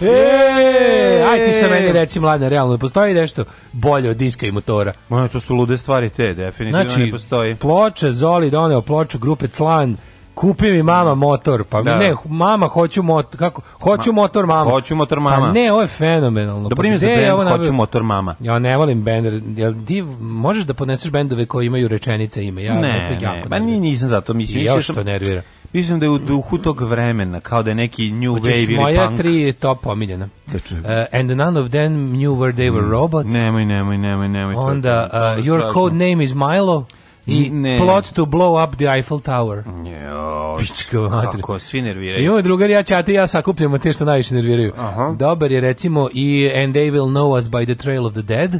E, aj ti sa meni reci mlade, realno postoji nešto bolje od diska i motora. Ma to su lude stvari te, definitivno znači, ne postoji. Ploče Zoli doneo ploču grupe Clan kupi mi mama motor, pa mi da. ne, mama hoću motor, kako, hoću Ma, motor mama. Hoću motor pa mama. Pa ne, ovo je fenomenalno. Dobro ime za band, hoću motor mama. Ja ne volim bender, jel ti možeš da podneseš bendove koji imaju rečenice ime, ja ne, ne, jako ne, ba, nisam zato, mislim, I još da to nervira. Mislim da je u duhu tog vremena, kao da je neki new Hoćeš wave ili moja punk. Moja tri je top omiljena. Uh, and none of them knew where they were mm. robots. Nemoj, nemoj, nemoj, nemoj. Onda, uh, your code name is Milo i ne. plot to blow up the Eiffel Tower. Jo, Pička mater. Kako, svi nerviraju. I drugar, ja čate, ja sakupljamo te što najviše nerviraju. Aha. Dobar je recimo i And they will know us by the trail of the dead.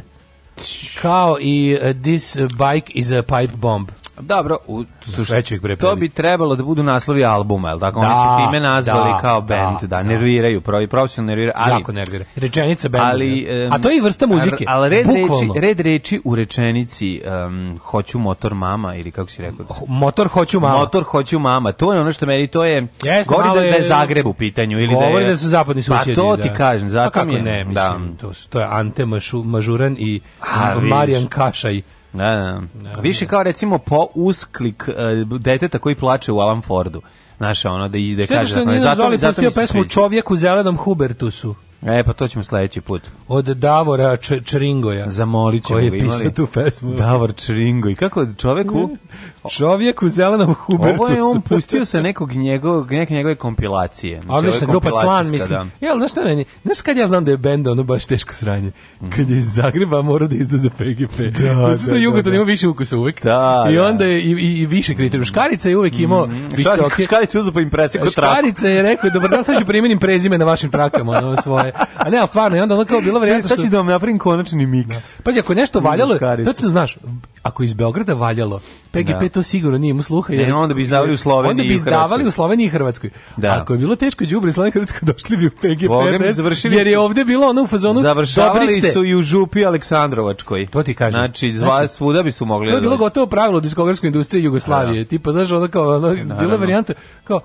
Kao i uh, This bike is a pipe bomb. Dobro, u sušti, to bi trebalo da budu naslovi albuma, el' tako? Da, Oni su time nazvali da, kao da, band, da, da nerviraju, provi profesionalno nerviraju, ali jako nervira. Rečenica bend. Ali, um, a to je i vrsta muzike. Ali red bukvalno. reči, red reči u rečenici um, hoću motor mama ili kako si rekao? Motor hoću mama. Motor hoću mama. To je ono što meni to je Jeste, govori da, da je Zagreb u pitanju ili da je Govori da su zapadni susjedi. Pa to ti da. kažem, zato pa mi je. Ne, da. mislim, da. to, to je Ante Mašu, Mažuran i a, Marijan Kašaj. Da, da, da. da, Više da. kao recimo po usklik uh, deteta koji plače u Alan Fordu. Znaš, ono da ide kaže, da pa zato zato što se pesmu Čovjek u zelenom Hubertusu. E, pa to ćemo sledeći put. Od Davora Č Čringoja. Zamolit ćemo. Koji je pisao imali? tu pesmu. Davor Čringoj. Kako čoveku? Čovjek u zelenom Hubertu. Ovo je on pustio sa nekog njegovog, neke njegove kompilacije. A ono se grupa Clan, mislim. Da. Jel, znaš šta ne, znaš kad ja znam da je benda ono baš teško sranje? Mm. Kad je iz Zagreba mora da izda za PGP. Da, da, da, da, Jugo to nema više ukusa uvek. Da, I da. onda je i, i, i više kriterija. Škarica je uvek mm-hmm. imao mm, visoke... Škarica je uzao pa im traku. Škarica je rekao, dobro, da sad ću primenim prezime na vašim trakama, ono svoje. A ne, ali stvarno, i onda ono kao bilo što... Sad ću da vam napravim konačni miks. Da. Pazi, ako nešto valjalo, tačno znaš, ako iz Beograda valjalo, PGP da. to sigurno nije mu sluha. Jer, ne, onda bi izdavali u Sloveniji onda bi izdavali u Sloveniji i Hrvatskoj. Da. Ako je bilo teško đubre Slovenija Hrvatskoj došli bi u PGP. Bogem, završili jer je ovde bilo ono u fazonu dobri ste. su i u župi Aleksandrovačkoj. To ti kažem. Znači, zva, znači, svuda bi su mogli. To je da bilo gotovo pravilo diskografskoj industriji Jugoslavije. Da. Tipa, znaš, ono kao, ono, bila varijanta, kao,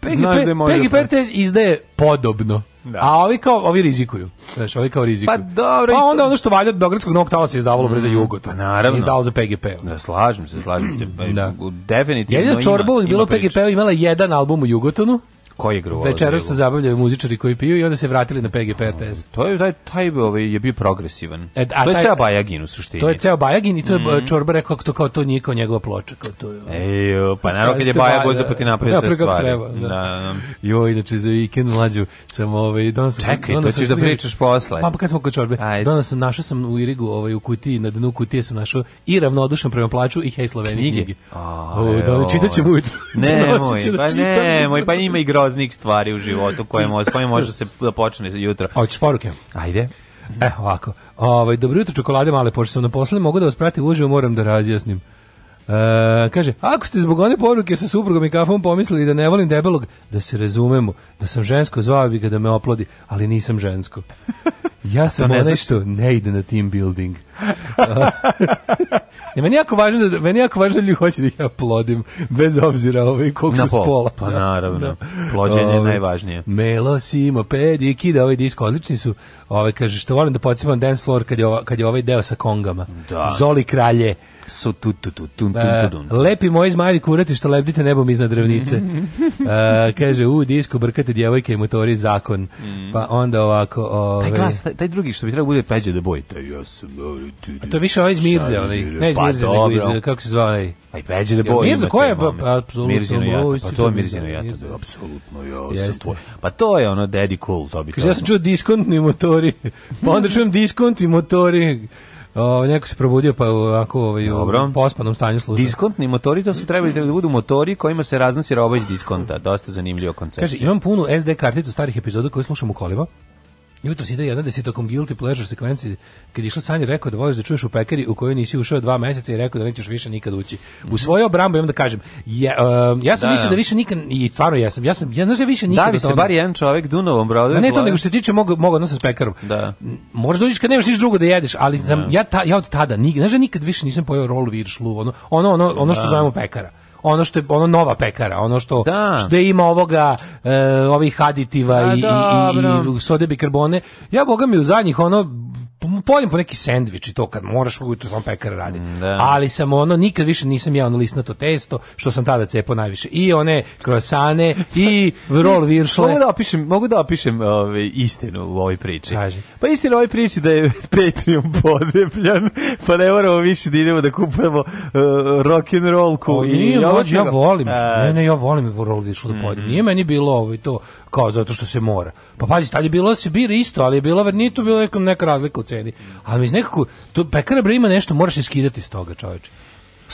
PGP, PGP izdaje podobno. Da. A ovi kao ovi rizikuju. Znaš, ovi kao rizikuju. Pa dobro. Pa onda ono što valja od beogradskog Novog Tala se izdavalo mm, za Jugo. Pa naravno. Izdalo za PGP. Da, slažem se, slažem se. Pa, da. Definitivno Jedina čorba bilo PGP imala jedan album u Jugotonu. Koji igru vole? Večeras se zabavljaju muzičari koji piju i onda se vratili na PGP RTS. To je taj taj ovaj je bio progresivan. E, a to je taj, ceo Bajagin u suštini. To je ceo Bajagin i to je mm Čorba rekao to kao to nije kao njegova ploča, kao to je. Ej, pa naravno kad je Bajag voza pa ti napravi da, sve stvari. Treba, da. da. Jo, inače za vikend mlađu sam ovaj donos. Čekaj, donos to ćeš da pričaš posle. Pa, pa kad smo kod Čorbe, donos sam našao sam u Irigu, ovaj u kutiji na dnu kutije sam našao i ravnodušan prema plaču i Hej Slovenije knjige. Oh, da čitaćemo ujutro. Ne, moj, pa ne, moj pa ima igra najgroznijih stvari u životu koje može, koje da može se da počne jutro. Hoćeš poruke? Ajde. E, ovako. Ovaj, dobro jutro, čokolade male, pošto sam na posle, mogu da vas pratim uživo, moram da razjasnim. E, kaže, ako ste zbog one poruke sa suprugom i kafom pomislili da ne volim debelog, da se razumemo, da sam žensko zvao bi ga da me oplodi, ali nisam žensko. Ja sam ne onaj što ne ide na team building. ne, meni je jako važno da, meni jako važno da ljudi hoće da ja plodim, bez obzira ovaj, koliko su spola. Pa naravno, da. plođenje je ovaj, najvažnije. Melo, Simo, Pediki, da ovaj disk odlični su. Ove, ovaj, kaže, što volim da podsjepam dance floor kad je, ova, kad je ovaj deo sa kongama. Da. Zoli kralje su tu da. tu tu tu tu Lepi moji zmajevi kurati što lebdite nebom iznad drevnice. uh, kaže, u disku brkate djevojke i motori zakon. Mm. Pa onda ovako... Ove... Taj glas, taj, taj drugi što bi trebao bude Peđe da bojite. Ja sam... A to više ovaj iz Mirze, onaj. Pa ne iz Mirze, nego iz... Kako se zvao onaj? Aj pa Peđe da bojite. Mirze, ko je? Apsolutno. Mirzino jata. Pa to je Mirzino jata. Apsolutno, ja sam tvoj. Pa to je ono Daddy Cool, to bi to. Kaže, ja sam čuo diskontni motori. Pa onda čujem diskontni motori. O, neko se probudio pa ovako ovaj, u pospanom stanju služa. Diskontni motori, to su trebali da budu motori kojima se raznosi roba iz diskonta. Dosta zanimljivo koncept. Kaže, imam punu SD karticu starih epizoda koje slušam u koliva. Jutros ide jedna desitokom guilty pleasure sekvenci kad išla Sanja rekao da voliš da čuješ u pekari u kojoj nisi ušao dva meseca i rekao da nećeš više nikad ući. U mhm. svoju obrambu imam da kažem, ja, uh, um, ja sam da, mislio da, da više nikad i stvarno ja sam, ja sam ja znaš da više nikad. Da, vi se bar jedan čovjek Dunovom brodu. Ne, to nego što se tiče mog mog odnosa s pekarom. Da. Možda dođeš kad nemaš ništa drugo da jedeš, ali sam, da. ja ta, ja od tada nikad, znaš da nikad više nisam pojeo rolu viršlu, ono ono ono, ono što da. zovemo pekara ono što je ono nova pekara, ono što da. što ima ovoga e, ovih aditiva A, i, i, i, i soda bikarbone. Ja boga mi u zadnjih ono pojem po neki sendvič i to kad moraš ujutro sam pekar radi. Mm, da. Ali sam ono nikad više nisam jeo ono lisnato testo što sam tada cepao najviše. I one krosane i roll viršle. mogu da opišem, mogu da opišem ove, istinu u ovoj priči. Kaži. Pa istinu u ovoj priči da je Patreon podepljan, pa ne moramo više da idemo da kupujemo uh, e, rock and rollku o, i nije, ja, ja volim, a, e. ne, ne, ja volim roll viršle mm -hmm. da pojedem. Mhm. Nije meni bilo ovo i to kao zato što se mora. Pa pazi, tad je bilo da se bira isto, ali je bila vernito, bilo neka, neka razlika u ceni. Ali mi nekako, tu pekara bre ima nešto, moraš skidati iz toga, čoveče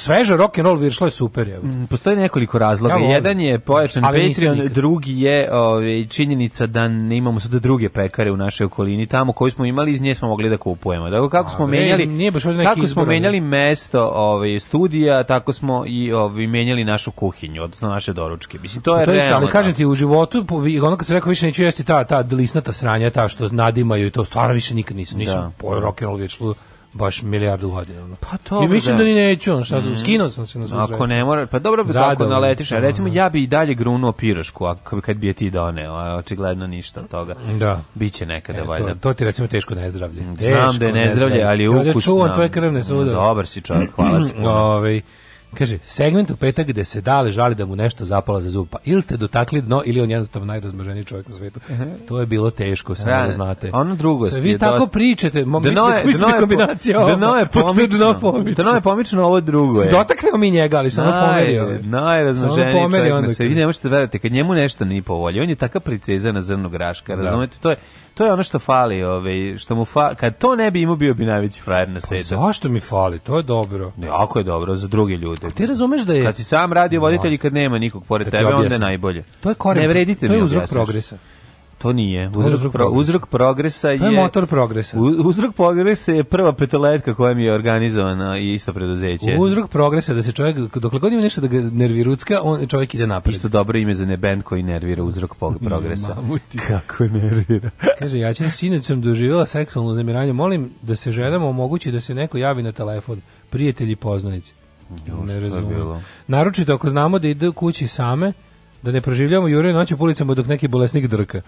sveže rock and roll viršlo je super je. Mm, postoji nekoliko razloga. Ja Jedan je pojačan Ali Patreon, drugi je ovaj činjenica da ne imamo sada druge pekare u našoj okolini, tamo koju smo imali iz nje smo mogli da kupujemo. Dakle kako A, smo menjali nije kako smo menjali mesto ovaj studija, tako smo i ovaj menjali našu kuhinju, odnosno naše doručke. Mislim to je to realno. Ali kažem ti da. u životu, ono kad se rekao više neću jesti ta ta lisnata sranja, ta što nadimaju i to stvarno više nikad nisam nisam da. po rock and roll viršlu baš milijardu godina. Pa to. I mislim da, da ni neću, on šta, mm. skinuo sam se na svu Ako ne mora, pa dobro pa tako naletiš, recimo ja bi i dalje grunuo pirošku, a kad bi je ti doneo, a očigledno ništa od toga. Da. Biće nekada e, valjda. To, to, ti recimo teško nezdravlje. Znam da je nezdravlje, ali ukusno. Ja čuvam tvoje krvne sudove. Dobar si čovjek, hvala ti. Ove, ovaj, Kaže, segment u petak gde se dale žali da mu nešto zapala za zub. Pa ili ste dotakli dno ili on jednostavno najrazmaženiji čovjek na svetu. Uh -huh. To je bilo teško, samo da, da znate. Ono drugo so, Vi tako dosta... pričate, mo, mislite, dno je, mislite dno kombinacija ovo. Dno je pomično. Dno je pomično, ovo drugo je. Dotaknemo mi njega, ali samo ono pomerio. Najrazmaženiji čovjek na svetu. I ne možete verati, kad njemu nešto nije po volji, on je taka princeza na zrnu graška, da. razumete? To je to je ono što fali, ovaj, što mu fali. Kad to ne bi imao, bio bi najveći frajer na pa svetu. Pa zašto mi fali? To je dobro. Jako je dobro za druge ljude. A ti razumeš da je... Kad si sam radio voditelj i kad nema nikog pored da tebe, onda je najbolje. To je korim. Ne vredite mi. To je uzrok progresa. To nije. Uzrok, uzrok, pro, uzrok progresa je... To je motor progresa. Uzrok progresa je prva petoletka koja mi je organizovana i isto preduzeće. Uzrok progresa da se čovjek, dokle god ima nešto da ga nervirucka, on čovjek ide napred. Isto dobro ime za ne band koji nervira uzrok mm, progresa. Kako nervira. Kaže, ja ćem sinoć sam doživjela seksualno zamiranje. Molim da se ženama omogući da se neko javi na telefon. Prijatelji poznanici. ne razumijem. Naročito ako znamo da ide kući same, da ne proživljamo jure noć u ulicama dok neki bolesnik drka.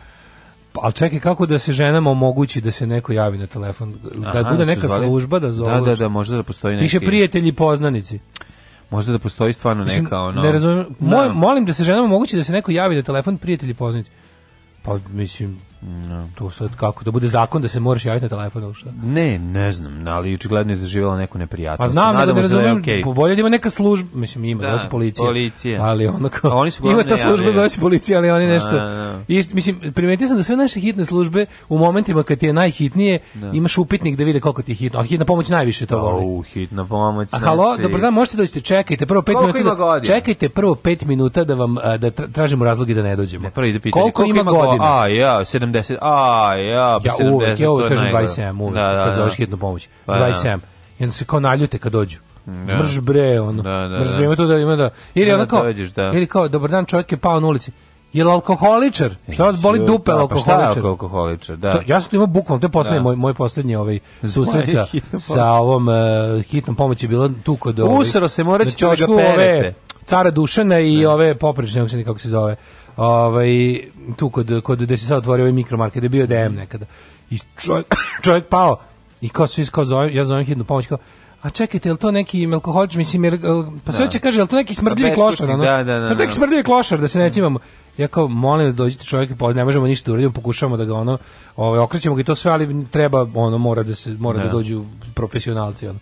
Pa, ali čekaj, kako da se ženama omogući da se neko javi na telefon? Da Aha, bude da neka zvali... služba da zove. Da, da, da, možda da postoji neki... Više prijatelji poznanici. Možda da postoji stvarno neka mislim, ono... Ne razumijem. Da. Molim, molim da se ženama omogući da se neko javi na telefon prijatelji poznanici. Pa, mislim, No. Da. To sad kako, da bude zakon da se moraš javiti na telefon ili šta? Ne, ne znam, ali očigledno je doživjela neku neprijatnost. A pa znam, Nadamo ne da je okay. bolje da ima neka služba, mislim ima, da, zove se policija. policija. Ali ono kao, oni su ima ta služba, javljaju. zove se policija, ali oni da, nešto... Da, da, ist, mislim, primetio sam da sve naše hitne službe u momentima kad ti je najhitnije, da. imaš upitnik da vide koliko ti je hitno. A hitna pomoć najviše to voli. Oh, hitna pomoć. A halo, znači- dobro dan, možete doći, čekajte prvo 5 minuta. Da, čekajte prvo 5 minuta da vam da tražimo razloge da ne dođemo. Ne, prvo ide pitanje koliko, koliko ima godina. A ja, 70 70, a ja, pa ja 70, uvek, ja uvek kažem 27, uvek, da, da, kad da. zoveš hitnu pomoć, pa, 27, da. i onda se kao naljute kad dođu. Da. Mrš bre, ono, da, da, mrš da. bre, ima to da ima da, ili da, onako, da dođeš, da. ili kao, dobar dan, čovjek je pao na ulici, Jel alkoholičar? E, šta vas boli dupe alkoholičar? Pa šta je alkoholičar, da. To, ja sam to imao bukvalno, to je poslednji, da. moj, moj poslednji ovaj, susret sa, sa ovom uh, hitnom pomoći bilo tu kod... Ovaj, Usro se, morat ćete da ga perete. Ove, cara Dušana i ne. ove poprične, kako se zove, ovaj, tu kod, kod gde se sad otvorio ovaj mikromarket, gde je bio DM nekada. I čovjek, čovjek pao i kao svi, kao zovem, ja zovem hitnu pomoć, kao, a čekajte, je li to neki alkoholič, mislim, jer, pa sve da. će kaže, je li to neki pa smrdljivi klošar, ono? Da, da, da. Je da. neki smrdljivi klošar, da se ne cimamo. Ja kao, molim vas, dođite čovjek, pa ne možemo ništa da uradimo, pokušavamo da ga, ono, ovaj, okrećemo ga i to sve, ali treba, ono, mora da, se, mora da, da dođu profesionalci, ono.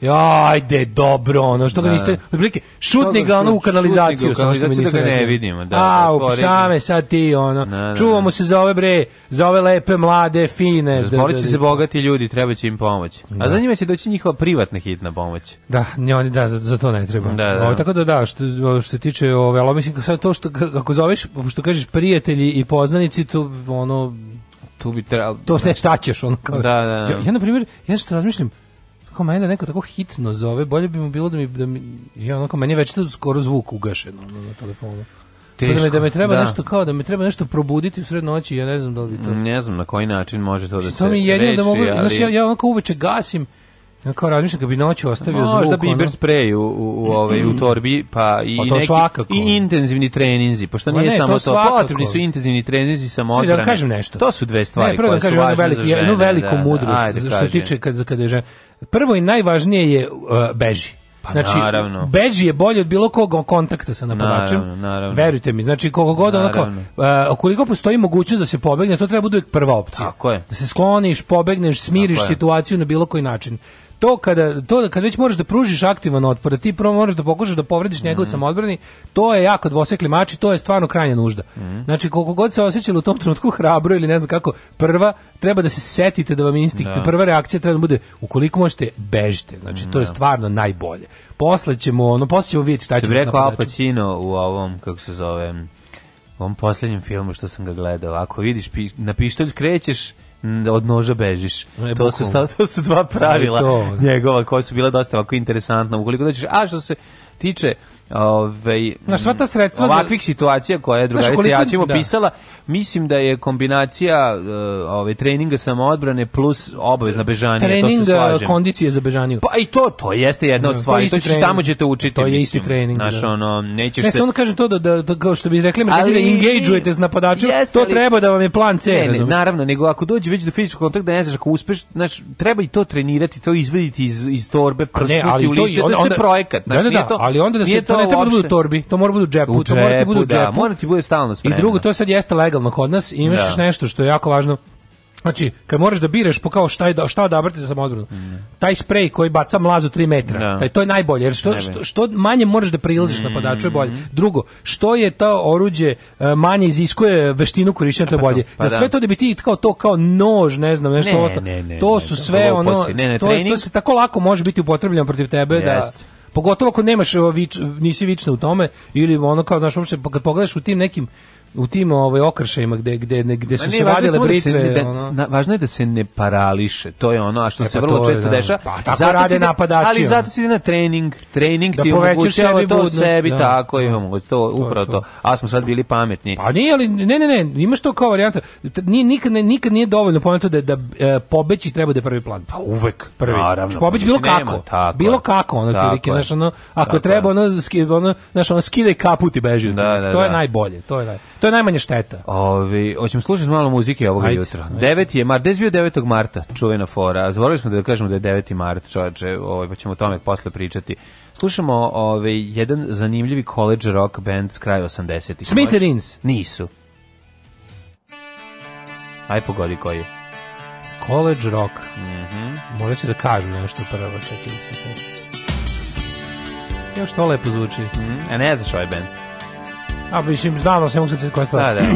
Ja, ajde, dobro, ono što da. ga niste, otprilike šutni ga ono u kanalizaciju, samo što mi da niste ne vidimo, da. A, da u same sad ti ono. Da, da, da, Čuvamo se za ove bre, za ove lepe mlade, fine. Da, Zborit će se bogati ljudi, treba će im pomoć. A za njima će doći njihova privatna hitna pomoć. Da, ne oni da za, za to ne treba. Ovo, tako da da, što što se tiče ove, al mislim sad to što kako zoveš, što kažeš prijatelji i poznanici, to ono tu bi trebalo... To ne, šta ćeš, ono kao... Da, da, da. Ja, ja na primjer, ja što razmišljam, kao mene da neko tako hitno zove, bolje bi mu bilo da mi, da mi ja onako, meni je već to skoro zvuk ugašen ono, na telefonu. Teško, da mi da treba da. nešto kao da mi treba nešto probuditi u sred noći, ja ne znam da li bi to. Ne znam na koji način može to da se. To mi jedino da reči, da mogu, ali... znaš, ja, ja onako uveče gasim ja kao razmišljam kad bi noć ostavio Možda zvuk. Možda bi Iber sprej u, u, u, ovaj, u mm. torbi, pa i, pa to neki, svakako. i intenzivni treninzi, pošto nije ne, samo to, svakako. potrebni su intenzivni treninzi samo odbrane. Da kažem nešto. To su dve stvari ne, koje da kažem, su važne veliki, za žene. Jednu veliku da, mudrost, da, ajde, što se tiče kad, kada je žena prvo i najvažnije je uh, beži. Pa znači, naravno. beži je bolje od bilo kog kontakta sa napadačem. Naravno, naravno. Verujte mi, znači koliko god onako, uh, koliko postoji mogućnost da se pobegne, to treba bude prva opcija. Tako je. Da se skloniš, pobegneš, smiriš situaciju na bilo koji način to kada to da kad već možeš da pružiš aktivan otpor, da ti prvo moraš da pokušaš da povrediš mm. njegov mhm. samoodbrani, to je jako dvosekli mač i to je stvarno krajnja nužda. Mm. Znači koliko god se osjećalo u tom trenutku hrabro ili ne znam kako, prva treba da se setite da vam instinkt, da. prva reakcija treba da bude ukoliko možete bežite. Znači to je da. stvarno najbolje. Posle ćemo, ono posle ćemo videti šta ćemo. rekao Al u ovom kako se zove, u ovom poslednjem filmu što sam ga gledao, ako vidiš pi, na pištolj krećeš, Mm, od noža bežiš. E, to, su sta, to su dva pravila e, to. njegova koja su bila dosta ovako interesantna. Ukoliko dođeš, a što se tiče ovaj na sva ta sredstva ovakvih za... situacija koje je drugarica ja ćemo da. pisala mislim da je kombinacija uh, ovaj treninga samoodbrane plus obavezna bežanje trening, to se eh, slažem kondicije za bežanje pa i to to jeste jedna od da, stvari to, je tamo ćete učiti to je mislim. trening naš da. ono nećeš ne, se ne samo da kaže to da, da, da kao što bi rekli ali, da engageujete s napadačem to ali... treba da vam je plan C ne, ne, naravno nego ako dođe već do fizičkog kontakta ne znaš ako uspeš znaš treba i to trenirati to izvediti iz iz torbe prsnuti u lice to se projekat znači to ali onda da se to ne treba da budu torbi, to mora da budu džepu, u džepu, to mora da u da, džepu. Mora da ti bude stalno spremno. I drugo, to sad jeste legalno kod nas i imaš još nešto što je jako važno. Znači, kad moraš da biraš po kao šta, da, šta odabrati za samoodbranu, mm. taj sprej koji baca mlazu 3 metra, no. taj, to je najbolje, jer što, što, što manje moraš da prilaziš mm. napadaču je bolje. Mhm. Drugo, što je to oruđe e, manje iziskuje veštinu korišćenja, to je pa bolje. Pa, da, da sve to da bi ti kao to, kao nož, ne znam, nešto ne, ostalo, ne, ne, to su sve ono, to, to se tako lako može biti upotrebljeno protiv tebe Jest. da Pogotovo ako nemaš vič, nisi vična u tome ili ono kao znaš uopšte pa kad pogledaš u tim nekim u tim ovaj okršajima gde gde gde su se vadile da britve da ono. važno je da se ne parališe to je ono a što e, pa se vrlo često da. dešava pa, tako zato rade napadači ali zato se ide na trening trening da ti omogućava to budnost, sebi da, tako da, imamo to, to upravo to. to a smo sad bili pametni pa nije ali ne ne ne ima što kao varijanta ni nikad ne, nikad nije dovoljno poenta da da e, pobeći treba da je prvi plan pa uvek prvi naravno znači, pobeći bilo kako bilo kako ono prilike znači ono ako treba ono ono znaš ono skide kaput i beži da, to je najbolje to je To je najmanje šteta. Ovi, hoćemo slušati malo muzike ovog jutra. 9 je mart, desbio 9. marta, čuvena fora. Zaboravili smo da kažemo da je 9. mart, čoveče, ovaj, pa ćemo o tome posle pričati. Slušamo ovaj, jedan zanimljivi college rock band s kraja 80-ih. Smithereens? Nisu. Aj pogodi koji je. College rock. Mhm. Mm Morat ću da kažem nešto prvo, čekaj se. Još to lepo zvuči. Mm -hmm. E, A ne znaš ovaj band. A, mislim, znam, ali se mogu sad koja stvar. Da, da.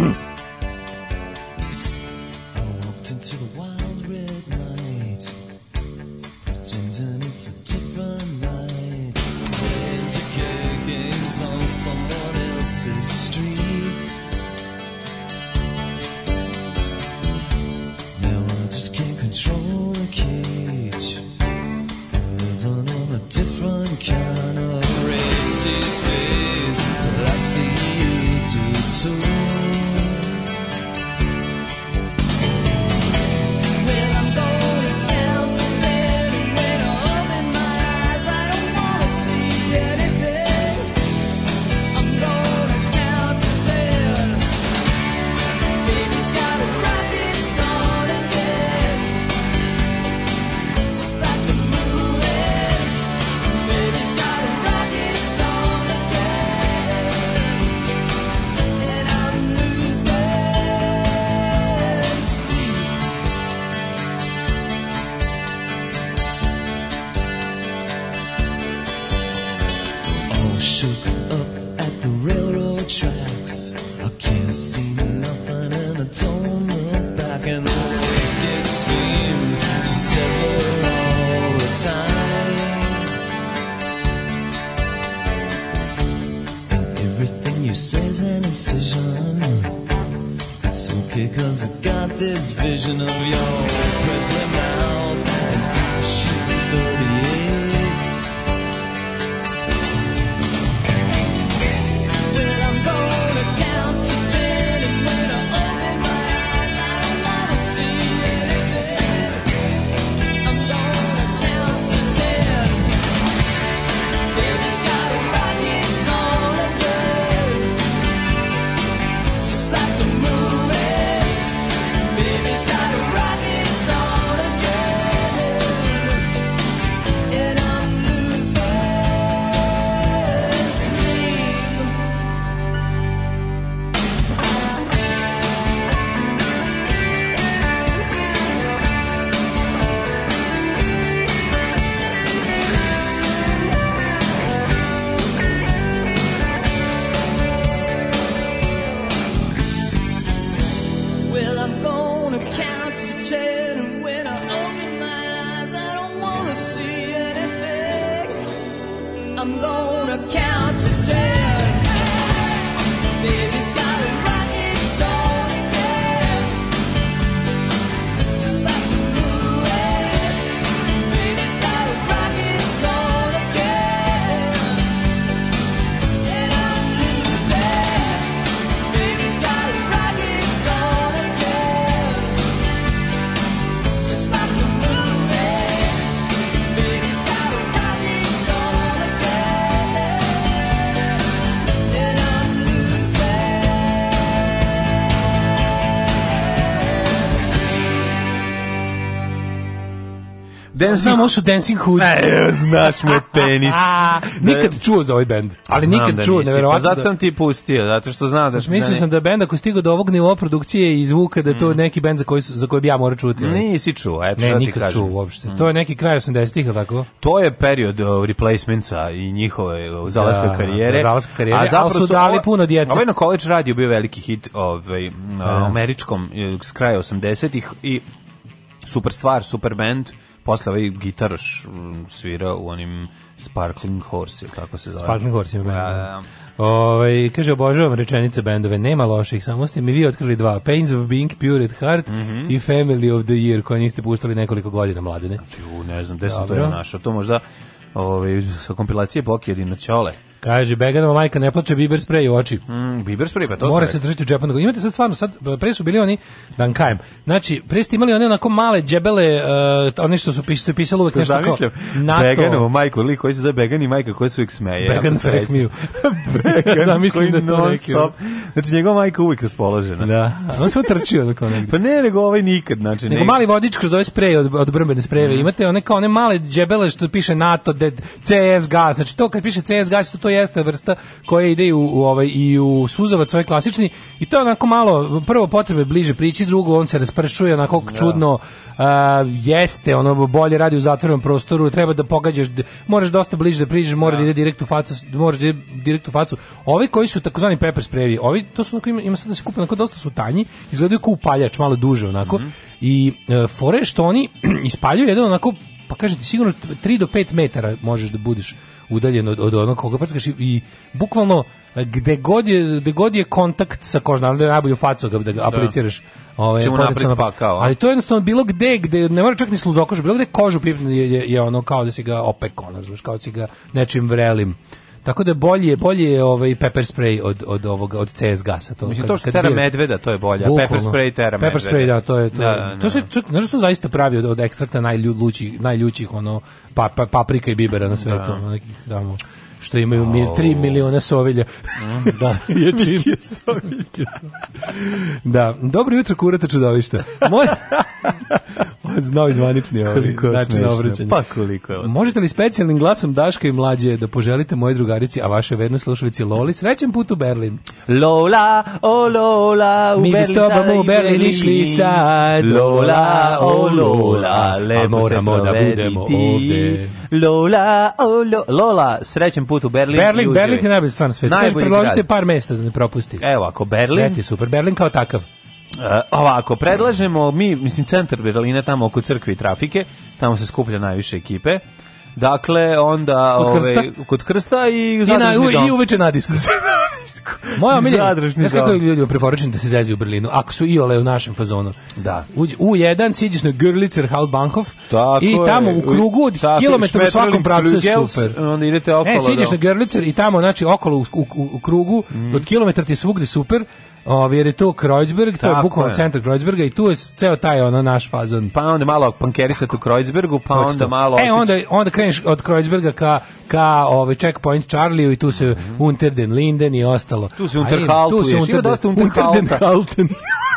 dancing... Znam, ovo su Dancing Hoods. E, znaš moj penis. nikad čuo za ovaj bend. Ali znam nikad da čuo, nevjerovatno. Pa zato da- sam ti pustio, zato što znam da... Znaš, Mislio da sam da je bend, ako stigo do ovog nivoa produkcije i zvuka, da je to mm. neki bend za koji, za koji bi ja morao čuti. Nisi čuo, eto ne, što nikad ti kažem. čuo uopšte. Mm. To je neki kraj 80-ih, ili tako? To je period uh, replacementsa i njihove uh, zalaska da, karijere. Zalaska karijere, a zapravo su dali puno djece. Ovaj na college radio bio veliki hit ovaj, da. američkom e, s kraja 80-ih i super stvar, super band posle ovaj gitaraš svira u onim Sparkling Horse, ili tako se zove. Sparkling Horse ima da, ja, da, da. Ove, ovaj, kaže, obožavam rečenice bendove, nema loših, samo ste mi vi otkrili dva, Pains of Being Pure at Heart mm -hmm. i Family of the Year, koje niste puštali nekoliko godina, mladine. Znači, u, ne znam, gde sam to ja našao, to možda ove, ovaj, sa kompilacije Bokjedina Ćole. Kaže Beganova majka ne plače biber sprej u oči. Mm, biber sprej, pa to Mora se držati u džepu. Imate sad stvarno sad pre su bili oni da vam kajem. Znači, pre ste imali one onako male džebele, uh, one što su pisali, pisalo uvek nešto kao. NATO. Beganova majka, liko koji se za Begani i majka koja se uvek smeje. Began fake me. Began zamišlim da to neki. Stop. Znači njegova majka uvek raspoložena. Da. On se utrčio do konog. pa ne, nego ovaj nikad, znači. Nego, nego mali vodič kroz ovaj sprej od od brmbene sprejeve. Mm. Imate one kao one male džebele što piše NATO, CS gas. Znači to kad piše CS gas to to jeste vrsta koja ide u, u ovaj i u suzovac ovaj klasični i to onako malo prvo potrebe bliže priči, drugo on se raspršuje onako da. čudno. A, jeste, ono bolje radi u zatvorenom prostoru, treba da pogađaš, možeš dosta bliže da priđeš, mora da, da ide direkt u facu, moraš da ide direkt u facu. Ovi koji su takozvani pepper sprayevi, ovi to su onako ima, ima sad da se kupe, onako dosta su tanji, izgledaju kao upaljač, malo duže onako. Mm -hmm. I e, fore što oni ispaljuju jedan onako pa kažete sigurno 3 do 5 metara možeš da budeš udaljen od, od onog koga prskaš i, i bukvalno e, gde god je, gde god je kontakt sa kožom, naravno da je najbolju facu da, da ga da ga apliciraš. Ovaj, pa, kao, ali to je jednostavno bilo gde, gde ne mora čak ni sluzokožu, bilo gde kožu pripne je, je, je ono kao da si ga opekao, ono, kao da si ga nečim vrelim Tako da bolje bolje je ovaj pepper spray od od ovoga od CS gasa to. Mislim kad, to što tera medveda, to je bolje. Bukvalno, pepper spray tera medveda. Pepper spray da, to je to. Da, da, da. To da, se da. čak znači što zaista pravi od, od ekstrakta najljućih najljućih ono pa, pa, paprika i bibera na svetu, da. Ono, nekih tamo što imaju oh. mil, 3 miliona sovilja. Mm, da, je čim. da, dobro jutro kurate čudovište. Moj... Znao izvanični ovaj način obraćanja. Pa koliko je Možete li specijalnim glasom Daška i mlađe da poželite moje drugarici, a vaše verno slušalici Loli, srećen put u Berlin. Lola, o Lola, u Mi Berlin, bi s tobom u Berlin išli sad. Lola, o Lola, lepo a moramo da budemo ovde. Lola, o lo, Lola, srećen put u Berlin. Berlin, Berlin je najbolji stvarno svet. Najbolji predložite par mesta da ne propustite. Evo, ako Berlin. Sveti super, Berlin kao takav. E, ovako, predlažemo mi, mislim, centar Berlina tamo oko crkve i trafike, tamo se skuplja najviše ekipe. Dakle, onda... Kod ovaj, Krsta? Ove, kod Krsta i zadružni I, na, dom. I uveče na disku. Moja omiljena, znaš kako je ljudima preporučeno da se zezaju u Berlinu, ako su ole u našem fazonu. Da. U, u jedan siđeš na Görlitzer Hauptbahnhof tako i tamo u krugu od kilometra u svakom pravcu je super. Onda idete e, okolo. E, siđeš da. na Görlitzer i tamo, znači, okolo u, u, u krugu mm. od kilometra ti je svugde super Ovi, je to Kreuzberg, to Tako je bukvalno centar Kreuzberga i tu je ceo taj ono naš fazon. Pa onda malo pankerisati u Kreuzbergu, pa Točno. onda malo... E, onda, onda kreneš od Kreuzberga ka, ka ovaj checkpoint Charlie i tu se mm -hmm. Unter den Linden i ostalo. Tu se Unterkaltuješ, ima dosta Unterkalta.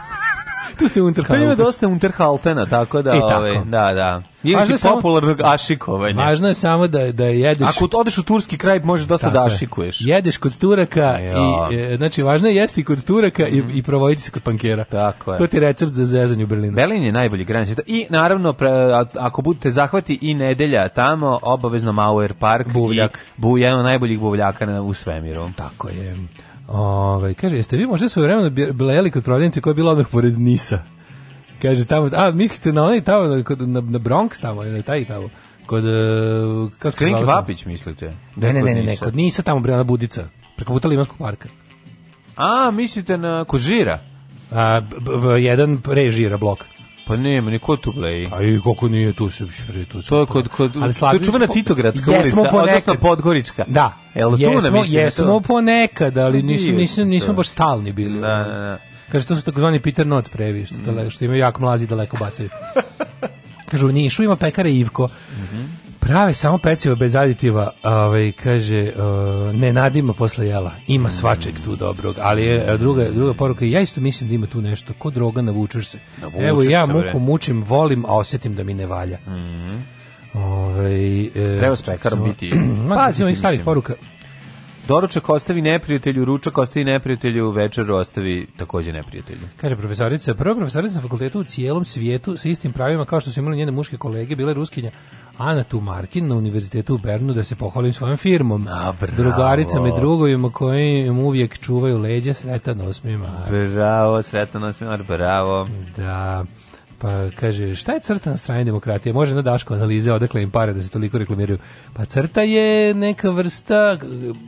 tu se Unterhalten. Pa ima dosta Unterhaltena, tako da, I tako. Ove, ovaj, da, da. Ili ti popularnog samo, ašikovanja. Važno je samo da, da jedeš... Ako odeš u turski kraj, možeš dosta da ašikuješ. Jedeš kod Turaka i, e, znači, važno je jesti kod Turaka mm. i, mhm. i provoditi se kod pankera. Tako je. To ti je recept za zezanje u Berlinu. Berlin je najbolji granic I, naravno, pre, ako budete zahvati i nedelja tamo, obavezno Mauer Park. Buvljak. I, bu, jedan od najboljih buvljaka u svemiru. Tako je. Ove, ovaj, kaže, jeste vi možda svoje vremena blejeli kod prodavnice koja je bila odmah pored Nisa? Kaže, tamo, a, mislite na onaj tamo, na, na Bronx tamo, ili taj tamo? Kod, e, kako se zvala? Vapić, mislite? Ne, ne, ne, ne, ne, kod Nisa tamo, bre, na Budica, preko puta Limanskog parka. A, mislite na, kod Žira? A, b, b, jedan pre Žira blok. Pa nema, niko tu bleji. A i kako nije tu se pre tu. To kod kod Ali Slavić, čuvena Titogradska jesmo ulica, ponekad. odnosno Podgorička. Da. Jel tu jesmo, na jesmo ponekad, ali nisu nisu nisu baš stalni bili. Da, da, da. Kaže to su takozvani Peter Not previ, što, mm. što imaju jako mlazi daleko bacaju. Kažu u Nišu ima pekara Ivko. Mhm. Mm Prave samo pecivo bez aditiva, ovaj, kaže, ne nadima posle jela. Ima svačeg tu dobrog, ali je, e, druga, druga poruka, ja isto mislim da ima tu nešto, ko droga navučeš se. Navučeš Evo ja se, muku mučim, volim, a osjetim da mi ne valja. Mm -hmm. Ove, ovaj, e, Treba spekar biti. Pazi, da ovih starih poruka. Doručak ostavi neprijatelju, ručak ostavi neprijatelju, večer ostavi takođe neprijatelju. Kaže profesorica, prva profesorica na fakultetu u cijelom svijetu sa istim pravima kao što su imali njene muške kolege, bila je ruskinja, Ana Tumarkin na univerzitetu u Bernu da se pohvalim svojom firmom. A, bravo. Drugaricama i drugovima koji im uvijek čuvaju leđa, sretan 8. mart. Bravo, sretan 8. mart, bravo. Da. Pa kaže, šta je crta na strani demokratije? Može na Daško analize odakle im pare da se toliko reklamiraju. Pa crta je neka vrsta,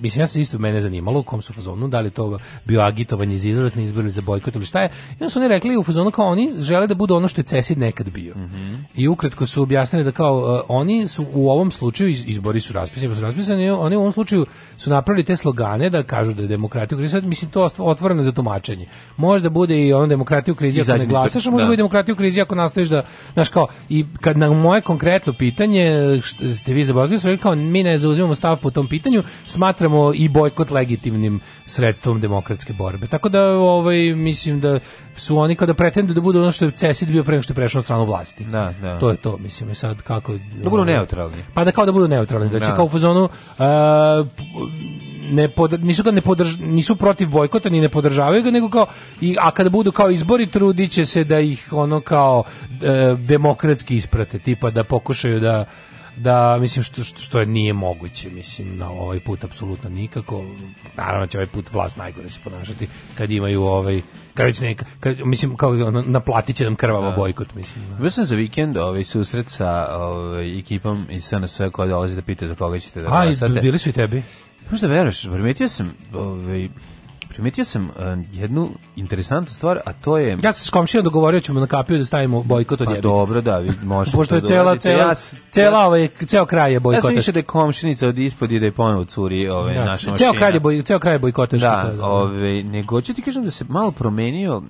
mislim ja se isto mene zanimalo u kom su fazonu, da li to bio agitovanje iz izlazak na izbori za bojkot ili šta je. I onda su oni rekli u fazonu kao oni žele da budu ono što je CESID nekad bio. Mm -hmm. I ukratko su objasnili da kao uh, oni su u ovom slučaju, izbori su raspisani, pa su raspisani, oni u ovom slučaju su napravili te slogane da kažu da je demokratija u krizi, mislim to otvoreno za tumačenje. Možda bude i ono demokratija u krizi ako ne glasaš, a može da. i demokratija u krizi ako nastaviš da, znaš kao, i kad na moje konkretno pitanje, ste vi zaboravili, su rekao, kao, mi ne zauzimamo stav po tom pitanju, smatramo i bojkot legitimnim sredstvom demokratske borbe. Tako da ovaj mislim da su oni kada pretenduju da budu ono što je Cesid bio pre nego što je prešao na stranu vlasti. Da, da. To je to, mislim i sad kako da budu neutralni. Pa da kao da budu neutralni, da, da. će kao u fazonu uh, ne pod, nisu ga ne podrž, nisu protiv bojkota ni ne podržavaju ga nego kao i a kada budu kao izbori trudiće se da ih ono kao e, demokratski isprate tipa da pokušaju da da mislim što što, što je nije moguće mislim na ovaj put apsolutno nikako naravno da će ovaj put vlast najgore se ponašati kad imaju ovaj kad već neka kad, mislim kao naplatit će krvava krvavo da. bojkot mislim da. sam za vikend ovaj susret sa ovaj, ekipom iz SNS koja dolazi da pita za koga ćete da A, glasate. bili su i tebi Možda veruješ, primetio sam ovaj, primetio sam e, jednu interesantnu stvar, a to je... Ja sam s komšijom dogovorio da ćemo na kapiju da stavimo bojkot od pa, dobro, da, vi možete... Pošto da je cela, cela, ja, cela ovaj, ceo kraj je bojkotaš. Ja sam više da je komšinica od ispod i da je ponovo curi ove, ja, da, naša ceo kraj je, boj, ceo kraj je bojkotaš. Da, da, ove, nego ću ti kažem da se malo promenio mm,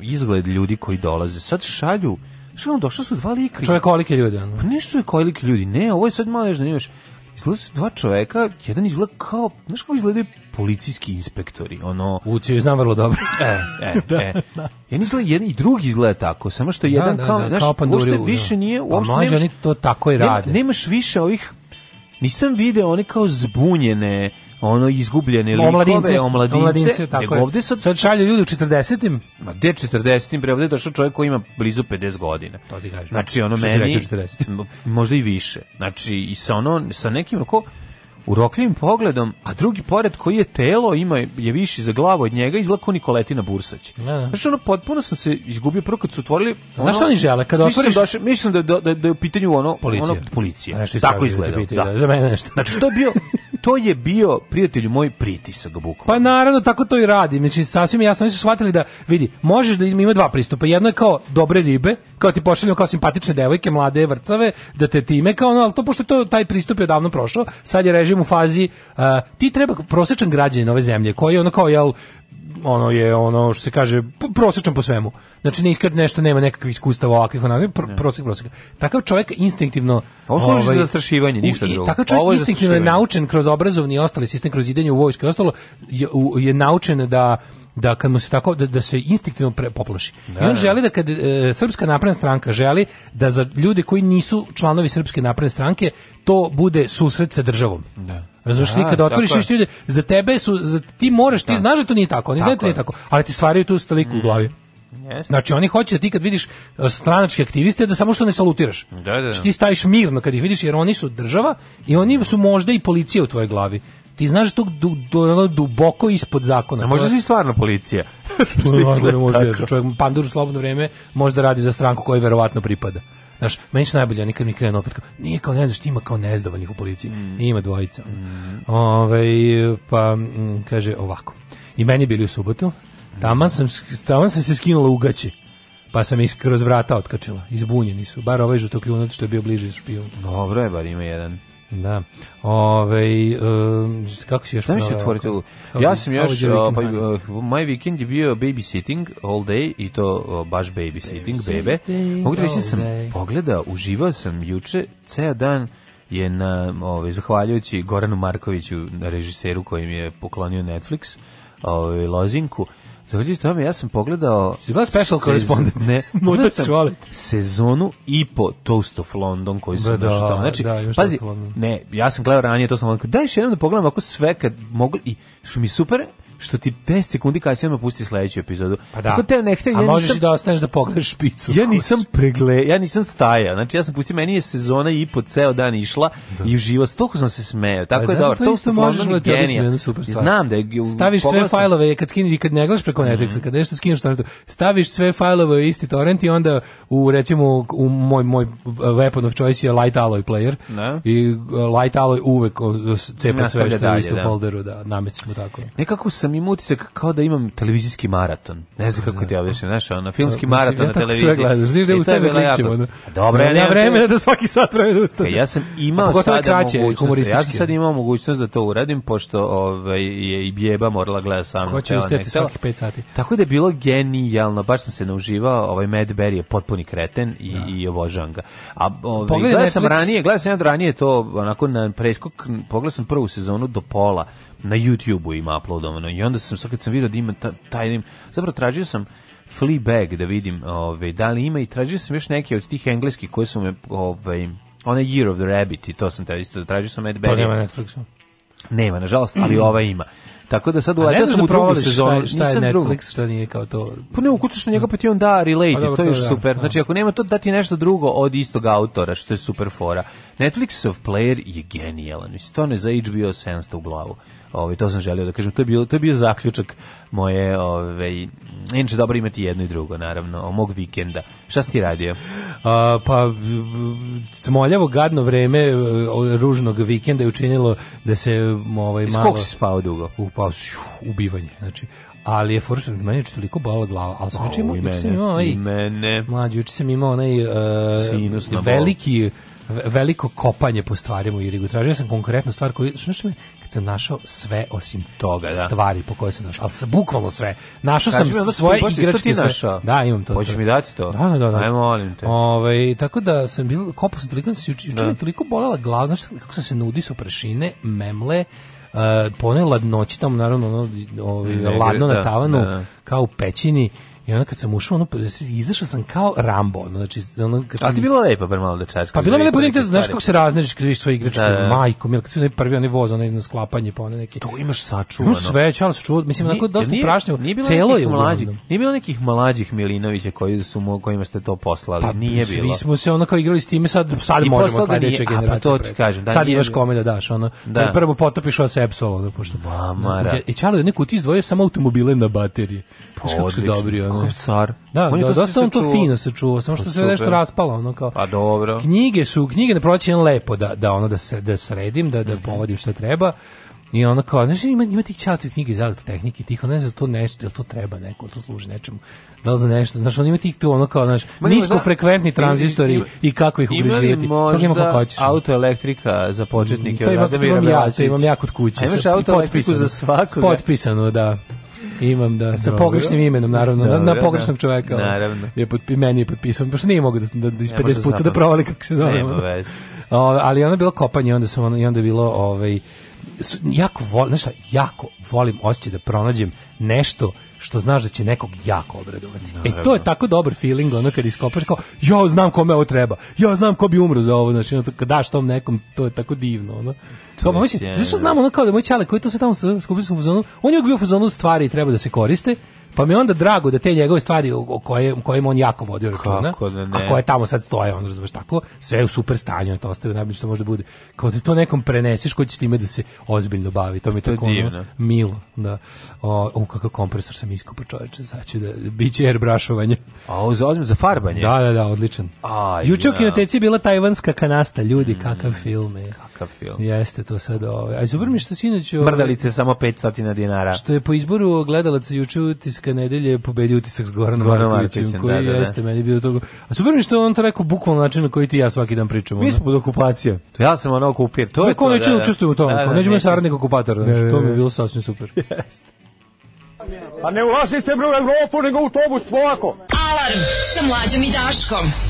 izgled ljudi koji dolaze. Sad šalju... Što ono, došli su dva lika. Čovjek kolike ljudi, ono. Pa nisu čovjek kolike ljudi, ne, ovo je sad malo još da nimaš. Izgleda su dva čoveka, jedan izgleda kao, znaš kako izgledaju policijski inspektori, ono... Vuciju, znam vrlo dobro. e, e, da, e. Da. Ja nisam jedan i drugi izgleda tako, samo što da, jedan da, kao, da, znaš, kao da. više nije... Pa mlađe, oni to tako i rade. Nema, nemaš više ovih... Nisam video oni kao zbunjene, ono izgubljene likove, omladince, omladince, omladince tako je. Ovde sad, sad šalju ljudi u 40-im. Ma gde 40-im, bre, ovde je došao čovjek koji ima blizu 50 godina. To ti kažem. Znači, ono Što meni, možda i više. Znači, i sa, ono, sa nekim, ako, urokljivim pogledom, a drugi pored koji je telo, ima je viši za glavu od njega, izlako Nikoletina Bursać. Da, da. Znaš, ono, potpuno sam se izgubio prvo kad su otvorili... Ono, Znaš što oni žele? Kada otvoriš... Mislim, mislim da, da, da, je u pitanju ono... Policija. Ono, policija. Nešto Tako izgleda. Da, da. da. Za mene nešto. Znači, to je bio... to je bio, prijatelju moj, pritisak bukvalno. Pa naravno, tako to i radi. Znači, sasvim ja sam su shvatili da, vidi, možeš da ima dva pristupa. Jedno je kao dobre ribe, kao ti pošaljamo kao simpatične devojke, mlade vrcave, da te time kao ono, al to pošto to, taj pristup je davno prošao, sad je režim u fazi, uh, ti treba prosečan građanin ove zemlje, koji je ono kao, jel, ono je ono što se kaže prosečan po svemu. Znači ne iskad nešto nema nekakvih iskustava ovakvih onakvih pr prosek prosek. Takav čovjek instinktivno pa osloži služi ovaj, za strašivanje, ništa drugo. Takav pa čovjek ovo je instinktivno je naučen kroz obrazovni i ostali sistem kroz idenje u vojsku i ostalo je, u, je naučen da da kad mu se tako da, da se instinktivno pre, poplaši. Da. I on da. želi da kad e, Srpska napredna stranka želi da za ljude koji nisu članovi Srpske napredne stranke to bude susret sa državom. Da. Razumeš ti da, kad otvoriš i ljude, za tebe su za ti moraš, ti da. znaš da to nije tako, oni znaju da nije tako, ali ti stvaraju tu staliku mm. u glavi. Yes. Znači oni hoće da ti kad vidiš e, stranačke aktiviste da samo što ne salutiraš. Da, da. da. Znači, ti staješ mirno kad ih vidiš jer oni su država i oni su možda i policija u tvojoj glavi ti znaš to du, du, duboko ispod zakona. A možda si stvarno policija. što je možda, možda čovjek pandur u slobodno vrijeme možda radi za stranku kojoj verovatno pripada. Znaš, meni su najbolje, nikad mi krenu opet kao, nije kao ne znaš, ima kao nezdovoljnih u policiji. Mm. Ima dvojica. Mm. Ove, ovaj, pa, mm, kaže ovako. I meni bili u subotu, taman sam, taman sam se skinula u ugaće. Pa sam ih kroz vrata otkačila. Izbunjeni su. Bar ovaj žutokljunac što je bio bliži špijun. Dobro je, bar ima jedan. Da. Ove, um, kako si još... Da mi se otvoriti Ja sam još... Pa, my weekend je bio babysitting all day i to uh, baš babysitting, babysitting bebe. Mogu da reći sam pogledao, uživao sam juče ceo dan je na ovaj zahvaljujući Goranu Markoviću režiseru koji mi je poklonio Netflix ovaj lozinku Zahvaljujući tome, ja sam pogledao... Si bila special correspondent? Ne, pogledao sam sezonu i po Toast of London koji sam došao tamo. Znači, da, pazi, ne, ja sam gledao ranije Toast of London. Daj još jednom da pogledam ako sve kad mogu... I što mi super, što ti 10 sekundi kasnije me pusti sledeću epizodu. Pa da. Tako te ne hteli, ja nisam, možeš da ostaneš da pogledaš špicu. Ja nisam pregle, ja nisam staja. Znači ja sam pustio meni je sezona i po ceo dan išla da. i uživo toliko sam se smejao. Tako pa, je dobro. To isto možeš da ti jednu super stvar. Znam da je staviš sve fajlove kad skineš i kad ne gledaš preko mhm. Netflixa, mm -hmm. kad nešto skineš torrentu, staviš sve fajlove u isti torrent i onda u recimo u moj moj weapon of choice je Light Alloy player. Da. I e, Light Alloy uvek cepa sve što je u istom da. folderu, da namestimo tako. Nekako sam sam im utisak kao da imam televizijski maraton. Ne znam kako ti objašnjam, znaš, ono, filmski da, maraton ja na televiziji. Ja tako sve gledaš, niš da ustane klikćemo. Dobro, ja nemam vremena da svaki sat vreme da ustane. Pa ja sam imao sada kraće, mogućnost, ja sam sad imao mogućnost da to uradim, pošto ovaj, je i Bjeba morala gleda sam. mnom. Ko će ustajati svaki 5 sati? Tako da je bilo genijalno, baš sam se nauživao, ovaj Mad Berry je potpuni kreten i, da. i obožavam ga. A ovaj, gledao sam ranije, gledao sam ranije to, onako, na preskok, pogledao sam prvu sezonu do pola na YouTubeu ima uploadovano i onda sam sad kad sam video da ima taj zapravo tražio sam Fleabag da vidim ove, ovaj, da li ima i tražio sam još neke od tih engleskih koje su me ove, ovaj, one Year of the Rabbit i to sam taj isto tražio sam Ed Berry. To nema Netflixu. Nema, nažalost, ali mm. ova ima. Tako da sad uletao sam da u drugu sezonu. Šta je, šta je Netflix, šta nije kao to? Pa ne, ukucaš na njega pa ti on da relate, pa to je još da, super. Da. Znači, ako nema to, da ti nešto drugo od istog autora, što je super fora. Netflix of player je genijalan. Stvarno je za HBO 700 u glavu. Ovaj to sam želeo da kažem. To je bio to je bio zaključak moje, ovaj inače dobro imati jedno i drugo naravno, o mog vikenda. Šta si ti radio? A, pa smoljavo gadno vreme e, ružnog vikenda je učinilo da se ovaj malo Skok si spao dugo? Upao ubivanje. Znači, ali je foršan, meni je toliko bola glava, al sam učin imao, ovaj sam imao onaj, mene. mlađi, učin sam imao onaj uh, veliki, veliko kopanje po stvarima i Irigu. Tražio sam konkretnu stvar koju, što što sam našao sve osim toga, da. stvari po kojoj sam našao, ali bukvalno sve. Našao sam mi, svoje igračke. Sve. Našao? Da, imam to. Hoćeš mi dati to? Da, da, da. da. Aj, molim te. Ove, ovaj, tako da sam bil, kopao sam toliko, znači, da. mi toliko bolela glava, znaš kako sam se nudisao prašine, memle, uh, eh, pone ladnoći tamo naravno ono, ovaj, ladno da, na tavanu da, da. kao u pećini I onda kad sam ušao, ono, izašao sam kao Rambo. Ono, znači, ono, kad sam... Ali ti bilo lepo, bar malo dečačka. Da pa bilo mi da lepo, te, znaš kako se raznežiš kad vidiš svoje igračke, da, da, da. majku, mil, kad si onaj prvi, onaj voz, onaj na sklapanje, pa onaj neki... To imaš sačuvano. Imam sve, čalo sačuvano, mislim, onako dosta nije, prašnjevo, nije bilo celo je mlađih, Nije bilo nekih mlađih Milinovića koji su, kojima ste to poslali, pa, nije bilo. Mi smo se onako igrali s time, sad, sad I možemo sledeće generacije. A, pa to ti kažem. Da, sad imaš kome da daš, ono, da. prvo potopиш vas Epsol, ono, pošto... Mamara. I čalo je neko ti izdvojio samo automobile na baterije. Znaš kako dobri, ono kakav car. Da, on je da, dosta on to fino se čuo, samo što pa se nešto raspalo, ono kao. Pa dobro. Knjige su, knjige ne proći lepo da da ono da se da sredim, da da mhm. povodim što treba. I onda kao, znaš, ima, ima tih čalati knjige za elektrotehnike, tih, ne znam, to nešto, jel to treba neko, to služi nečemu, da li za nešto, znaš, on ima tih tu, ono kao, znaš, niskofrekventni da. tranzistori ima, i kako ih ugraživati. Ima li pa možda autoelektrika za početnike? Mm, to imam, to imam ja, to imam ja kod kuće. A imaš autoelektriku za svako? Potpisano, da. Imam, da, sa pogrešnim imenom, naravno, Dobro, na, na da. pogrešnog da. čoveka. Naravno. Je pot, meni je potpisao, pošto nije mogu da, da, da iz 50 puta da provali kako se zove. Nema već. ali ono bilo kopanje, onda sam ono, i onda je bilo ovaj, jako volim, znači jako volim osjećaj da pronađem nešto što znaš da će nekog jako obradovati. Da, e, to je tako dobar feeling, ono kad iskopaš kao, ja znam kome ovo treba, ja znam ko bi umro za ovo, znači, ono, kad daš tom nekom, to je tako divno, ono. To, pa, mislim, zašto znam, ono, kao da moj čale koji to sve tamo skupio sam u fazonu, on je bio u fazonu stvari treba da se koriste, pa mi je onda drago da te njegove stvari o koje, kojim on jako vodio računa, da ne. a koje tamo sad stoje, on razumeš tako, sve je u super stanju, to ostaje najbolje što može da bude. Kao da to nekom prenesiš ko će s time da se ozbiljno bavi, to mi je tako ono, milo. Da. O, kakav kompresor sam iskopao čoveče, sad ću da biće airbrushovanje. A ovo za farbanje. Da, da, da, odličan. Aj, Juče u da. kinoteci bila tajvanska kanasta, ljudi, mm, kakav film je. Kakav film. Jeste to sad ove. A super mi što sinoć Mrdalice samo 500 dinara. Što je po izboru gledalaca juče utiska nedelje pobedio utisak s Goran Markovićem, koji da, da, da. jeste da. meni bio toga. A super mi što on to rekao bukvalno način na koji ti ja svaki dan pričamo. Mi smo pod okupacijom. To ja sam ono okupir. To je to. Kako nećemo da, učestvovati u tome? Nećemo saradnik da, To mi je bilo sasvim super. Jeste. Pa ne ulazite bre u Evropu, nego u autobus, polako. Alarm sa mlađom i Daškom.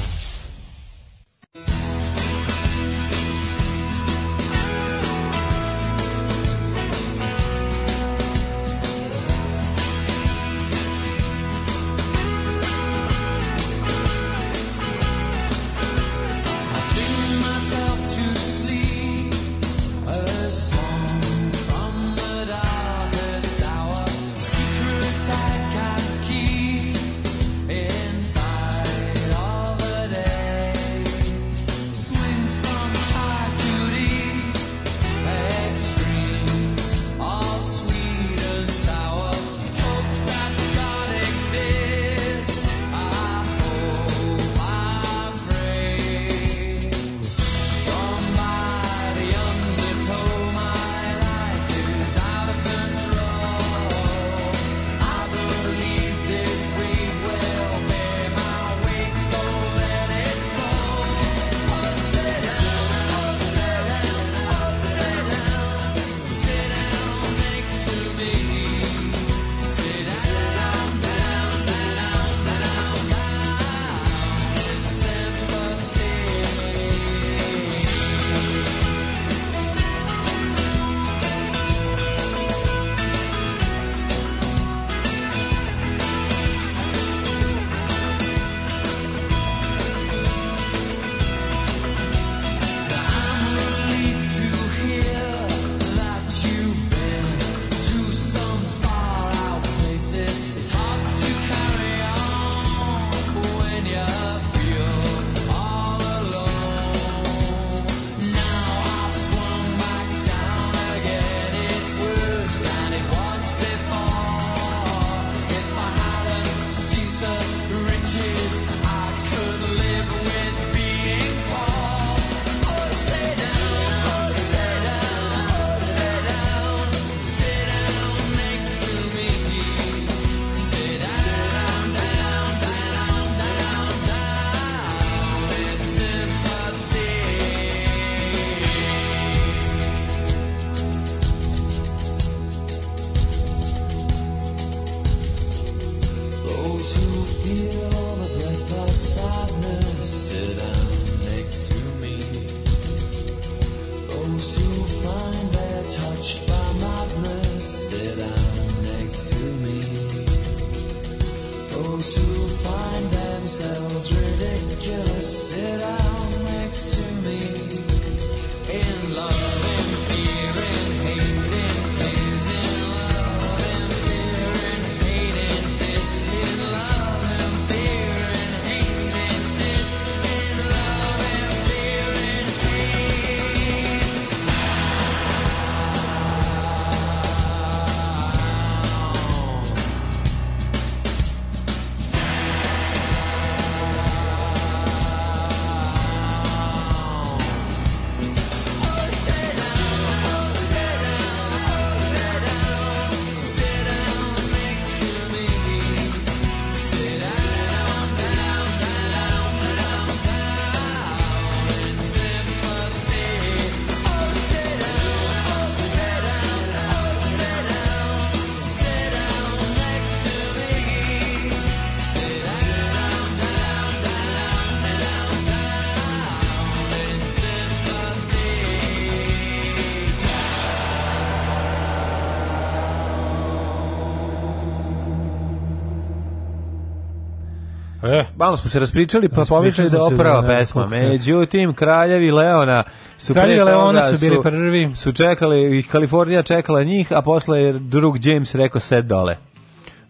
malo smo se raspričali pa pomislili da je oprava da, da, pesma. Međutim, kraljevi Leona su kraljevi Leona su bili prvi. Su čekali, i Kalifornija čekala njih, a posle je drug James rekao sed dole.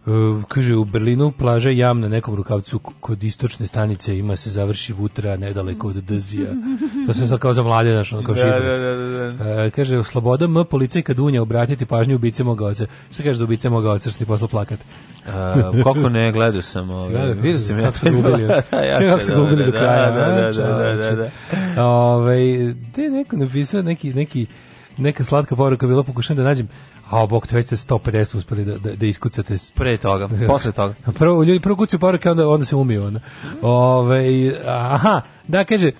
Uh, kaže u Berlinu plaža jam na nekom rukavcu kod istočne stanice ima se završi vutra nedaleko od Dzija. To se sad kao za mlade naš, kao da, da, da, da, uh, kaže, sloboda M, policija kad unja obratiti pažnju ubice moga oca. Šta kaže za ubice moga oca, što ti poslao plakat? Uh, koliko ne, gledao sam. Ovaj, vidio sam ja to. Sve kako se gubili do da, kraja. Da, da, da. da, da, da. Ove, te neko napisao neki, neki, neka slatka poruka bila pokušam da nađem a bok već ste 150 uspeli da, da, da iskucate pre toga, posle toga prvo ljudi prvo kucaju poruke onda, onda se umiju ona. Ove, aha, da kaže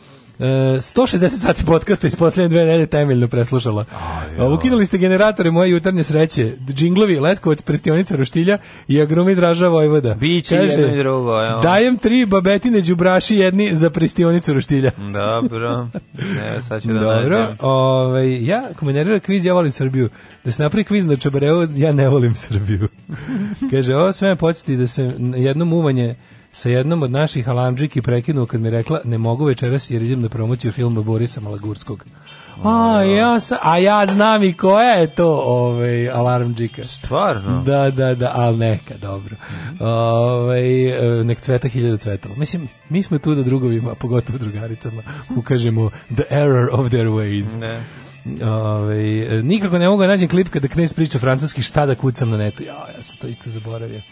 160 e, sati podcasta iz posljednje dve nedelje temeljno preslušala. Oh, Ukinuli ste generatore moje jutarnje sreće, džinglovi, Leskovac, prestionica Ruštilja i Agrumi Draža Vojvoda. Biće Kaže, jedno i drugo. Evo. Dajem tri babetine đubraši jedni za prestionicu Ruštilja. Dobro. Evo, sad ću da Dobro. Ove, ovaj, ja, komentarira kviz, ja volim Srbiju. Da se napravi kviz na Čabarevo, ja ne volim Srbiju. Kaže, ovo sve me podsjeti da se jednom uvanje sa jednom od naših alamđiki prekinuo kad mi rekla ne mogu večeras jer idem na promociju filma Borisa Malagurskog. A, ja, sa, a ja znam i koja je to ovaj, alarmđika. Stvarno? Da, da, da, ali neka, dobro. Mhm. Ovaj, e, nek cveta hiljada cvetova. Mislim, mi smo tu da drugovima, pogotovo drugaricama, ukažemo the error of their ways. Ne. Ove, nikako ne mogu da naći klip kada knez priča francuski šta da kucam na netu. Ja, ja sam to isto zaboravio.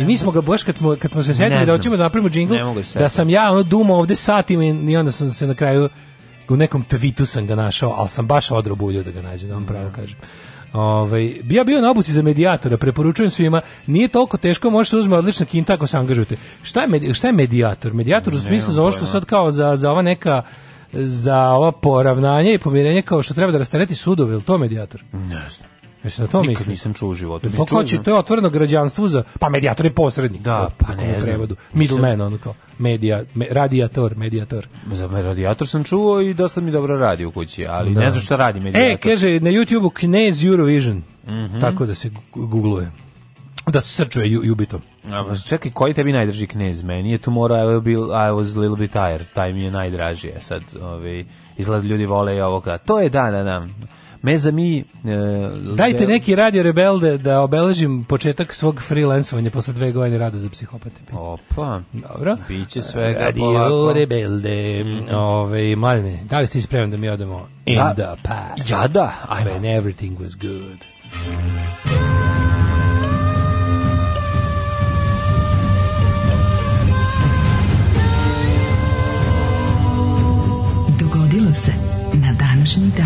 I mi smo ga baš kad smo, kad smo se setili da hoćemo da napravimo džingl, da sam ja ono dumao ovde satima i onda sam se na kraju u nekom tweetu sam ga našao, ali sam baš odrobuljio da ga nađem, da vam pravo da. kažem. Ovaj ja bio na obuci za medijatora, preporučujem svima, nije toliko teško, možete uzme odlična kinta ako se angažujete. Šta je šta je medijator? Medijator u smislu za ovo što sad kao za za ova neka za ova poravnanje i pomirenje kao što treba da rastereti sudovi, ili to medijator? Ne znam. Jesi na to Nikad mislim? nisam čuo u životu. Pa ko će, to je otvoreno građanstvu za... Pa medijator je posrednik. Da, pa ne znam. Middleman, on kao. Medija, me, radijator, medijator. Za radijator sam čuo i dosta mi dobro radi u kući, ali da. ne znam šta radi medijator. E, kaže, na YouTube-u Knez Eurovision. Mm -hmm. Tako da se googluje. Da se srčuje ju, jubito. A, čekaj, koji tebi najdraži knez? Meni je mora, I, be, I was a little bit tired. Taj mi je najdraži. E, sad, ovaj, izgleda ljudi vole i ovoga. To je, da, da, da. Meza mi... E, Dajte neki radio rebelde da obeležim početak svog freelancovanja posle dve godine rada za psihopate. Opa, Dobro. biće svega radio polako. rebelde. Mhm. Ove, mladine, da li ste ispremni da mi odemo in da, the past? Ja da. When everything was good. današnji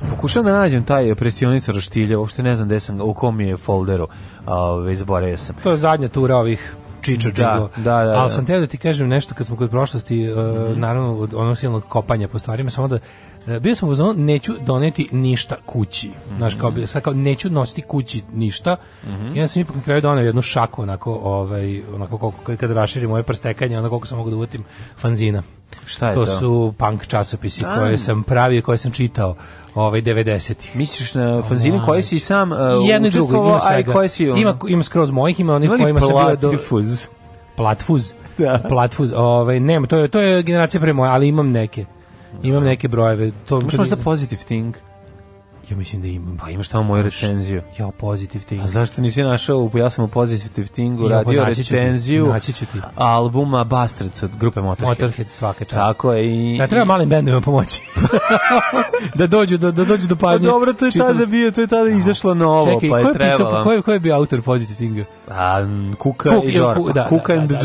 dan. Pokušavam da nađem taj presionica roštilja, uopšte ne znam gde sam, u kom je folderu, uh, zaboravio sam. To je zadnja tura ovih čiča da, da, da, Ali da. sam teo da ti kažem nešto kad smo kod prošlosti, uh, mm -hmm. naravno od onog silnog kopanja po stvarima, samo da E, bio sam u zonu, neću doneti ništa kući. Mm -hmm. Znaš, kao, sad kao, neću nositi kući ništa. Mm -hmm. I onda sam ipak na kraju donao jednu šaku, onako, ovaj, onako koliko, kad raširi moje prstekanje, onda koliko sam mogu da uvotim fanzina. Šta je to? To su punk časopisi Aj. koje sam pravio, koje sam čitao ovaj 90 -ih. Misliš na ovaj, fanzine oh, koji si sam uh, jedno drugo, ima svega. Aj, koje si, ono? ima, ima skroz mojih, ima onih kojima se bio... Do... Platfuz. Platfuz. Da. Platfuz. Ovaj, nema, to je, to je generacija pre moje, ali imam neke. Imam neke brojeve. To Možeš možda positive thing? Ja mislim da imam. Pa imaš tamo moju recenziju. Ja Positive Thing. A zašto nisi našao, ja sam u Positive Thingu pa radio naći recenziju. ti, naći ću ti. Albuma Bastards od grupe Motorhead. Motorhead svaka čast. Tako je. I, ja, treba malim bendovima pomoći. da dođu do, da dođu do pa pažnje. Pa dobro, to je Čitali... tada bio, to je tada izašlo novo, Čekaj, pa je, ko je trebalo. Pisao, ko je, ko je bio autor Positive Thinga? A, pa, Kuka Kuk, i Džora. da, Kuka da, da, and da,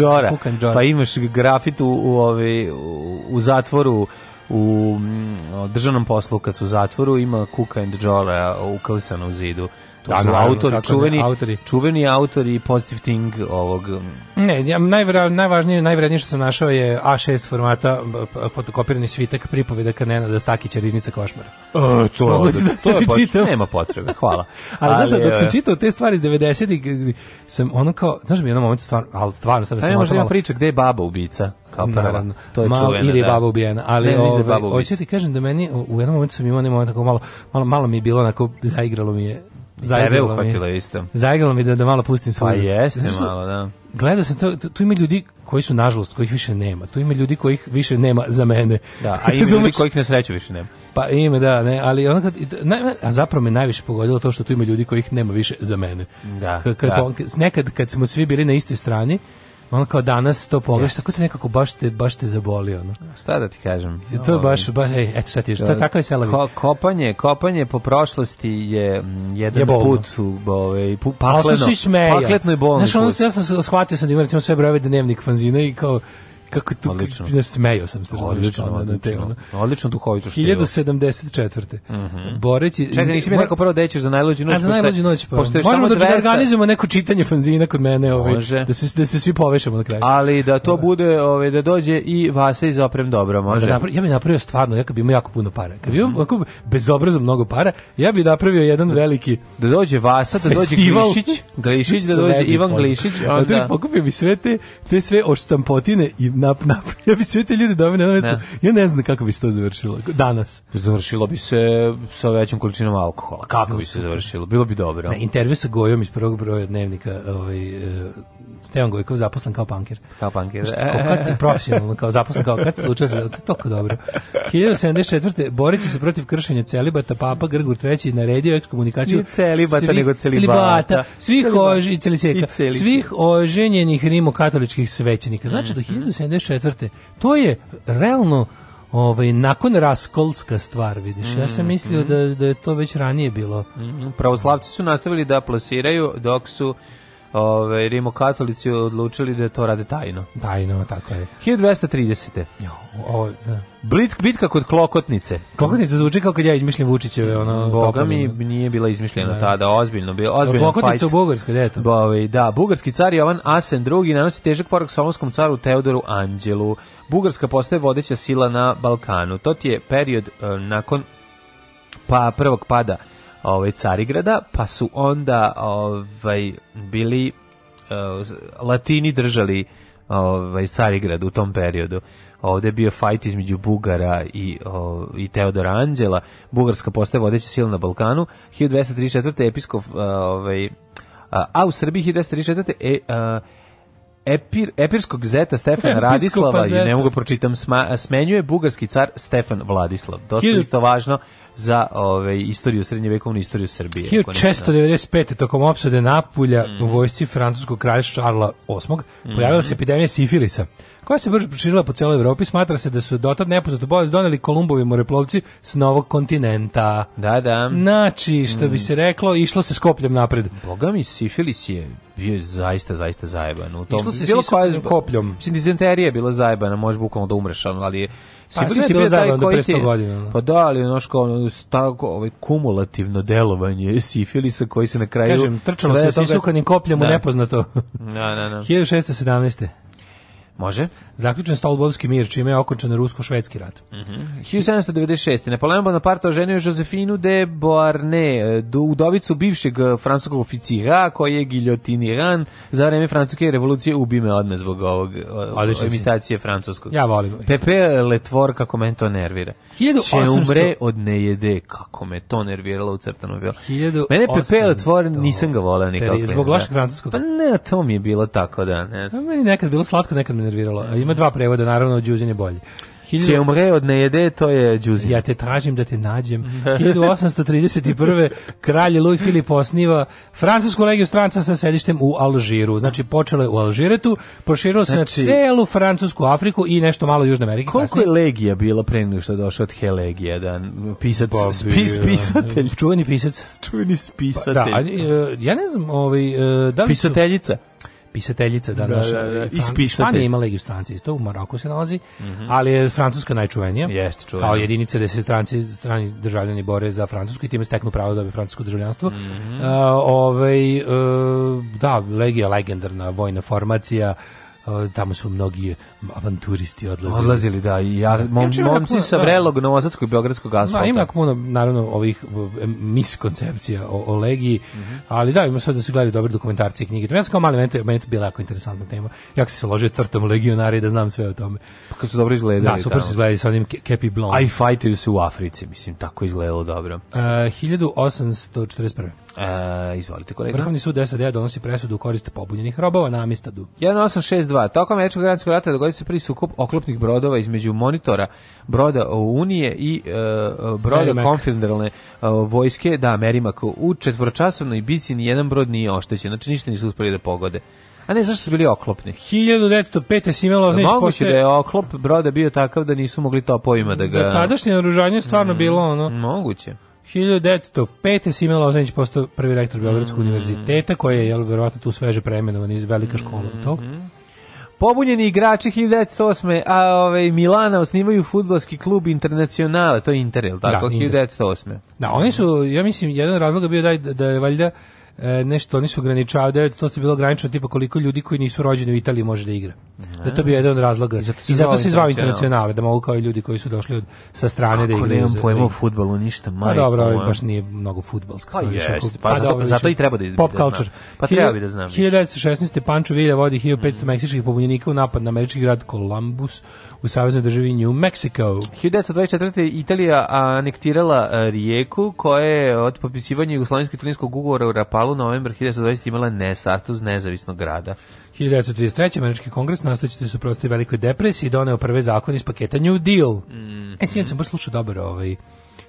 Džora. Pa imaš grafit u, u, u, u zatvoru u mm, državnom poslu kad su u zatvoru ima Kuka and Jola uh, ukalisana u zidu To da, su autori, čuveni, autori. čuveni autori Positive Thing ovog... Um, ne, ja, najvra, najvažnije, najvrednije što sam našao je A6 formata fotokopirani svitak pripovedaka Nenada Stakića Riznica Košmara. E, to, Mogu da, to je poč... nema potrebe, hvala. ali, ali znaš, dok sam e, čitao te stvari iz 90-ih, sam ono kao, znaš mi jednom momentu stvarno, ali stvarno sam... Da, pa ne možda ima priča gde je baba ubica kao prva. To je malo, čuvena, ili je da. baba ubijena, ali ne, da ove, ovaj, hoću da ti kažem da meni u jednom momentu sam imao ne moment tako malo, malo, malo mi je bilo onako zaigralo mi je Tebe uhvatila isto. Zaigralo mi da, da malo pustim svoje. Pa jeste Znaš, malo, da. Gledao sam, to, tu ima ljudi koji su nažalost, kojih više nema. Tu ima ljudi kojih više nema za mene. Da, a ima ljudi kojih na sreću više nema. Pa ima, da, ne, ali ono kad, na, a zapravo me najviše pogodilo to što tu ima ljudi kojih nema više za mene. Da, kad, kad, da. Nekad kad smo svi bili na istoj strani, on kao danas to pogledaš, tako te nekako baš te, baš te zaboli. Ono. Šta da ti kažem? I to je ovaj, baš, baš ej, eto šta ti to, tako je selavi. Ko, kopanje, kopanje po prošlosti je mm, jedan je put u, ove, ovaj, pu, pakleno, pakletno i bolno. Znaš, ono, ja sam shvatio sam da ima recimo sve brojeve dnevnik fanzina i kao kako tu odlično. Znaš, smejao sam se razumiješ odlično, na, na te ono. Odlično duhovito štilo. 1074. Mm -hmm. Boreći Čekaj, nisi mi rekao prvo da ćeš za najluđu noć. A za najluđu noć pa. Možemo da 200... Da organizujemo neko čitanje fanzina kod mene, ovaj, Može. da se da se svi povešamo na kraju. Ali da to bude, ovaj da dođe i Vasa iz oprem dobro, može. Da, ja bih napravio stvarno, ja bih imao jako puno para. Kad bi mm -hmm. bezobrazno mnogo para, ja bih napravio jedan veliki da dođe Vasa, da dođe Glišić, Glišić da dođe Ivan Glišić, onda pokupio bi sve te sve odstampotine i nap, nap. Ja bi sve te ljude doveo na mesto. Ja ne znam kako bi se to završilo danas. Završilo bi se sa većom količinom alkohola. Kako bi se završilo? Bilo bi dobro. Ne, intervju sa Gojom iz prvog broja dnevnika, ovaj e, Stevan Gojkov zaposlen kao panker. Kao panker. Što, e, kad je e. profesionalno kao zaposlen kao kad se odlučio za da to dobro. 1074. boreći se protiv kršenja celibata Papa Grgur III naredio ekskomunikaciju Nije celibata svih, nego celibata. svih oži, celiseka, i svih oženjenih rimokatoličkih svećenika. Znači do 1074. Mhm. to je realno ovaj, nakon raskolska stvar, vidiš. Ja sam mhm, mislio mm -hmm. da, da je to već ranije bilo. Mm -hmm. Pravoslavci su nastavili da plasiraju dok su ove, rimokatolici odlučili da to rade tajno. Tajno, tako je. 1230. Jo, o, da. Blit, bitka kod Klokotnice. Klokotnica zvuči kao kad ja izmišljam Vučićeve. Ono, Boga mi nije bila izmišljena da. tada, ozbiljno. Bila, ozbiljno Klokotnica fight. u Bugarskoj, da je to? Bove, ovaj, da, bugarski car Jovan Asen II nanosi težak porok slavonskom caru Teodoru Anđelu. Bugarska postaje vodeća sila na Balkanu. To ti je period uh, nakon pa prvog pada ovaj Carigrada, pa su onda ovaj bili uh, Latini držali ovaj Carigrad u tom periodu. Ovde je bio fajt između Bugara i, o, eh, i Teodora Anđela. Bugarska postaje vodeća sila na Balkanu. 1234. episkop eh, ovaj, a, a u Srbiji 1234. E, a, Epir, epirskog zeta Stefana Episkopa Radislava, zeta. ne mogu da pročitam, sma, smenjuje bugarski car Stefan Vladislav. Dosta Hiljus... isto važno, za ove, istoriju, srednjevekovnu istoriju Srbije. 1695. tokom opsade Napulja mm. u vojsci francuskog kralja Šarla VIII mhm. pojavila se epidemija sifilisa koja se brzo proširila po celoj Evropi, smatra se da su dotad nepoznatu bolest doneli Kolumbovi moreplovci s novog kontinenta. Da, da. Znači, što mm. bi mhm. se reklo, išlo se skopljem napred. Boga mi, sifilis je bio zaista, zaista zajeban. U tom, išlo se bilo koja, kopljom. Mislim, dizenterija je bila zajebana, može bukvalno da umreš, ali Pa, Sibir je bilo zajedno do pre 100 godina. Pa da, ali ono što ono, tako, ovaj, kumulativno delovanje sifilisa koji se na kraju... Kažem, trčalo se sa sukanim kopljem u da. nepoznato. Na, na, na. 1617. Može. Zaključen Stolbovski mir, čime je okončan rusko-švedski rat. Mm -hmm. 1796. Napoleon Bonaparte oženio Josefinu de Beauharnais, eh, udovicu bivšeg eh, francuskog oficira koji je giljotiniran za vreme francuske revolucije ubime odme zbog ovog eh, Odlično imitacije francuskog. Ja volim. Pepe Letvor, kako me to nervira. 1800... Če umre od nejede, kako me to nerviralo u crtanom vilu. 1800... Mene Pepe Letvor nisam ga voleo nikako. Zbog lošeg da. francuskog. Pa ne, to mi je bilo tako da. Ne znam. Meni nekad bilo slatko, nekad mi nerviralo. Ima dva prevoda, naravno, Đuzin je bolji. Če umre od nejede, to je džuzi. Ja te tražim da te nađem. 1831. kralj Louis Filip osniva francusku legiju stranca sa sedištem u Alžiru. Znači, počelo je u Alžiretu, proširilo se znači, na celu francusku Afriku i nešto malo Južne Amerike. Koliko kasnije. je legija bila pre nego što je došao od Helegija? Da, pisac, pa, spis, pisatelj. Čuveni pisac. Čuveni spisatelj. Pa, da, a, e, ja ne znam, ovaj, e, da li su, Pisateljica pisateljica da, danas. Da, da, da, ima legiju stranci isto, u Maroku se nalazi, mm -hmm. ali je Francuska najčuvenija. jeste čuvena. Kao jedinica da se stranci, strani državljani bore za Francusku i time steknu pravo da bi francusko državljanstvo. Mm -hmm. uh, ovaj, uh, da, legija legendarna vojna formacija, tamo su mnogi avanturisti odlazili. Odlazili, da, i ja, mom, ja, momci puno, sa Vrelog, da, Novosadskog i Beogradskog asfalta. Da, ima puno, naravno, ovih miskoncepcija o, o Legiji, mm -hmm. ali da, ima sad da se gledaju dobre dokumentarci i knjige. To ja sam kao mali, meni to, meni to bila jako interesantna tema. Ja se ložio crtom legionari da znam sve o tome. Pa kad su dobro izgledali. Da, super su izgledali sa onim kepi blond. i fajtaju se u Africi, mislim, tako izgledalo dobro. E, uh, 1841. E, izvolite kolega. Vrhovni sud SAD donosi presudu u korist pobunjenih robova na Amistadu. 1862. Tokom Američkog granskog rata dogodio se prvi sukup oklopnih brodova između monitora broda Unije i e, broda konfederalne e, vojske, da, Merimak. U četvoročasovnoj bici jedan brod nije oštećen, znači ništa nisu uspeli da pogode. A ne, zašto su bili oklopni? 1905. Sime znači da, Moguće da je oklop broda bio takav da nisu mogli topovima da ga... Da tadašnje naružanje stvarno mm, bilo ono... Moguće. 1905. Sime Lozanić postao prvi rektor Beogradskog mm -hmm. univerziteta, koji je, jel, verovatno tu sveže preimenovan iz velika mm-hmm. škola mm -hmm. Pobunjeni igrači 1908. A ove, ovaj, Milana osnivaju futbalski klub Internacionale, to je Inter, jel tako? Da, 1908. Da, oni su, ja mislim, jedan razlog bio da, da je valjda e, nešto oni su ograničavali, to se bilo ograničeno tipa koliko ljudi koji nisu rođeni u Italiji može da igra. Da to bio jedan od razloga. I zato se, I zato se zvao internacionale, da mogu kao i ljudi koji su došli od, sa strane da Kako da igraju. Kako nemam pojma o futbolu, ništa pa majko. Pa dobro, ovaj baš nije mnogo futbalska. Pa jest, pa, pa zato, zato i treba da, pop da culture. Pa treba bi da znam. 1916. Pancho Villa vodi 1500 mm. meksičkih pobunjenika u napad na američki grad Columbus u saveznoj državi New Mexico. 1924. Italija anektirala e, rijeku koja je od potpisivanja Jugoslovenskog italijanskog ugovora u Rapalu festivalu novembra 1920 imala ne nezavisnog grada. 1933. Američki kongres nastojeći da su prosto velikoj depresiji doneo prve zakone iz paketa New Deal. Mm -hmm. E, sinoć sam baš slušao dobro ovaj,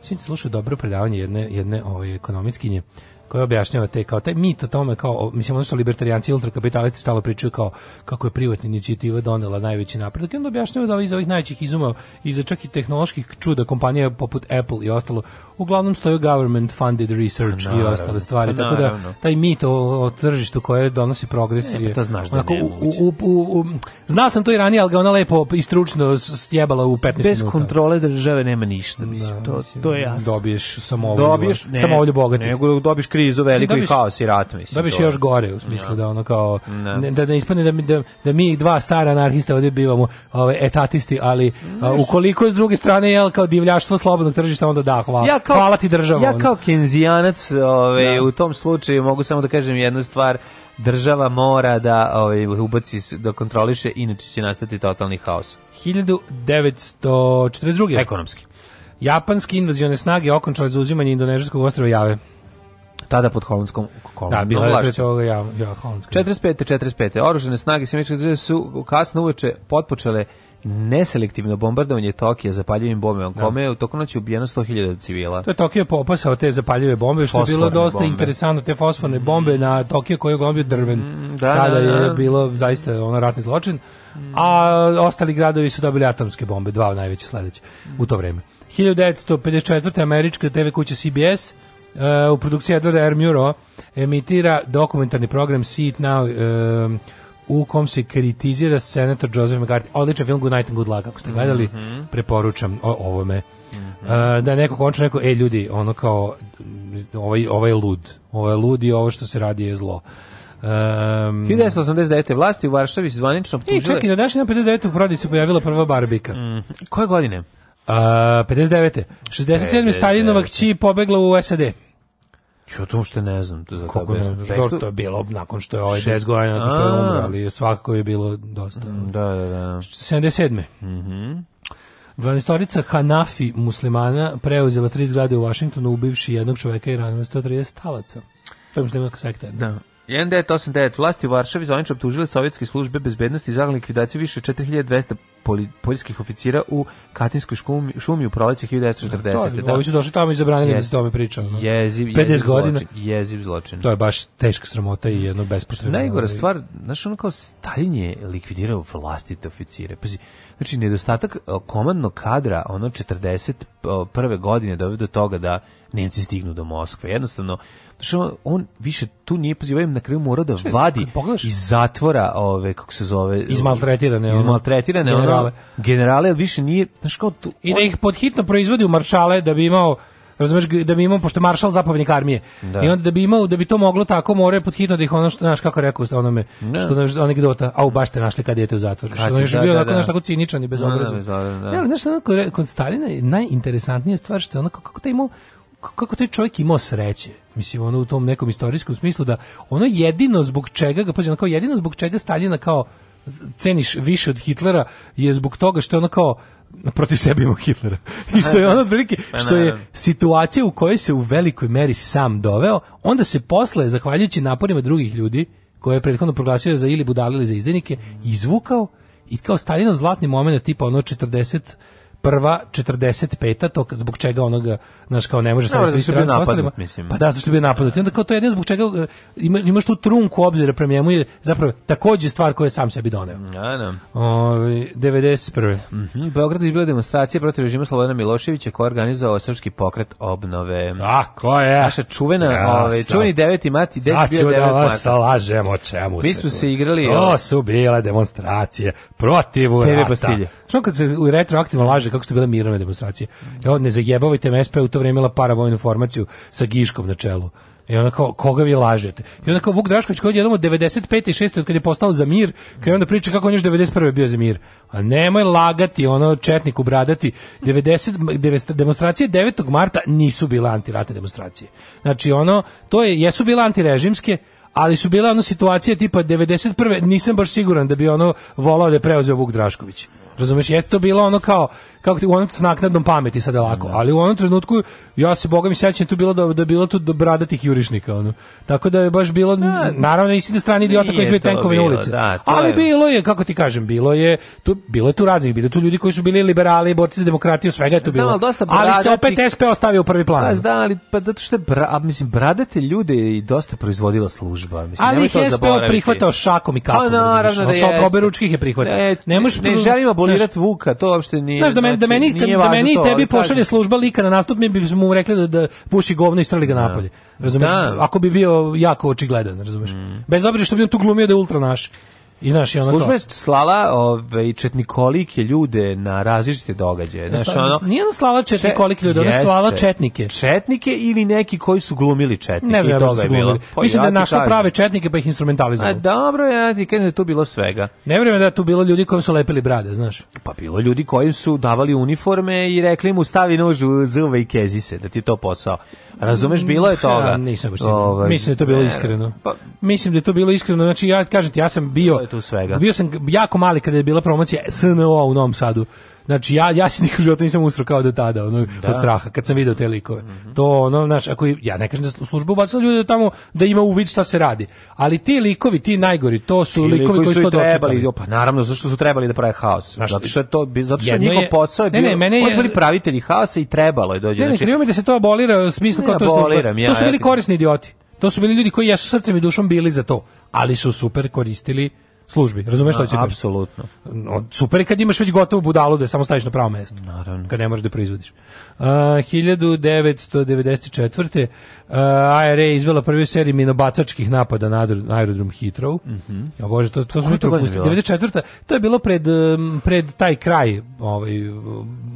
sinoć sam slušao dobro predavanje jedne, jedne ovaj, ekonomistkinje koja objašnjava te kao taj mit o tome kao mislim ono su libertarijanci i ultrakapitalisti stalo pričaju kao kako je privatna inicijativa donela najveći napredak i onda objašnjava da iz ovih najvećih izuma iza čak i tehnoloških čuda kompanija poput Apple i ostalo uglavnom stoje government funded research naravno, i ostale stvari, naravno. Pa tako da taj mit o, o tržištu koje donosi progres ne, pa je... To znaš da onako, da u, u, u, znao sam to i ranije, ali ga ona lepo istručno stjebala u 15 Bez minuta. Bez kontrole države nema ništa, mislim, da, to, mislim, to je jasno. Dobiješ samovolju, dobiješ, ne, samovolju bogati Nego da dobiješ krizu veliku dobiješ, i kaos i rat, mislim. Dobiješ to. još gore, u smislu ja. da ono kao, da. ne. da ne ispane da, mi, da, da mi dva stara anarhista ovdje bivamo ove, etatisti, ali a, ukoliko s druge strane je kao divljaštvo slobodnog tržišta, onda da, hvala. Ja kao, hvala ti država. Ja kao kenzijanac ovaj, da. u tom slučaju mogu samo da kažem jednu stvar, država mora da ovaj, ubaci, da kontroliše, inače će nastati totalni haos. 1942. Ekonomski. Japanske invazione snage okončale uzimanje indonežijskog ostrava Jave tada pod holandskom kolom. Da, bila je pre toga ja, ja holandska. 45. 45. Oružene snage Sjemeničke države su kasno uveče potpočele neselektivno bombardovanje Tokija zapaljivim bombama, da. kome je u toku noći ubijeno 100.000 civila. To je Tokio popasao te zapaljive bombe, što je bilo dosta bombe. interesantno, te fosforne mm. bombe na Tokio koje je glomio drven. Mm, da, Tada da, da, je bilo zaista ono ratni zločin. Mm. A ostali gradovi su dobili atomske bombe, dva najveće sledeće mm. u to vreme. 1954. Mm. američka TV kuća CBS uh, eh, u produkciji Edwarda R. Muro emitira dokumentarni program See It Now uh, u kom se kritizira senator Joseph McCarthy. Odličan film Good Night and Good Luck, ako ste gledali, mm -hmm. preporučam o, ovome. Mm -hmm. uh, da neko končno rekao, e ljudi, ono kao, ovaj, ovaj je lud, ovaj je lud i ovo što se radi je zlo. Um, 1989. vlasti u Varšavi su zvanično e, optužile... I čekaj, na današnji 59. u prodaju se pojavila prva barbika. Mm. Koje godine? Uh, 59. 67. 59. Stalinova kći pobegla u SAD. Ja znači, to uopšte ne znam. To za Kako ne znaš, Bechtel... to je bilo nakon što je ovaj 10 godina, nakon što je umro, ali svakako je bilo dosta. Mm, da, da, da. 77. Mhm. Mm 12-orica Hanafi muslimana preuzela tri zgrade u Vašingtonu, ubivši jednog čoveka i ranila 130 talaca. To je muslimanska sekta. Ne? Da. 1989 vlasti u Varšavi zvanično optužile sovjetske službe bezbednosti za likvidaciju više 4200 poljskih oficira u Katinskoj šumi, šumi u proleće 1940. Da, da. Ovi su došli tamo i zabranili yes. da se tome priča. No. Jeziv, 50 jeziv godina. Zločin, jeziv zločin. To je baš teška sramota i jedno bespošteno. Najgora ovaj. stvar, znaš, ono kao Stalin je likvidirao vlastite oficire. Pazi, znači, nedostatak komandnog kadra, ono 41. godine dovede do toga da Nemci stignu do Moskve. Jednostavno, što on više tu nije pozivao, ovaj na kraju mora da vadi Pogledaš? iz zatvora ove, kako se zove... Izmaltretirane. Izmaltretirane, ono, generale. generale, više nije, znaš kao tu... I da ih podhitno proizvodi u maršale da bi imao razumeš da bi imao pošto maršal zapovjednik armije da. i onda da bi imao da bi to moglo tako more pod hitno da ih ono što znaš kako rekao onome ne. Da. što znaš anegdota u baš te našli kad idete u zatvor što je da, bio da, tako da. Naš, tako ciničan i da, bezobrazan ne, ne, znaš onako, kod Stalina je najinteresantnija stvar što je onako kako taj imao kako taj čovjek imao sreće mislim ono u tom nekom istorijskom smislu da ono jedino zbog čega ga pazi kao jedino zbog čega Staljina kao ceniš više od Hitlera je zbog toga što je ono kao protiv sebe imao Hitlera. I što je ono otprilike, pa što je situacija u kojoj se u velikoj meri sam doveo, onda se posle, zahvaljujući naporima drugih ljudi, koje je prethodno proglasio za ili budali ili za izdenike, izvukao i kao Stalinov zlatni moment tipa ono 40 prva 45 to zbog čega onoga naš kao ne može staviti no, stranu ostalima mislim. pa da zašto bi napadnut onda kao to je jedno zbog čega e, ima, imaš što trunku obzira prema njemu je zapravo takođe stvar koju sam sebi doneo da da ovaj 91 mhm mm Beograd izbila demonstracije protiv režima Slobodana Miloševića koji organizovao srpski pokret obnove a ko je naša čuvena ja, ovaj čuveni 9. mart 10 bio 9. Da mart sa lažemo čemu mi smo se igrali o su bile demonstracije protiv TV rata. Postilje Što kad se u retroaktivno laže kako su to bile mirovne demonstracije? Evo, ne zajebavajte me, SP u to vrijeme imala paravojnu formaciju sa Giškom na čelu. I onda kao, koga vi lažete? I onda kao Vuk Drašković koji jednom od 95. i 6. od kad je postao za mir, kada onda priča kako on još 91. bio za mir. A nemoj lagati, ono četnik ubradati. 90, 90, demonstracije 9. marta nisu bile antirate demonstracije. Znači ono, to je, jesu bile antirežimske, ali su bila ono situacije tipa 91. nisam baš siguran da bi ono volao da je preuzeo Vuk Drašković. Razumeš, jeste to bilo ono kao kako ti u onom s naknadnom pameti sad lako, da. ali u onom trenutku ja se boga mi sećam tu bilo da da bilo tu do bradatih jurišnika ono. Tako da je baš bilo da, naravno nisi na strani idiota koji izve tenkove ulice. Da, ali je... bilo je kako ti kažem, bilo je tu bilo je tu raznih, bilo tu ljudi koji su bili liberali, borci za demokratiju, svega je tu bilo. ali, dosta ali se opet SP ostavio u prvi plan. Da, da, ali pa zato što je bra, mislim bradate ljude i dosta proizvodila služba, mislim. Ali ih SP prihvatao šakom i kapom. Pa naravno da je. Sa je prihvatao. Ne, ne želimo abolirati Vuka, to uopšte nije. Znaš da meni, da meni, znači, da meni tebi pošalje služba lika na nastup, mi bi mu rekli da, da puši govno i strali ga da. napolje. Razumeš? Da. Ako bi bio jako očigledan, razumeš? Mm. Bez obzira što bi on tu glumio da je ultra naš. I naš, ona Služba je slala ove, ovaj, četnikolike ljude na različite događaje. Znaš, ono, nije ona slala četnikolike ljude, ona slala četnike. Četnike ili neki koji su glumili četnike. Ne znam, da je bilo. Pa, Mislim da ja da je našla prave četnike pa ih instrumentalizovali. A dobro, ja ti kažem da je tu bilo svega. Ne vjerujem da je tu bilo ljudi kojim su lepili brade, znaš. Pa bilo ljudi kojim su davali uniforme i rekli mu stavi nož u zove i kezi se, da ti to posao. Razumeš, bilo je toga. Ja, nisam baš ovaj, Mislim da je to bilo e, iskreno. Pa, Mislim da je to bilo iskreno. Znači, ja kažem ti, ja sam bio... To je tu svega. Bio sam jako mali kada je bila promocija SNO u Novom Sadu. Znači ja ja se nikad u životu nisam usro kao do tada, ono da. od straha kad sam video te likove. Mm -hmm. To ono znaš, ako ja ne kažem da službu bacaju ljude tamo da ima uvid šta se radi, ali ti likovi, ti najgori, to su ti likovi, likovi koji su to trebali, pa naravno zato što su trebali da prave haos. Znači, zato što je to zato što njihov posao je bio, ne, ne, mene je, bili pravitelji haosa i trebalo je da dođe. Ne, znači, ne, mi da se to abolira u smislu kao to služba. Ja, to su bili korisni idioti. To su bili ljudi koji jesu srcem i dušom bili za to, ali su super koristili službi. Razumeš šta da, hoćeš da će? Apsolutno. No, super je kad imaš već gotovu budalu da je samo staviš na pravo mesto. Naravno. Kad ne možeš da proizvodiš. Uh, 1994. Uh, IRA e izvela prvi seriju minobacačkih napada na aerodrom Heathrow. Mm Ja bože, to, to smo jutro pustili. 94. To je bilo pred, um, pred taj kraj ovaj,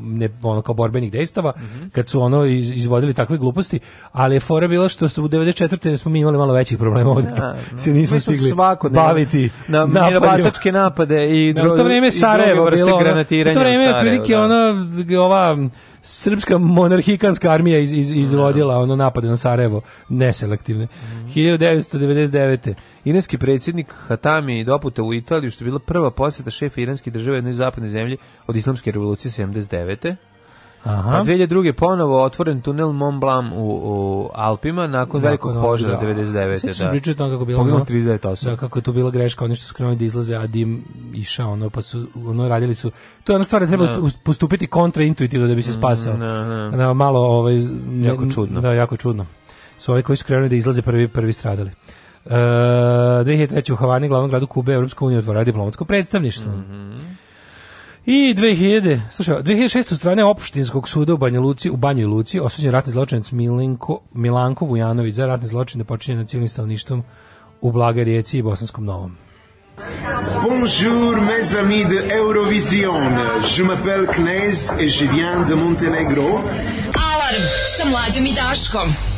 ne, ono kao borbenih dejstava, mm -hmm. kad su ono iz, izvodili takve gluposti, ali je fora bila što su u 94. smo mi imali malo većih problema ovdje. Ja, da, no. se nismo stigli svako baviti na, na napalju. I na bacačke napade i da, druge. U to vreme je Sarajevo bilo. U to vreme je prilike da. ona ova srpska monarhikanska armija iz, iz, da. izvodila ono napade na Sarajevo neselektivne. Mm. 1999. Iranski predsjednik Hatami doputa u Italiju, što je bila prva posjeta šefa iranske države jednoj zapadnoj zemlji od islamske revolucije 79. Aha. Pa 2002. ponovo otvoren tunel Mont Blanc u, u Alpima nakon velikog požara da. 99. Sveći da. se tamo kako bilo ono, 38. Da, kako je tu bila greška, oni što su krenuli da izlaze, a dim išao, ono, pa su, ono, radili su, to je ono stvar da treba no. postupiti kontraintuitivno da bi se mm, spasao. No, no. Na, malo, ovaj, ne, jako čudno. Da, jako čudno. Su ovi koji su krenuli da izlaze prvi, prvi stradali. Uh, e, 2003. u Havani, glavnom gradu Kube, Evropska unija otvora diplomatsko predstavništvo. Mm -hmm. I 2000, slušaj, 2006. u strane opštinskog suda u Banja Luci, u Banjoj Luci, osuđen ratni zločinac Milinko, Milanko Vujanović za ratne zločine da počinjene na civilnim stanovništvom u Blaga Rijeci i Bosanskom Novom. Bonjour mes amis de Eurovision. Je m'appelle Knez et je viens de Montenegro. Alarm sa mlađom i Daškom.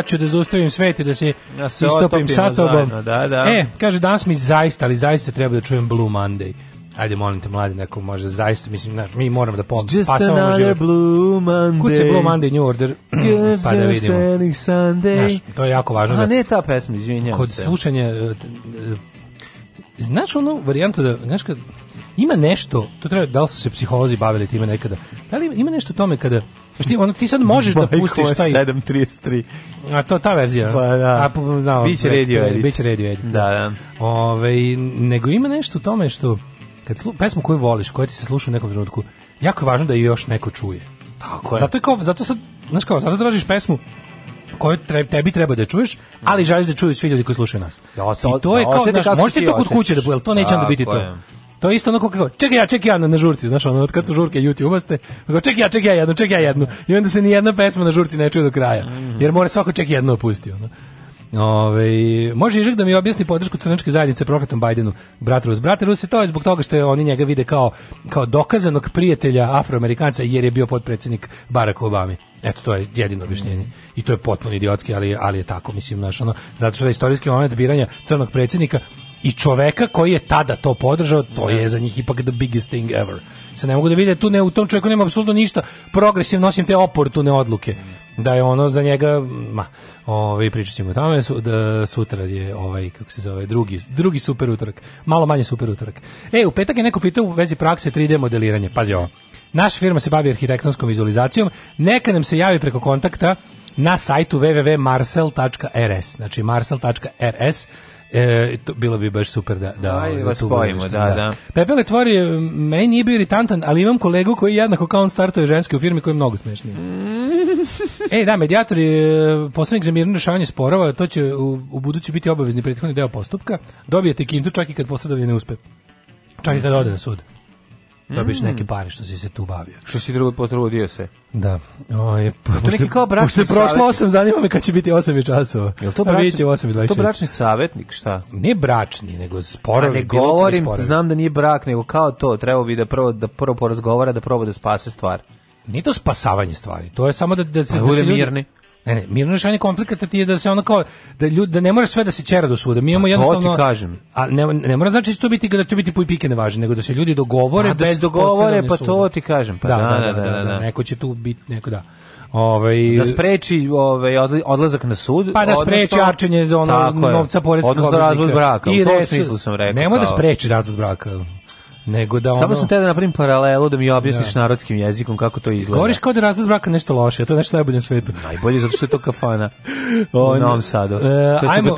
ja ću da zaustavim svet i da se, ja da se istopim satobom. Da, da. E, kaže, danas mi zaista, ali zaista treba da čujem Blue Monday. Ajde, molim te, mladi, neko može zaista, mislim, znaš, mi moramo da pomoći, spasavamo život. Blue Monday. Kuce Blue Monday New Order, pa da vidimo. Znaš, to je jako važno. A da, ne ta pesma, izvinjam se. Kod slušanja, e, e, znaš onu varijantu da, znaš kad, ima nešto, to treba, da li su se psiholozi bavili time nekada, da li ima, nešto u tome kada, ti, ono, ti sad možeš Bajko da pustiš taj... 733. A to ta verzija. Pa da. A, da biće radio edit. Biće radio edit. Da, da, da. Ove, nego ima nešto u tome što, kad slu, pesmu koju voliš, koja ti se sluša u nekom trenutku, jako je važno da ju još neko čuje. Tako je. Zato, je kao, zato sad, znaš kao, zato tražiš pesmu koju tebi treba da čuješ, ali želiš da čuju svi ljudi koji slušaju nas. Da, I to da, je kao, znaš, možete to kod kuće da, jel to neće da, biti to. To je isto onako kako, čekaj ja, čekaj ja na, na žurci, znaš, ono, od kad su žurke YouTube-a ste, čekaj ja, čekaj ja jednu, čekaj ja jednu, i onda se ni jedna pesma na žurci ne čuje do kraja, mhm. jer mora svako čekaj jednu opustiti, ono. Ove, može Ižek da mi objasni podršku crnačke zajednice prokletom Bajdenu, brat Rus. Brat Rus je to je zbog toga što je oni njega vide kao, kao dokazanog prijatelja afroamerikanca jer je bio potpredsjednik Barack Obama. Eto, to je jedino objašnjenje. Mhm. I to je potpuno idiotski, ali, ali je tako, mislim, znaš, ono, zato što je istorijski moment biranja crnog predsednika i čoveka koji je tada to podržao, to je za njih ipak the biggest thing ever. Se ne mogu da vide, tu ne, u tom čovjeku nema apsolutno ništa progresivno, osim te oportune odluke. Da je ono za njega, ma, ovaj, pričat ćemo o tome, su, da sutra je ovaj, kako se zove, drugi, drugi super utorak, malo manje super utorak. E, u petak je neko pitao u vezi prakse 3D modeliranja, pazi ovo. Naša firma se bavi arhitektonskom vizualizacijom, neka nam se javi preko kontakta na sajtu www.marcel.rs, znači marcel.rs, E, to bilo bi baš super da da Ajde, ovaj, vas da spojimo, da, da. da. da. Pepele tvor e, meni nije bio iritantan, ali imam kolegu koji jednako kao on startuje ženske u firmi koji je mnogo smešniji. Mm. e, da, medijator je posrednik za mirno rešavanje sporova, to će u, u budući biti obavezni prethodni deo postupka. Dobijete kintu čak i kad posredovanje ne uspe. Čak i kad ode na sud dobiš mm. neke pare što si se tu bavio. Što si drugo potrudio se. Da. Ovaj, o, je, po, neki kao bračni Pošto je prošlo osam, zanima me kad će biti osam i časova. Jel to bračni, će 8 i To bračni savjetnik, šta? Ne bračni, nego sporovi. Ne govorim, znam da nije brak, nego kao to, trebao bi da prvo, da prvo porazgovara, da proba da spase stvar. Nije to spasavanje stvari, to je samo da, da se... Pa da, da se ljudi, Ne, ne, mirno rešavanje konflikata ti je da se ono kao da ljudi da ne mora sve da se ćera do suda. Mi imamo a to jednostavno ti kažem. A ne, ne mora znači što biti da će biti puj pike nevažno, nego da se ljudi dogovore da bez dogovore, pa suda. to ti kažem. Pa da, da, da, da, da neko će tu biti, neko da. Ovaj da spreči ovaj odlazak na sud, pa da spreči arčenje novca poreskog Odnosno razvod braka. I u tom smislu sam rekao. Nemoj da spreči razvod braka nego da ono... Samo sam te da napravim paralelu da mi objasniš da. narodskim jezikom kako to izgleda. Govoriš kao da razvod braka nešto loše, a to je nešto najbolje na svetu. Najbolje zato što je to kafana On, u Novom Sadu. E, to je e, ajmo,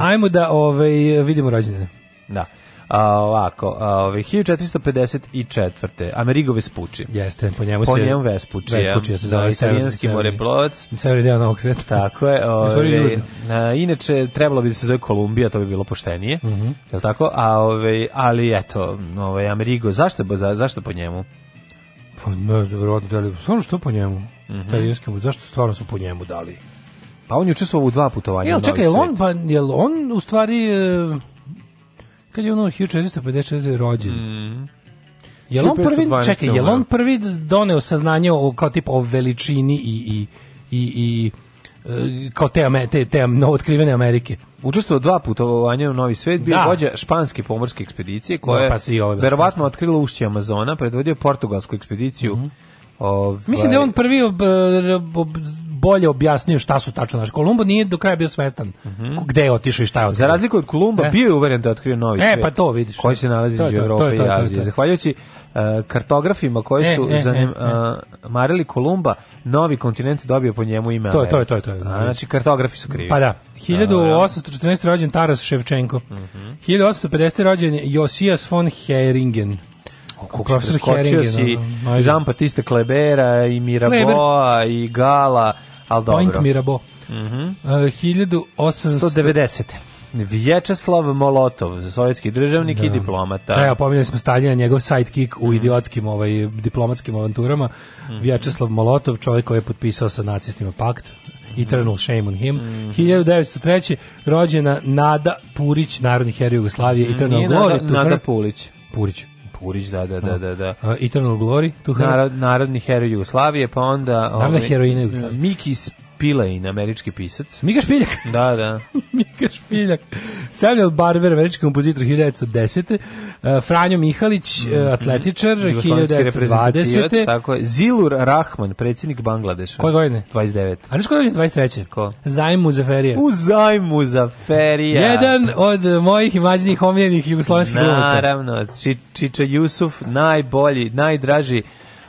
ajmo da ovaj, vidimo rođene. Da. A, ovako, a, ove, 1454. Amerigo Vespucci. Jeste, po njemu se... Po njemu Vespucci. Vespucci, da, se zove Italijanski moreplovac. Severni deo novog sveta. Tako je. Ove, ovaj, a, inače, trebalo bi da se zove Kolumbija, to bi bilo poštenije. Mm -hmm. Je li tako? A, ove, ovaj, ali eto, ovaj Amerigo, zašto, za, zašto po njemu? Pa ne znam, verovatno dali, stvarno što po njemu? Mm -hmm. zašto stvarno su po njemu dali? Pa on je učestvovao u dva putovanja. Jel, čekaj, jel on, pa, jel on u stvari... E, Kad je ono 1454. rođen. Mm. Je on prvi, čekaj, je on prvi doneo saznanje o, kao tip o veličini i, i, i, i e, kao te, te, te novootkrivene Amerike. Učestvovao dva putovanja u Novi svet, bio da. vođa španske pomorske ekspedicije da, koja je no, pa verovatno otkrila ušće Amazona, predvodio portugalsku ekspediciju. Mm -hmm. Ovaj... Mislim da je on prvi ob, ob, ob, bolje objasnio šta su tačno naš Kolumbo nije do kraja bio svestan mm -hmm. gde je otišao i šta je otišao. Za razliku od Kolumba e. bio je uveren da je otkrio novi svijet. E pa to vidiš. Koji se nalazi u Evropi i Aziji. Zahvaljujući e, kartografima koji e, su e, e zanim, uh, marili Kolumba, novi kontinent dobio po njemu ime. To je to je to je. To je. A, znači kartografi su krivi. Pa da. 1814 da, da, da. rođen Taras Ševčenko. Mm -hmm. 1850 rođen Josias von Heringen. Kako se skočio si da, da, Jean Batiste Klebera i Miraboa i Gala, al dobro. Point Mirabo. Mhm. Mm -hmm. uh, 1890. Vječeslav Molotov, sovjetski državnik da. i diplomata. Da, pominjali smo Staljina, njegov sidekick u mhm. idiotskim ovaj, diplomatskim avanturama. Mm. Vječeslav Molotov, čovjek koji je potpisao sa nacistima pakt. Mm. Eternal shame on him. Mm. 1903. rođena Nada Purić, narodni heroj Jugoslavije. Mhm. Eternal Nije glory. Nada, Nada Purić. Purić. Purić, da, da, da, da. da. Eternal Glory, tu Narod, narodni heroj Jugoslavije, pa onda... Narodna ovaj, heroina Jugoslavije. Miki Pilein, američki pisac. Mika Špiljak. Da, da. Mika Špiljak. Samuel Barber, američki kompozitor 1910. Uh, Franjo Mihalić, mm -hmm. atletičar, 1920. Tako je. Zilur Rahman, predsjednik Bangladeša. Koje godine? 29. A znaš godine 23? Ko? Zajm Muzaferija. U Zajm Muzaferija. Jedan od mojih imađenih omiljenih jugoslovenskih glumaca. Naravno, Či, Čiča Jusuf, najbolji, najdraži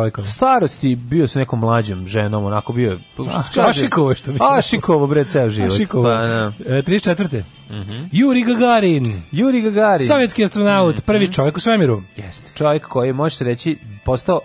čovjekom? Starosti bio sa nekom mlađom ženom, onako bio... Pa što što bi... A, šikovo, bre, ceo život. A, šikovo. Pa, na. Da. E, 34. Mm -hmm. Juri Gagarin. Juri Gagarin. Sovjetski astronaut, mm -hmm. prvi čovjek u svemiru. Jeste, čovjek koji može se reći postao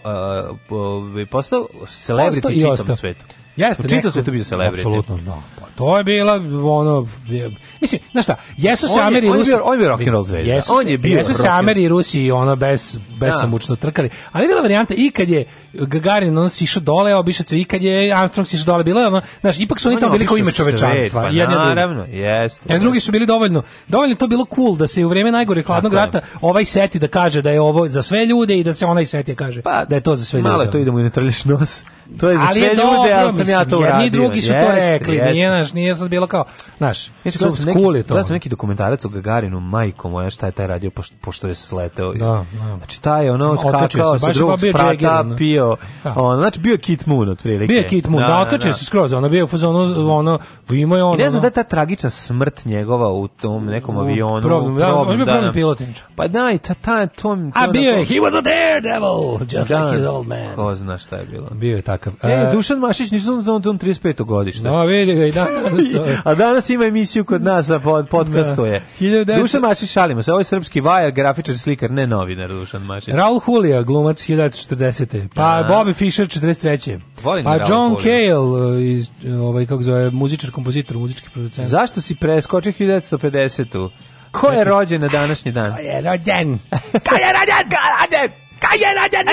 uh, postao celebrity čitom svetu. Jeste, Učito pa neko, se to bio celebrity. Apsolutno, da. Pa to je bila ono je, mislim, znaš šta, jesu se Ameri i Rusi, on je bio rock and roll zvezda. on je bio. Jesu se Ameri i Rusi ono bez bez da. samučno trkali, ali je bila varijanta i kad je Gagarin on si išao dole, obišao sve i kad je Armstrong si išao dole bilo, ono, znaš, ipak su oni tamo bili kao ime čovečanstva. Pa, jedni naravno, jeste. Jedni drugi su bili dovoljno, dovoljno to bilo cool da se u vrijeme najgore hladnog rata ovaj seti da kaže da je ovo za sve ljude i da se onaj seti kaže pa, da je to za sve ljude. Malo to idemo i ne trlješ nos. To je za ali sve je ljude, ali sam ja to uradio. Jedni drugi su to rekli, jeste. nije, naš, nije sad bilo kao, znaš, Neče, su skuli to. Da su neki dokumentarac o Gagarinu, majko moja, šta je taj radio, pošto, pošto je sleteo. Da, da. Znači, taj je ono skakao sa drugog sprata, da. pio video, da. on, znači bio Kit Moon otprilike. Bio Kit Moon, da, da, da. da. se skroz, ono bio ono, ono, ima je ono... I ne znam da je ta tragična smrt njegova u tom nekom avionu. U Problem, da, on je problem pilot. Pa da, i ta, ta, tom... A bio je, he was a daredevil, just da, like his old man. Ko zna šta je bilo. Bio je takav. E, Dušan Mašić, nisu on, da on 35. godište. No, vidi ga i danas. Ovaj. a danas ima emisiju kod nas, a pod, podcastu je. Da. Dušan Mašić, šalimo se, ovo je srpski vajar, grafičar, slikar, ne novinar Dušan Mašić. Raul Hulija, glumac 1940. Pa Pa Bobby Fischer 43. Volim pa John Cale eh, iz eh, ovaj kako zove muzičar, kompozitor, muzički producent. Zašto si preskočio 1950-u? Ko je rođen na današnji dan? Ko je rođen? Ko je rođen? Ko je rođen? Kaj je rađen,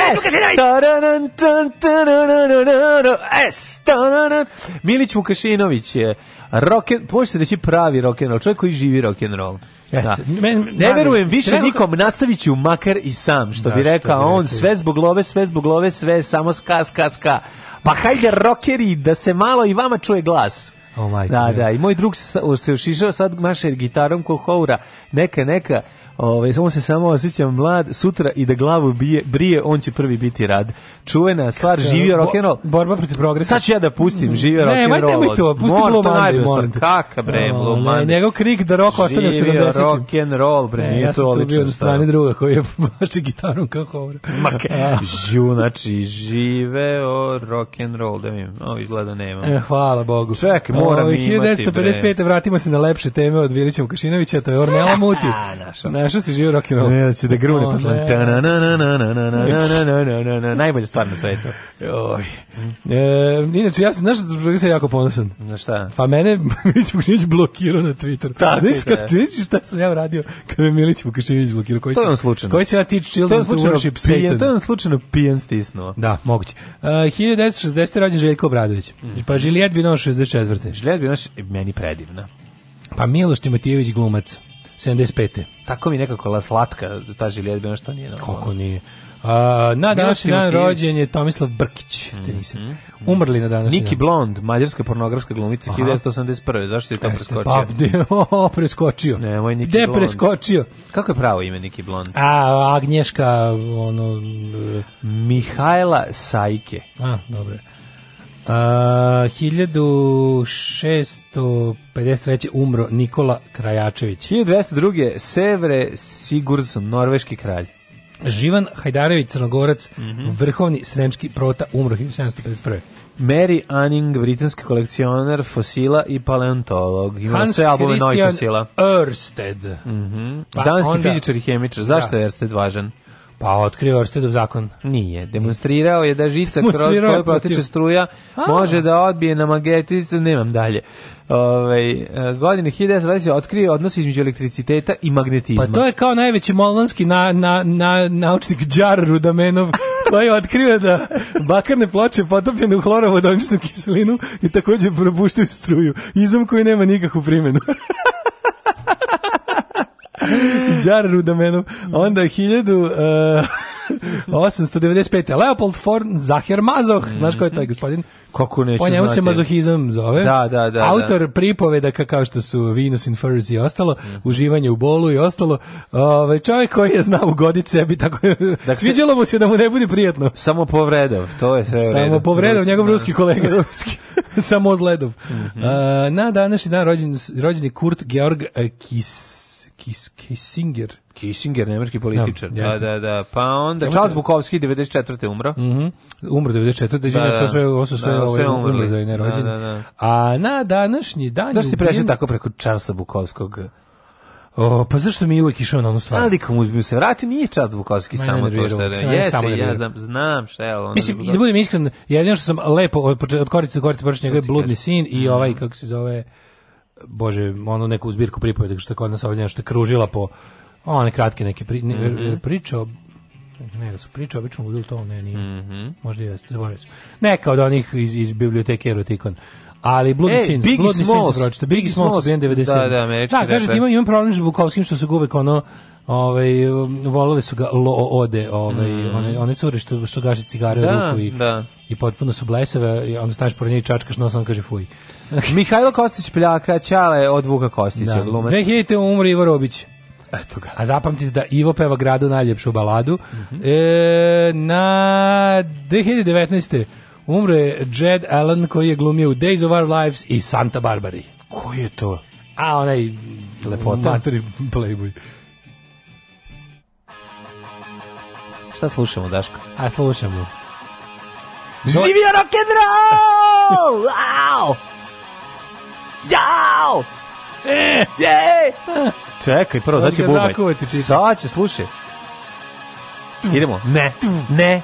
Milić Vukašinović je rock, možete reći pravi rock and čovjek koji živi rock and roll. Da. Ne verujem više nikom, nastavit ću makar i sam, što da, bi rekao on, sve zbog love, sve zbog love, sve samo ska, ska, ska. Pa hajde rockeri, da se malo i vama čuje glas. Oh my da, God. da, i moj drug se ušišao sad mašer gitarom ko houra, neka, neka, Ove, ovaj, samo se samo osjećam mlad, sutra i da glavu bije, brije, on će prvi biti rad. Čuvena stvar, živio rock and roll. Borba protiv progresa. Sad ću ja da pustim, živio rock and roll. Ne, majte nemoj to, pusti Blue Monday. Kaka bre, ovaj, Blue Monday. Njegov krik da rock ostane u 70. Živio rock and roll, bre, e, nije to odlično. Ja sam tu bio na strani druga koji je baš gitarom kao hovra. Ma žu, znači, živeo rock and roll, da mi, ovo izgleda nema. E, hvala Bogu. Ček, moram ovaj, imati, bre. vratimo se na lepše teme od Vilića Vukašinovića, to je Ornella Muti. Našao da si živo rock and roll. Ne, da će da grune pa slan. najbolja stvar na svetu. Joj. E, inače ja sam znaš da sam jako ponosan. Na šta? Pa mene Milić Vukašinović blokirao na Twitter. Ta, znaš Kad, čuješ šta sam ja uradio kad je Milić Vukašinović blokirao koji se. To je slučajno. Koji se ja tiče Children to worship Satan. To je slučajno pijan stisnuo. Da, moguće. Uh, 1960 rođen Željko Obradović. Mm. Pa Žilijet Binoš 64. Žilijet Binoš meni predivna. Pa Miloš Timotijević glumac. 75. Tako mi nekako la slatka, ta žiljet bi što nije normalno. Koliko nije? A, na današnji dan rođen je Tomislav Brkić, mm -hmm. Umrli na današnji Niki dan. Blond, mađarska pornografska glumica, 1981. Zašto je to Jeste, preskočio? Pa, de, o, preskočio. Nemoj Niki de Blond. preskočio? Kako je pravo ime Niki Blond? A, Agnješka, ono... E. Mihajla Sajke. A, dobro Uh, 1653. umro Nikola Krajačević. 1202. Sevre Sigurdsson, norveški kralj. Živan Hajdarević, crnogorac, mm -hmm. vrhovni sremski prota, umro 1751. Mary Anning, britanski kolekcionar fosila i paleontolog. Ima Hans sve albume novih fosila. Ørsted. Mm -hmm. pa danski onda... fizičar i hemičar. Zašto da. je Ørsted važan? Pa otkrio Orstedov zakon. Nije. Demonstrirao je da žica kroz koju protiče struja A. može da odbije na magnetis, nemam dalje. Ove, ovaj, godine 1920 otkrio odnos između elektriciteta i magnetizma. Pa to je kao najveći molvanski na, na, na, naučnik Đar Rudamenov koji je otkrio da bakarne ploče potopljene u hlorovodoničnu kiselinu i takođe propuštaju struju. Izum koji nema nikakvu primjenu. Đar Rudamenov. Onda 1000... Uh, 895. Leopold von Zahir Mazoh. Mm. Znaš ko je taj gospodin? Kako neću Po njemu se mazohizam zove. Da, da, da. da. Autor da. pripovedaka kao što su Venus in Furs i ostalo, mm. uživanje u bolu i ostalo. Ove, ovaj, čovjek koji je znao ugoditi sebi, tako dakle, sviđalo mu se da mu ne bude prijatno. Samo povredov, to je sve Samo vredo. povredov, njegov ruski da. kolega. Ruski. samo zledov. Mm -hmm. Eh, A, na današnji dan rođen, rođen je Kurt Georg Kiss Kis, Kissinger. Kissinger, nemački da, političar. Da, da, da, da. Pa onda Nemačka... Da, Charles Bukowski 94. umro. Mhm. Mm umro 94. Da, da, da. sve da. ovo sve, da, sve umrli. umrli da je nerođen. Da, da, da. A na današnji dan Da se prešao tako preko Charlesa Bukowskog. O, pa zašto mi je uvijek išao na onu stvar? Ali komu bi se vrati, nije Čad Vukovski samo to što je. Jeste, ja znam, znam šta je. Ono Mislim, da budem iskren, jedino što sam lepo od, korice do korice prošao njegov je bludni sin i mhm. ovaj, kako se zove, bože, ono neku zbirku pripovedaka što kod nas ovdje nešto kružila po one kratke neke pri, ne, mm -hmm. priče o ne, da su priče obično budilo to, ne, nije. Mm -hmm. Možda je, zaboravio sam. Neka od onih iz, iz biblioteke Erotikon. Ali Bloody e, Sins, Biggie Bloody Sins pročito. Biggie Smalls, Biggie Smalls, Smalls, Smalls, Smalls, Smalls, Smalls, Smalls, Smalls, Smalls, Smalls, Smalls, Smalls, Smalls, Smalls, Smalls, Smalls, Smalls, Smalls, Smalls, Ove, ovaj, volele su ga ode, ovaj mm. one one cure što što gaže cigare da, u ruku i da. i potpuno su blesave i onda staneš pored nje i čačkaš nos on kaže fuj. Mihajlo Kostić Pljaka, Ćale od Vuka Kostića, da. glumac. 2000 umri Ivo Robić. Eto ga. A zapamtite da Ivo peva gradu najljepšu baladu. Mm -hmm. e, na 2019. umre Jed Allen koji je glumio u Days of Our Lives i Santa Barbari. Ko je to? A onaj lepota. Maturi playboy. Šta slušamo, Daško? A slušamo. Živio rock'n'roll! Wow! Jao! E! Čekaj, prvo, sad će bubaj. Sad će, slušaj. Idemo. Ne, ne,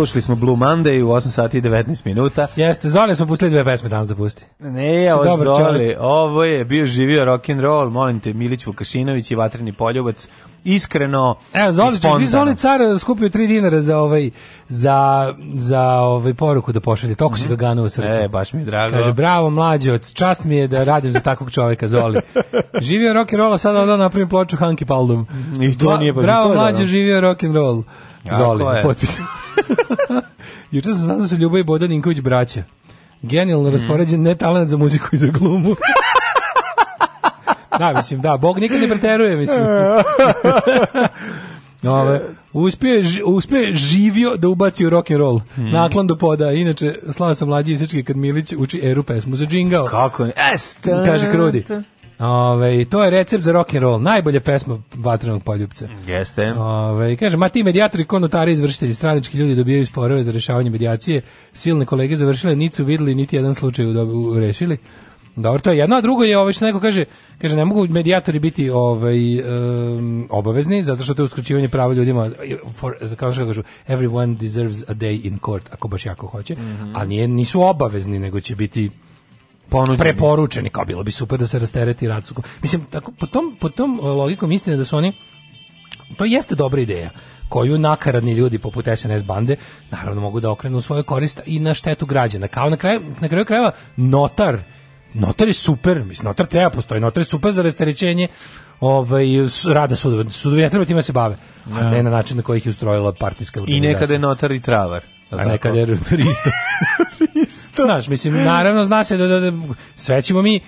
slušali smo Blue Monday u 8 sati i 19 minuta. Jeste, Zoli smo pustili dve pesme danas da pusti. Ne, ovo Dobar, Zoli, ovo je bio živio rock and roll, molim te, Milić Vukašinović i Vatreni poljubac, iskreno Evo, Zoli, i Zoli car skupio 3 dinara za ovaj, za, za ovaj poruku da pošalje, toko mm -hmm. si ga mhm. gano u srce. E, baš mi je drago. Kaže, bravo mlađo, čast mi je da radim za takvog čoveka, Zoli. živio rock and roll, a sada onda napravim ploču Hanky Paldum. I to nije pa Bravo mlađo, živio rock and roll. Zoli, potpis. Juče sam znao da su Ljubo i Boda Ninković braća. Genijalno mm. raspoređen, ne talent za muziku i za glumu. da, mislim, da, Bog nikad ne preteruje, mislim. Ove, uspio, uspio živio da ubaci u rock and roll. Mm. Naklon do poda. Inače, slava sam mlađi isečke kad Milić uči eru pesmu za džingao. Kako? Es, e, Kaže Krudi. Ove, to je recept za rock and roll, najbolje pesma vatrenog poljubca. Jeste. Ove, kaže, ma ti medijatori, konotari, izvršitelji, stranički ljudi dobijaju sporove za rešavanje medijacije. Silne kolege završile, nisu videli, niti jedan slučaj u, rešili. Dobro, to je jedno, a drugo je ovo ovaj, što neko kaže, kaže ne mogu medijatori biti ovaj um, obavezni zato što to je uskraćivanje prava ljudima for kao što kažu everyone deserves a day in court ako baš jako hoće, mm -hmm. a nije nisu obavezni nego će biti ponuđeni. preporučeni, kao bilo bi super da se rastereti rad su. Mislim, tako, po, tom, po tom logikom istine da su oni, to jeste dobra ideja, koju nakaradni ljudi poput SNS bande naravno mogu da okrenu u svoje korist i na štetu građana. Kao na kraju, na kraju krajeva notar, notar je super, mislim, notar treba da postoji, notar je super za rasterećenje ovaj, rada sudova. Sudovi ne treba time da se bave, a da. ne na način na koji ih je ustrojila partijska organizacija. I nekada je notar i travar. A ne kad je turisto. Isto. Znaš, mislim, naravno zna se da, da, da sve ćemo mi,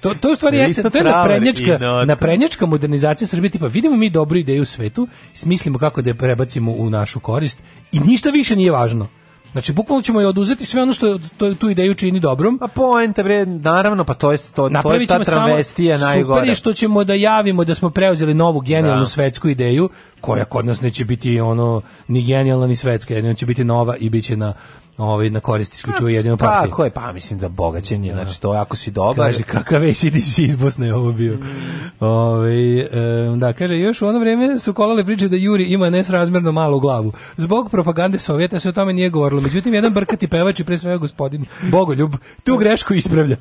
to, to u stvari jeste, to je naprednjačka, naprednjačka modernizacija Srbije, tipa vidimo mi dobru ideju u svetu, smislimo kako da je prebacimo u našu korist i ništa više nije važno. Znači, bukvalno ćemo je oduzeti sve ono što to, tu ideju čini dobrom. A pa poenta, bre, naravno, pa to je, to, to je ta travestija najgore. Super je što ćemo da javimo da smo preuzeli novu genijalnu da. svetsku ideju, koja kod nas neće biti ono ni genijalna ni svetska, jedna će biti nova i bit će na ovaj na korist isključivo jedino partije. Tako je, pa mislim da bogaćenje, ja. Da. znači to ako si dobar, kaže kakav je ti si iz Bosne ovo bio. Mm. Ovaj e, da kaže još u ono vrijeme su kolale priče da Juri ima nesrazmjerno malu glavu. Zbog propagande Sovjeta se o tome nije govorilo. Međutim jedan brkati pevač i pre svega gospodin Bogoljub tu grešku ispravlja.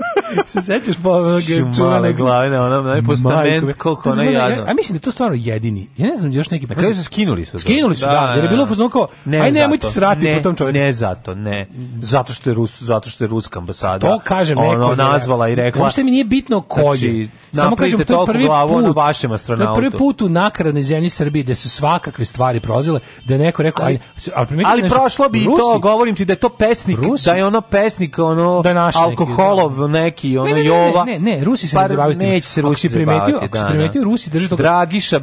se sećaš po čuvane glave na onom najpostament koliko ona jadna. A mislim da je to stvarno jedini. Ja ne znam još neki. Na kraju su skinuli su. Skinuli su, da, da jer je da, bilo fazon kao aj nemojte srati po tom čoveku ne zato, ne. Zato što je Rus, zato što je ruska ambasada. To kažem ono, neko da. nazvala i rekla. Uopšte mi nije bitno ko je. Znači, Samo kažem to je prvi put na vašem astronautu. To je prvi put u nakaradnoj zemlji Srbije da su svakakve stvari prozile, da je neko rekao ali ali, ali nešto, prošlo bi Rusi, to, govorim ti da je to pesnik, Rusi, da je ono pesnik, ono da naš alkoholov da. neki, ono ne, ne, Jova. Ne, ne, ne, Rusi se ne zabavljaju. Neće se Rusi primetio, ako si da, primetio, Rusi drži do... Dragiša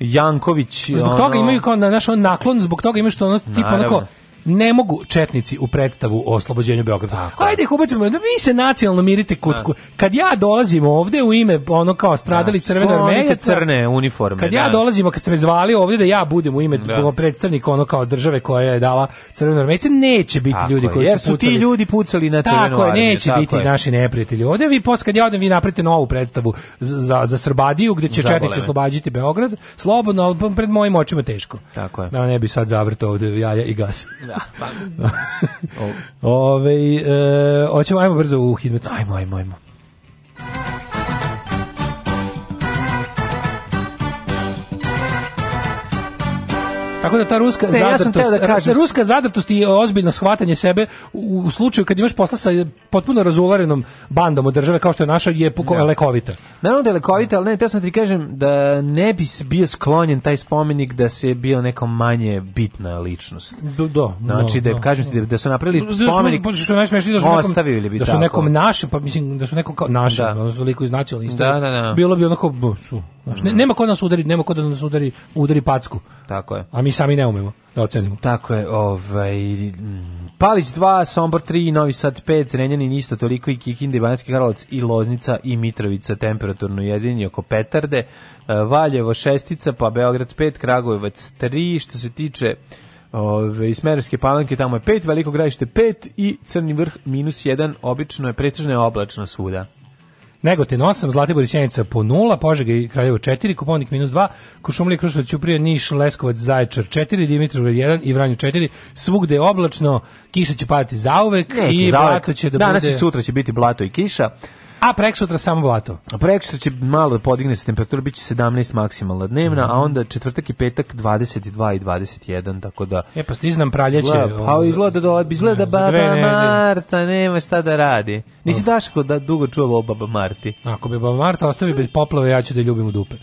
Janković zbog ono, toga imaju kao naš on naklon zbog toga imaju što ono tipa onako ne mogu četnici u predstavu o oslobođenju Beograda. Tako. Ajde ih ubacimo, da vi se nacionalno mirite kutku. Da. kad ja dolazim ovde u ime ono kao stradali da, crvene armeje, crne uniforme. Kad da. ja dolazim, kad se me zvali ovde da ja budem u ime da. predstavnika ono kao države koja je dala crvene armeje, neće biti tako ljudi koji jer su, pucali. ti ljudi pucali na crvenu Tako je, neće tako biti je. naši neprijatelji. Ovde vi posle kad ja odem vi napravite novu predstavu za za Srbadiju gde će četnici oslobađiti Beograd, slobodno, ali pred mojim očima teško. Tako je. Da ne bi sad zavrto ovde ja, ja i gas da, pa... Ove, e, oćemo, ajmo brzo u Hidmet. Ajmo, ajmo, ajmo. Tako da ta ruska ne, zadrtost, ja da znači, ruska zadrtost i ozbiljno shvatanje sebe u, u slučaju kad imaš posla sa potpuno razuvarenom bandom od države kao što je naša je ne. Da. lekovita. Naravno da je lekovita, ali ne, te sam ti kažem da ne bi bio sklonjen taj spomenik da se je bio neko manje bitna ličnost. Do, do, znači da je, do, kažem ti, da, da su napravili spomenik da su, najsmešli, da su da ostavili nekom, bi da su nekom našem, pa mislim da su nekom kao našem, da. odnosno liku iz nacionalne Da, da, da. Bilo bi onako, su, znači, mm. nema ko da nas udari, nema ko da nas udari, udari packu. Tako je. A mi mi sami ne umemo da ocenimo. Tako je, ovaj, Palić 2, Sombor 3, Novi Sad 5, Zrenjanin isto toliko i Kikinda i Banacki Karlovac i Loznica i Mitrovica temperaturno jedini oko Petarde, e, Valjevo 6, pa Beograd 5, Kragujevac 3, što se tiče Ove, iz Merske palanke tamo je 5, Veliko gradište 5 i Crni vrh minus 1, obično je pretežna oblačno svuda. Negotin 8, Zlatibor i Sjenica po 0, Požega i Kraljevo 4, Kuponik minus 2, Košumlija, Krušovac, Ćuprija, Niš, Leskovac, Zaječar 4, Dimitrovgrad 1 i Vranje 4. Svugde je oblačno, kiša će padati zauvek Neće, i zauvek. blato će da danas bude... Danas i sutra će biti blato i kiša. A prek sutra samo blato. A prek će malo da podigne se temperatura, biće 17 maksimalna dnevna, mm -hmm. a mhm. onda četvrtak i petak 22 i 21, tako da... E pa stiznam praljeće. Pa izgleda da izgleda baba ne, Marta, nema šta da radi. Nisi daško da dugo čuvao baba Marti. Ako bi baba Marta ostavi bez poplave, ja ću da ljubim u dupe.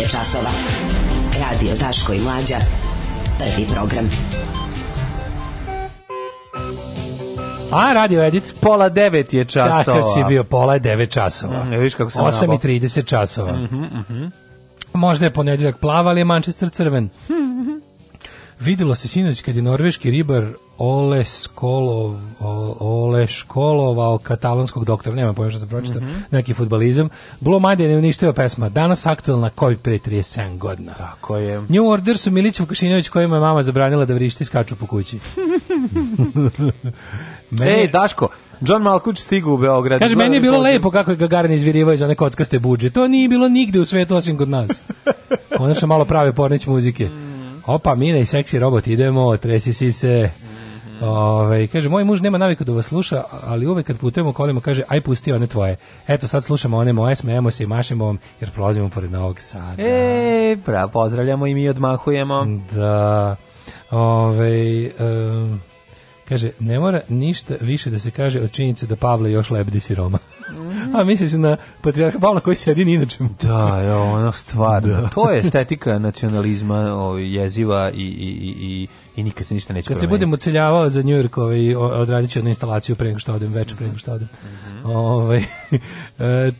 je časova. Radio Daško i Mlađa. Prvi program. A radio edit pola devet je časova. Takav si bio pola devet časova. Mm, viš kako sam 8 i 30 časova. Mm -hmm, mm -hmm. Možda je ponedeljak plav, ali je Manchester crven. Mm -hmm. Videlo se sinoć kad je norveški ribar Ole Skolov Ole školovao katalonskog doktora, nema pojma šta sam pročitao, mm -hmm. neki futbalizam. Blomade ne uništava pesma, danas aktuelna koji pre 37 godina. Tako je. New Order su Milić Vukašinović kojima je mama zabranila da vrišti i skaču po kući. Mene... Ej, Daško, John Malkuć stigu u Beograd. Kaže, meni je bilo lepo kako je Gagarin izvirivao iz one kockaste buđe. To nije bilo nigde u svetu osim kod nas. Konačno malo prave pornić muzike. Mm. Opa, Mina i seksi robot, idemo, tresi si se. Ove, kaže, moj muž nema naviku da vas sluša, ali uvek kad putujemo kolima, kaže, aj pusti one tvoje. Eto, sad slušamo one moje, smejemo se i mašemo vam, jer prolazimo pored Novog Sada. E, pra, pozdravljamo i mi odmahujemo. Da. Ove, um, kaže, ne mora ništa više da se kaže od činjenice da Pavle još lebdi siroma. A misli se na patrijarha Pavla koji se jedini inače. Da, jo, ono stvar. Da. To je estetika nacionalizma o, ovaj, jeziva i, i, i, i nikad se ništa neće Kad se budem oceljavao za New York, ovaj, odradit ću jednu instalaciju pre nego što odem, večer pre nego što odem. Mm -hmm. Ove, ovaj, eh,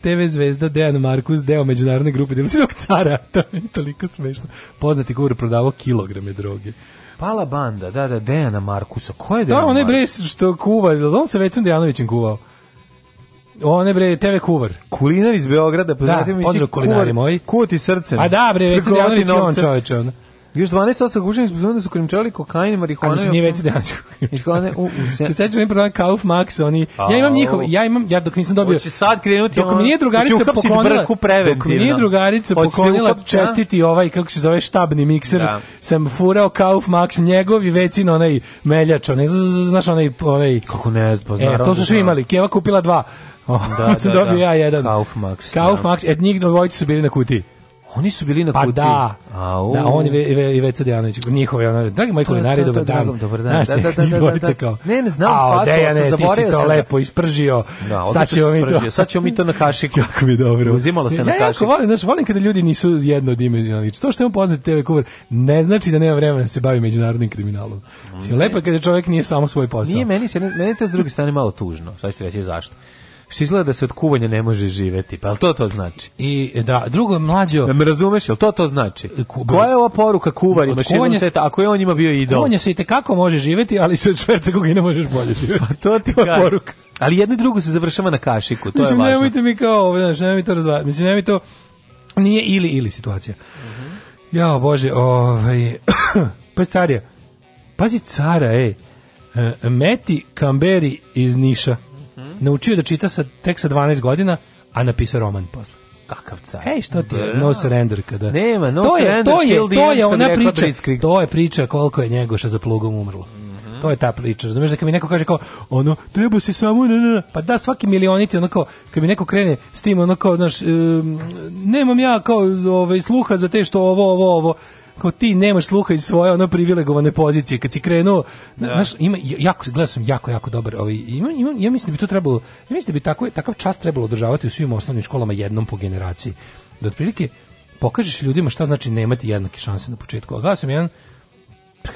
TV zvezda Dejan Markus, deo međunarodne grupe Delisidog cara, to je toliko smešno. Poznati govor prodavao kilograme droge. Pala banda, da, da, Dejana Markusa. Ko je Dejana Da, onaj bre što kuva, on se već sa Dejanovićem kuvao one bre TV kuvar. Kulinar iz Beograda, poznati da, mi kuvar, kulinari moji. Kuva ti srce. A da bre, Cvrkovati Vecijanović je on čoveče. Ono. Još 12 osoba kušenih sposobno su krimčali kokain, marihuana... A mislim, nije veći dejansko. u, u se... se sećam jedan Kauf Max, oni... Ja imam njihov, ja imam, ja dok nisam dobio... Hoće sad krenuti... Dok mi nije drugarica poklonila... Dok mi nije drugarica poklonila čestiti ovaj, kako se zove, štabni mikser, da. sam furao Kauf Max, njegovi vecin, onaj meljač, onaj, znaš, onaj... onaj kako ne, poznaram. E, to su svi da. imali, Keva kupila dva. Da, da, da. dobio da. ja jedan. Kauf Max. Kauf Max, et njih dvojice su bili na kutiji. Oni su bili na pa kutiji. Pa da. da, oni i ve, ve, Veca Dejanović, njihove, ono, dragi moj kulinari, dobar dan. Dobar dan. Znaš, da, da, da, da, da, da. Kao, ne, ne znam Ao, facu, Dejane, sam zaboravio sam. ti si to lepo ispržio, da, sad ćemo mi to. Sad ćemo mi to na kašiku. Jako mi dobro. Uzimalo se ja, na kašiku. Ja jako volim, znaš, volim kada ljudi nisu jednodimenzionalni. To što je on poznat TV kuvar, ne znači da nema vremena da se bavi međunarodnim kriminalom. Mm, Lepo je kada čovjek nije samo svoj posao. Nije, meni, se, meni to s druge strane malo tužno. Sada ću reći zašto izgleda da se od kuvanja ne može živeti. Pa to to znači? I da, drugo mlađo. Da me razumeš, jel to to znači? E, Koja je ova poruka kuvarima širom sveta ako je on njima bio idol? Kuvanje se i kako može živeti, ali se od šverca koga ne možeš bolje živeti. Pa to ti je poruka. Ali jedno i drugo se završava na kašiku, to Mislim, je važno. Nemojte mi kao, znači, nemojte to razvajati. Mislim, nemojte to, nije ili ili situacija. Mm -hmm. Jao Bože, ovaj, pa starija, pazi cara, ej, e, Meti Kamberi iz Niša, naučio da čita sa, tek sa 12 godina, a napisao roman posle kakav car. Ej, što ti je da. no surrender kada? Nema, no to surrender, to je, to je, to je ona priča, Blitzkrieg. to je priča koliko je Njegoša za plugom umrlo. Mm -hmm. To je ta priča. Znaš da kad mi neko kaže kao ono treba se samo ne, ne, pa da svaki milioniti kao, kad mi neko krene s tim onako znaš um, nemam ja kao ovaj sluha za te što ovo ovo ovo kao ti nemaš sluha iz svoje ono privilegovane pozicije kad si krenuo da. znaš ima jako gledao sam jako jako dobar ovaj ima, ima ja mislim da bi to trebalo ja mislim da bi tako takav čas trebalo održavati u svim osnovnim školama jednom po generaciji da otprilike pokažeš ljudima šta znači nemati jednake šanse na početku a gledao sam jedan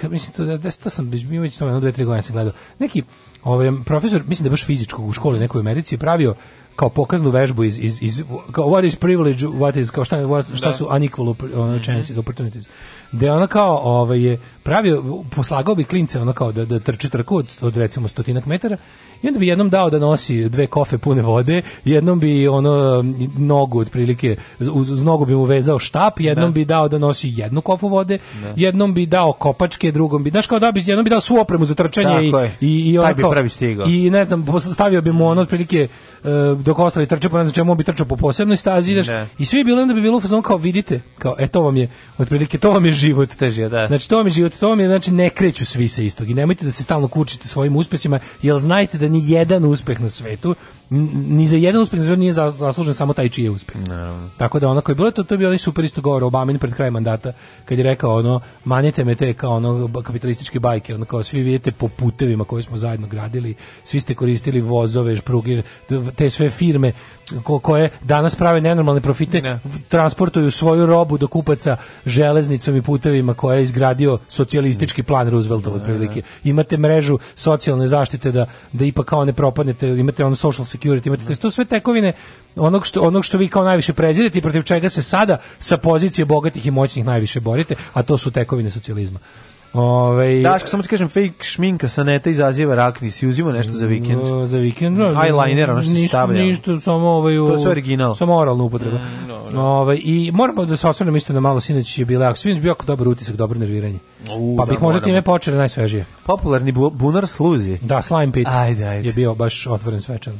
mislim to da, da to sam bio već to jedno dve tri godine se gledao neki ovaj profesor mislim da baš fizičkog u školi nekoj u Americi pravio kao pokaznu vežbu iz, iz, iz what is privilege, what is, kao šta, šta da. su unequal mm -hmm. opportunities gde da ona kao ovaj, je pravio, poslagao bi klince ona kao da, da trči trku od, od recimo stotinak metara i onda bi jednom dao da nosi dve kofe pune vode, jednom bi ono nogu otprilike uz, uz nogu bi mu vezao štap, jednom da. bi dao da nosi jednu kofu vode, da. jednom bi dao kopačke, drugom bi, znaš kao da bi jednom bi dao svu opremu za trčanje Tako i, je. i i ona Taj bi pravi stigao. I ne znam, stavio bi mu ono otprilike e, dok ostali trče pa ne znam čemu on bi trčao po posebnoj stazi, ideš, da. i svi bi bilo onda bi bilo fazon kao vidite, kao e to vam je otprilike to vam je život teži, da. Znači to mi je život, to mi znači ne kreću svi sa istog i nemojte da se stalno kučite svojim uspesima, jer znajte da ni jedan uspeh na svetu ni za jedan uspjeh nije zaslužen samo taj čiji je uspeh. No. Tako da onako je bilo to, to je bio onaj super isto govor Obamin pred kraj mandata, kad je rekao ono, manjete me te kao ono kapitalističke bajke, ono kao svi vidite po putevima koje smo zajedno gradili, svi ste koristili vozove, špruge, te sve firme koje danas prave nenormalne profite, no. transportuju svoju robu do kupaca železnicom i putevima koje je izgradio socijalistički plan Rooseveltov no. otprilike. Imate mrežu socijalne zaštite da, da ipak kao ne propadnete, imate ono social security, imate to sve tekovine onog što, onog što vi kao najviše prezirete i protiv čega se sada sa pozicije bogatih i moćnih najviše borite, a to su tekovine socijalizma. Ove, ovaj- Daško, samo ti kažem, fake šminka sa neta izaziva rakni, si uzimo nešto za vikend? Mm, za vikend, no. Da, da, Eyeliner, ono što ništa, se stavlja. Ništa, samo ovaj... U, to je original. Samo oralna upotreba. Mm, no, no. Ove, ovaj, I moramo da se osvrnem isto na malo sinoć je bilo ako sinoć bio jako dobar utisak, dobro nerviranje. U, pa da, bih da, možda time počeli najsvežije. Popularni bu, bunar sluzi. Da, slime pit ajde, ajde. je bio baš otvoren svečan.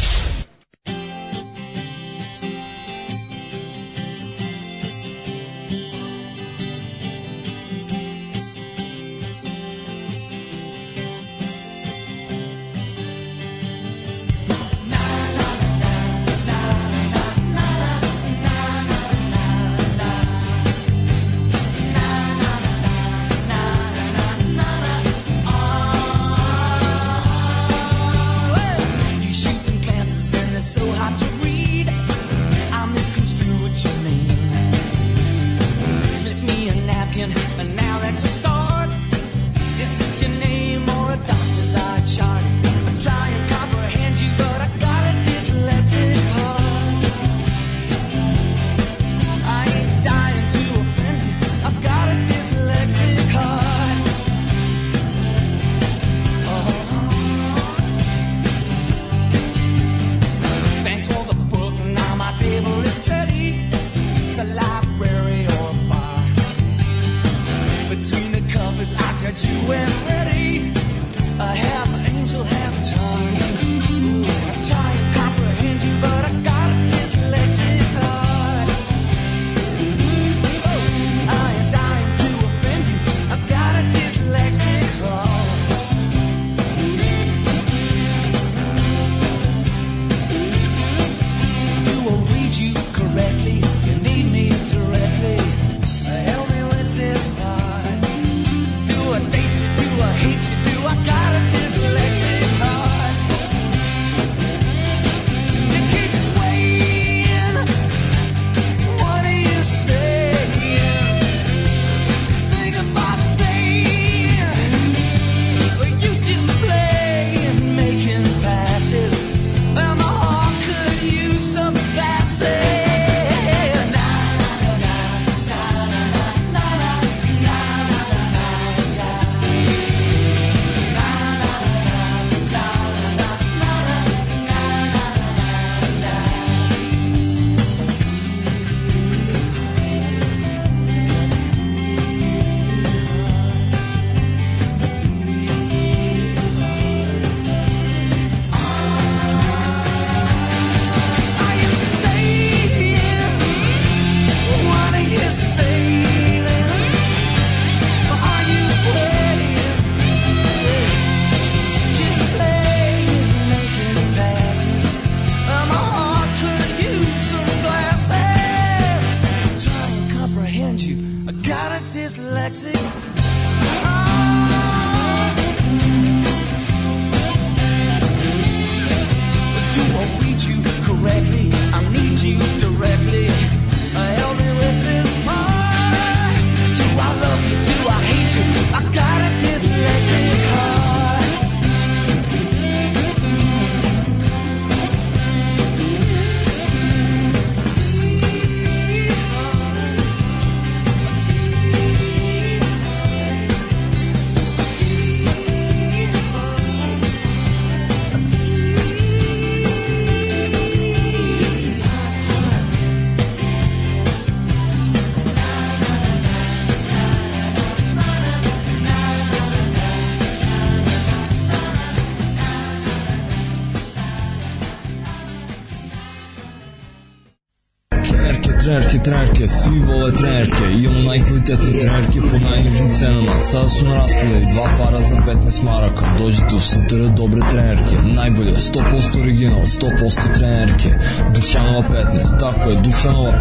trenerke, svi vole trenerke, imamo najkvalitetne trenerke po najnižim cenama. Sada su na raspodaju dva para za 15 maraka. Dođite u STR dobre trenerke, najbolje, 100% original, 100% trenerke. Dušanova 15, tako je, Dušanova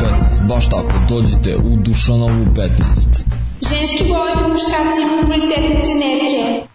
15, baš tako, dođite u Dušanovu 15. Ženski boli po muškarcima kvalitetne trenerke.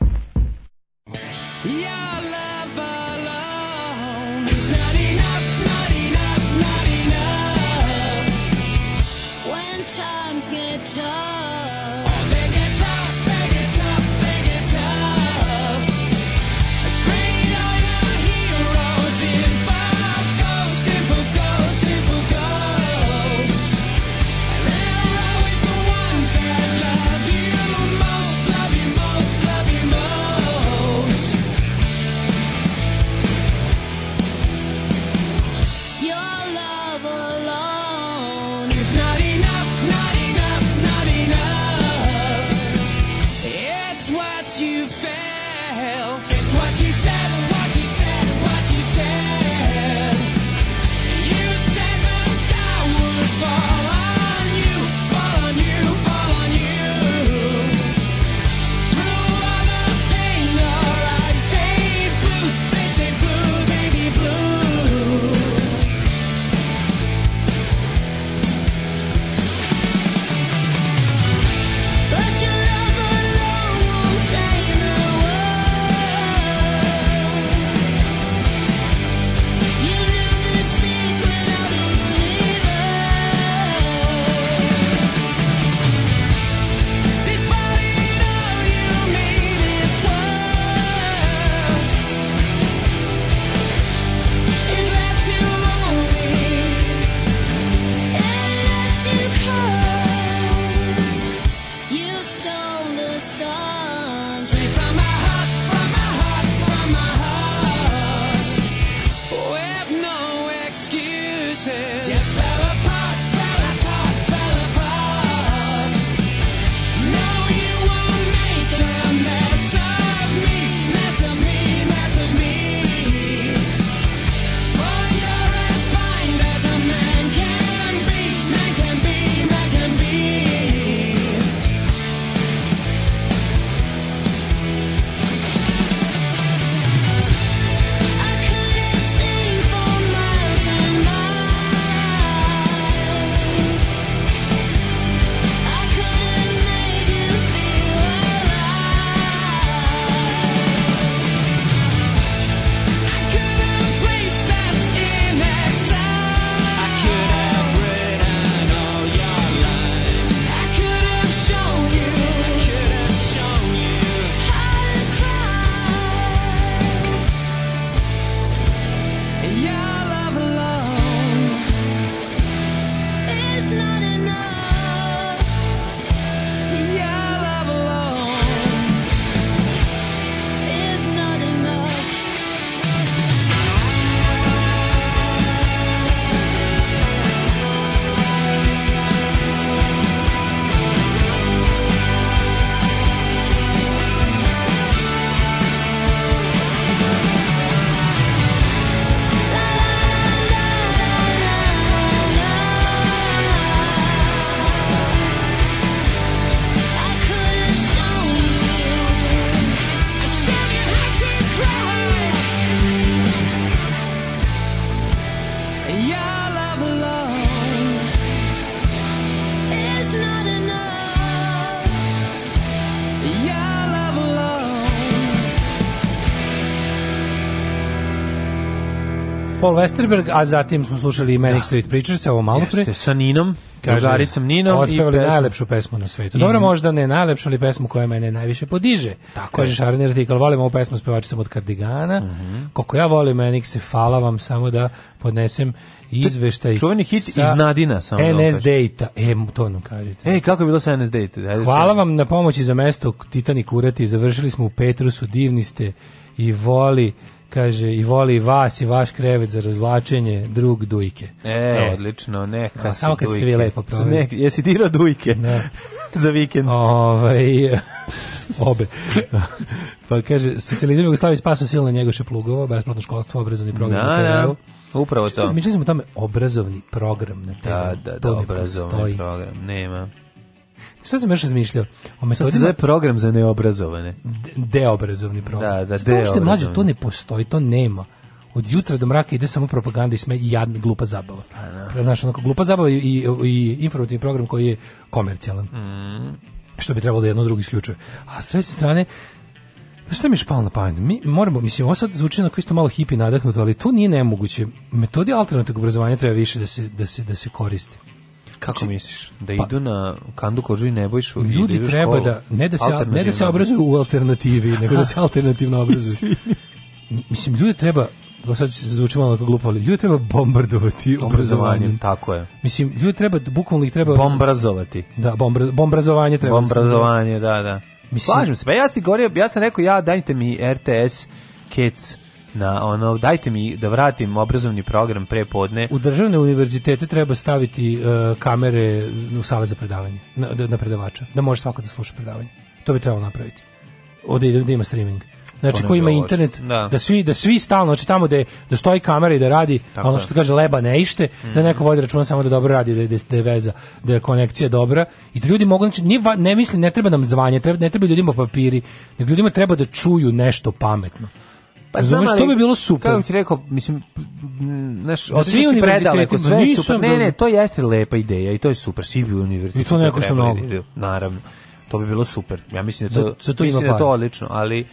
Paul Westerberg, a zatim smo slušali i Manic da. Street Preachers, ovo malo pre. Jeste, sa Ninom, drugaricom Ninom. Otpevali i pesmu. najlepšu pesmu na svetu. Dobro, možda ne najlepšu, ali pesmu koja mene najviše podiže. Tako Kaže Šarni Artikal, volim ovu pesmu s pevačicom od Kardigana. Mm -hmm. Koliko ja volim Manic se, hvala vam samo da podnesem izveštaj. Čuveni hit sa iz Nadina samo. Da NS Data. E, to nam kažete. Ej, kako je bilo sa NS Data? Ajde Hvala vam na pomoći za mesto Titanic urati. Završili smo u Petrusu, divni ste i voli kaže i voli vas i vaš krevet za razvlačenje drug dujke. E, e. e odlično, neka A, Samo kad dujke. se svi lepo proveli. jesi dirao dujke ne. Da. za vikend? Ovaj, obe. pa kaže, socijalizam Jugoslavić spasao silne njegoše plugova, besplatno školstvo, obrazovni program da, na, na da, Upravo to. Mislili smo tome obrazovni program na TV. Da, da, da, obrazovni ne program, nema. Šta sam još razmišljao? O metodima... Šta se zove program za neobrazovane? De, deobrazovni program. Da, da, Sto deobrazovni. mlađe, to ne postoji, to nema. Od jutra do mraka ide samo propaganda i sme i jadna glupa zabava. Pa da. Znaš, onako, glupa zabava i, i, i informativni program koji je komercijalan. Mm. Što bi trebalo da jedno drugo isključuje. A s treće strane, Šta mi je špalo na pamet? Mi moramo, mislim, ovo sad zvuči na isto malo hipi nadahnuto, ali to nije nemoguće. Metodi alternativnog obrazovanja treba više da se, da se, da se koristi. Kako Či, znači, misliš? Da pa, idu na Kandu Kođu i Nebojšu? Ljudi da treba da, ne da se, ne da se obrazuju u alternativi, nego da se alternativno obrazuju. Mislim, ljudi treba sad se zvuči malo glupo, ali ljudi treba bombardovati obrazovanjem. Tako je. Mislim, ljudi treba, bukvalno ih treba... Bombrazovati. Da, bombra, bombrazovanje treba. Bombrazovanje, da, da. Mislim, Slažem se, pa ja sam, govorio, ja sam rekao, ja dajte mi RTS, Kids, na ono dajte mi da vratim obrazovni program pre podne. U državne univerzitete treba staviti uh, kamere u sale za predavanje, na, da, na predavača, da može svako da sluša predavanje. To bi trebalo napraviti. Ode da ima streaming. Znači ko ima internet da. da. svi da svi stalno znači tamo da da stoji kamera i da radi Tako ono što kaže leba ne ište mm. da mhm. neko vodi računa samo da dobro radi da da, da je veza da je konekcija dobra i da ljudi mogu znači nije, ne misli ne treba nam zvanje treba ne treba ljudima papiri nego ljudima treba da čuju nešto pametno Pa znam, što bi bilo super. Kako ti rekao, mislim, znaš, da svi univerziteti, sve nisam, super. Ne, ne, da- to jeste lepa ideja i to je super, svi bi univerziteti. I to neko što mnogo. Da- naravno, to bi bilo super. Ja mislim da to, za, za to mislim da to odlično, ali,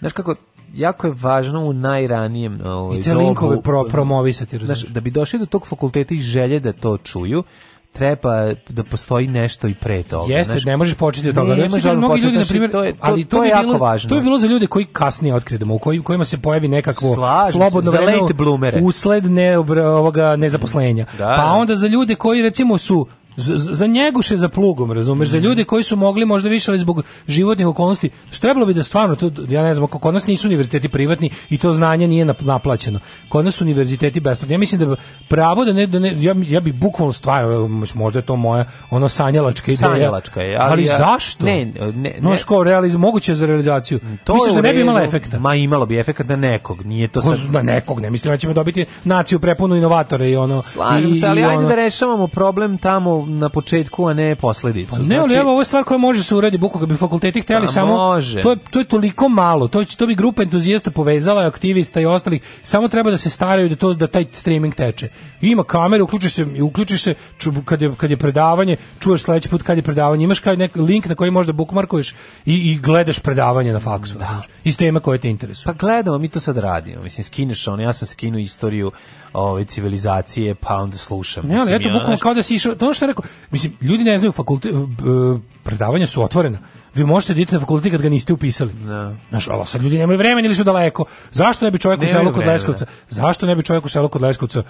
znaš kako, jako je važno u najranijem ovaj, I te dobu, linkove pro, promovisati, znaš, da bi došli do tog fakulteta i želje da to čuju, treba da postoji nešto i pre toga. Jeste, znaš, ne možeš početi od toga. Ne, ne žal, mnogi ljudi, na znači, primjer, to je, to, ali to, to je bi jako bilo, važno. To je bilo za ljude koji kasnije otkredemo, u kojima se pojavi nekakvo Slažim, slobodno vreme usled ne, ovoga nezaposlenja. Da, pa da. onda za ljude koji recimo su za, za njeguše za plugom, razumeš, mm -hmm. za mhm. ljude koji su mogli možda više ali zbog životnih okolnosti, što trebalo bi da stvarno to ja ne znam, kod nas nisu univerziteti privatni i to znanje nije naplaćeno. Kod nas su univerziteti besplatni. Ja mislim da pravo da ne, da ne ja, ja bi bukvalno stvarno možda je to moja ono sanjalačka ideja. Sanjalačka je, ali, ali ja, zašto? Ne, ne, ne. No ško realiz moguće za realizaciju. To Misliš da ne bi imala efekta? Ma imalo bi efekta na da nekog, nije to sad. Da nekog, ne mislim da ćemo dobiti naciju prepunu inovatora i ono. Slažem i, se, ali i ono, ajde da rešavamo problem tamo na početku, a ne posledicu. Pa ne, ali znači, evo, ovo je stvar koja može se uradi buku, kad bi fakulteti htjeli samo... Može. To je, to je toliko malo, to, to bi grupa entuzijasta povezala, i aktivista i ostalih, samo treba da se staraju da, to, da taj streaming teče. Ima kameru, uključiš se, i uključiš se ču, kad, je, kad je predavanje, čuješ sledeći put kad je predavanje, imaš kaj neki link na koji možeš da bookmarkuješ i, i gledaš predavanje na faksu, da. Znači, iz teme koje te interesuje. Pa gledamo, mi to sad radimo, mislim, skinješ on, ja sam skinuo istoriju ove civilizacije, pa onda slušam. Ne, ali eto, bukvalno kao da si išao, to ono što je rekao, mislim, ljudi ne znaju, fakulte, predavanja su otvorena. Vi možete da na fakultet kad ga niste upisali. Da. Znaš, ali sad ljudi nemaju vremena ili su daleko. Zašto ne bi čovjek u selu kod Leskovca? Zašto ne bi čovjek u selu kod Leskovca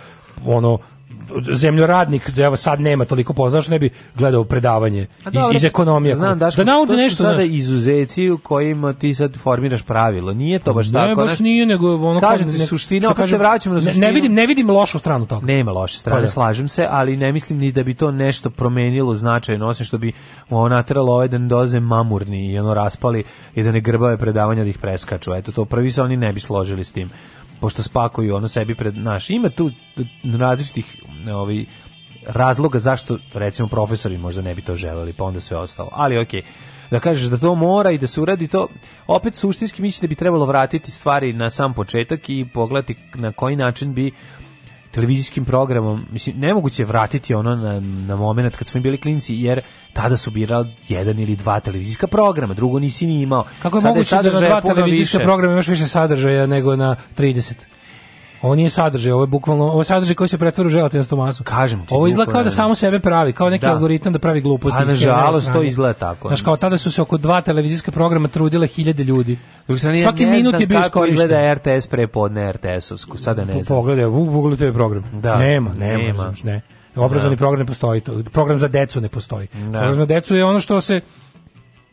ono zemljoradnik da evo sad nema toliko poznaš ne bi gledao predavanje iz, iz ekonomije znam daško, da nauči nešto sada izuzeci u kojima ti sad formiraš pravilo nije to baš ne, tako ne baš nije nego ono kaže ti suština opet se vraćamo na suštinu ne, vidim ne vidim lošu stranu toga nema loše strane pa, da. slažem se ali ne mislim ni da bi to nešto promenilo značajno osim što bi ona trebalo ovaj dan doze mamurni i ono raspali i da ne grbave predavanja da ih preskaču eto to prvi se oni ne bi složili s tim pošto spakuju ono sebi pred naš. Ima tu različitih ovaj, razloga zašto recimo profesori možda ne bi to želeli, pa onda sve ostalo. Ali okej. Okay da kažeš da to mora i da se uradi to, opet suštinski mislim da bi trebalo vratiti stvari na sam početak i pogledati na koji način bi televizijskim programom, mislim, nemoguće je vratiti ono na, na moment kad smo bili klinci, jer tada su birali jedan ili dva televizijska programa, drugo nisi ni imao. Kako je Sada moguće je da na dva televizijska više. programa imaš više sadržaja nego na 30? Ovo nije sadržaj, ovo je bukvalno, ovo je sadržaj koji se pretvara u želatinastu masu. Kažem ti. Ovo izgleda kao da samo sebe pravi, kao neki da. algoritam da pravi gluposti. A nažalost to izgleda tako. Znaš, kao tada su se oko dva televizijska programa trudile hiljade ljudi. Dok se nije, Svaki ne minut je bio iskorišten. izgleda RTS pre prepodne RTS-ovsku, sada da ne znam. Pogledaj, pogledaj program. Da. Nema, nema, nema. Znaš, ne. Obrazovni da. program ne postoji, to, program za decu ne postoji. Da. Program za decu je ono što se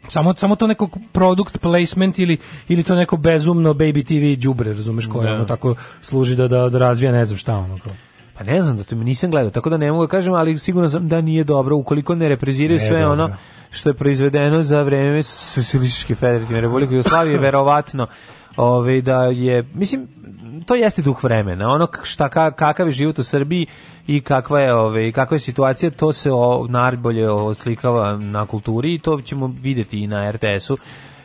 Samo, samo to neko product placement ili, ili to neko bezumno baby TV đubre, razumeš, koje ono tako služi da, da, da razvija ne znam šta ono kao. Pa ne znam da to mi nisam gledao, tako da ne mogu da kažem, ali sigurno sam da nije dobro ukoliko ne repreziraju sve dobro. ono što je proizvedeno za vreme Socijalističke federativne republike Jugoslavije, verovatno ovaj da je mislim to jeste duh vremena. Ono šta kakav je život u Srbiji i kakva je ove kakva je situacija, to se o, najbolje oslikava na kulturi i to ćemo videti i na RTS-u.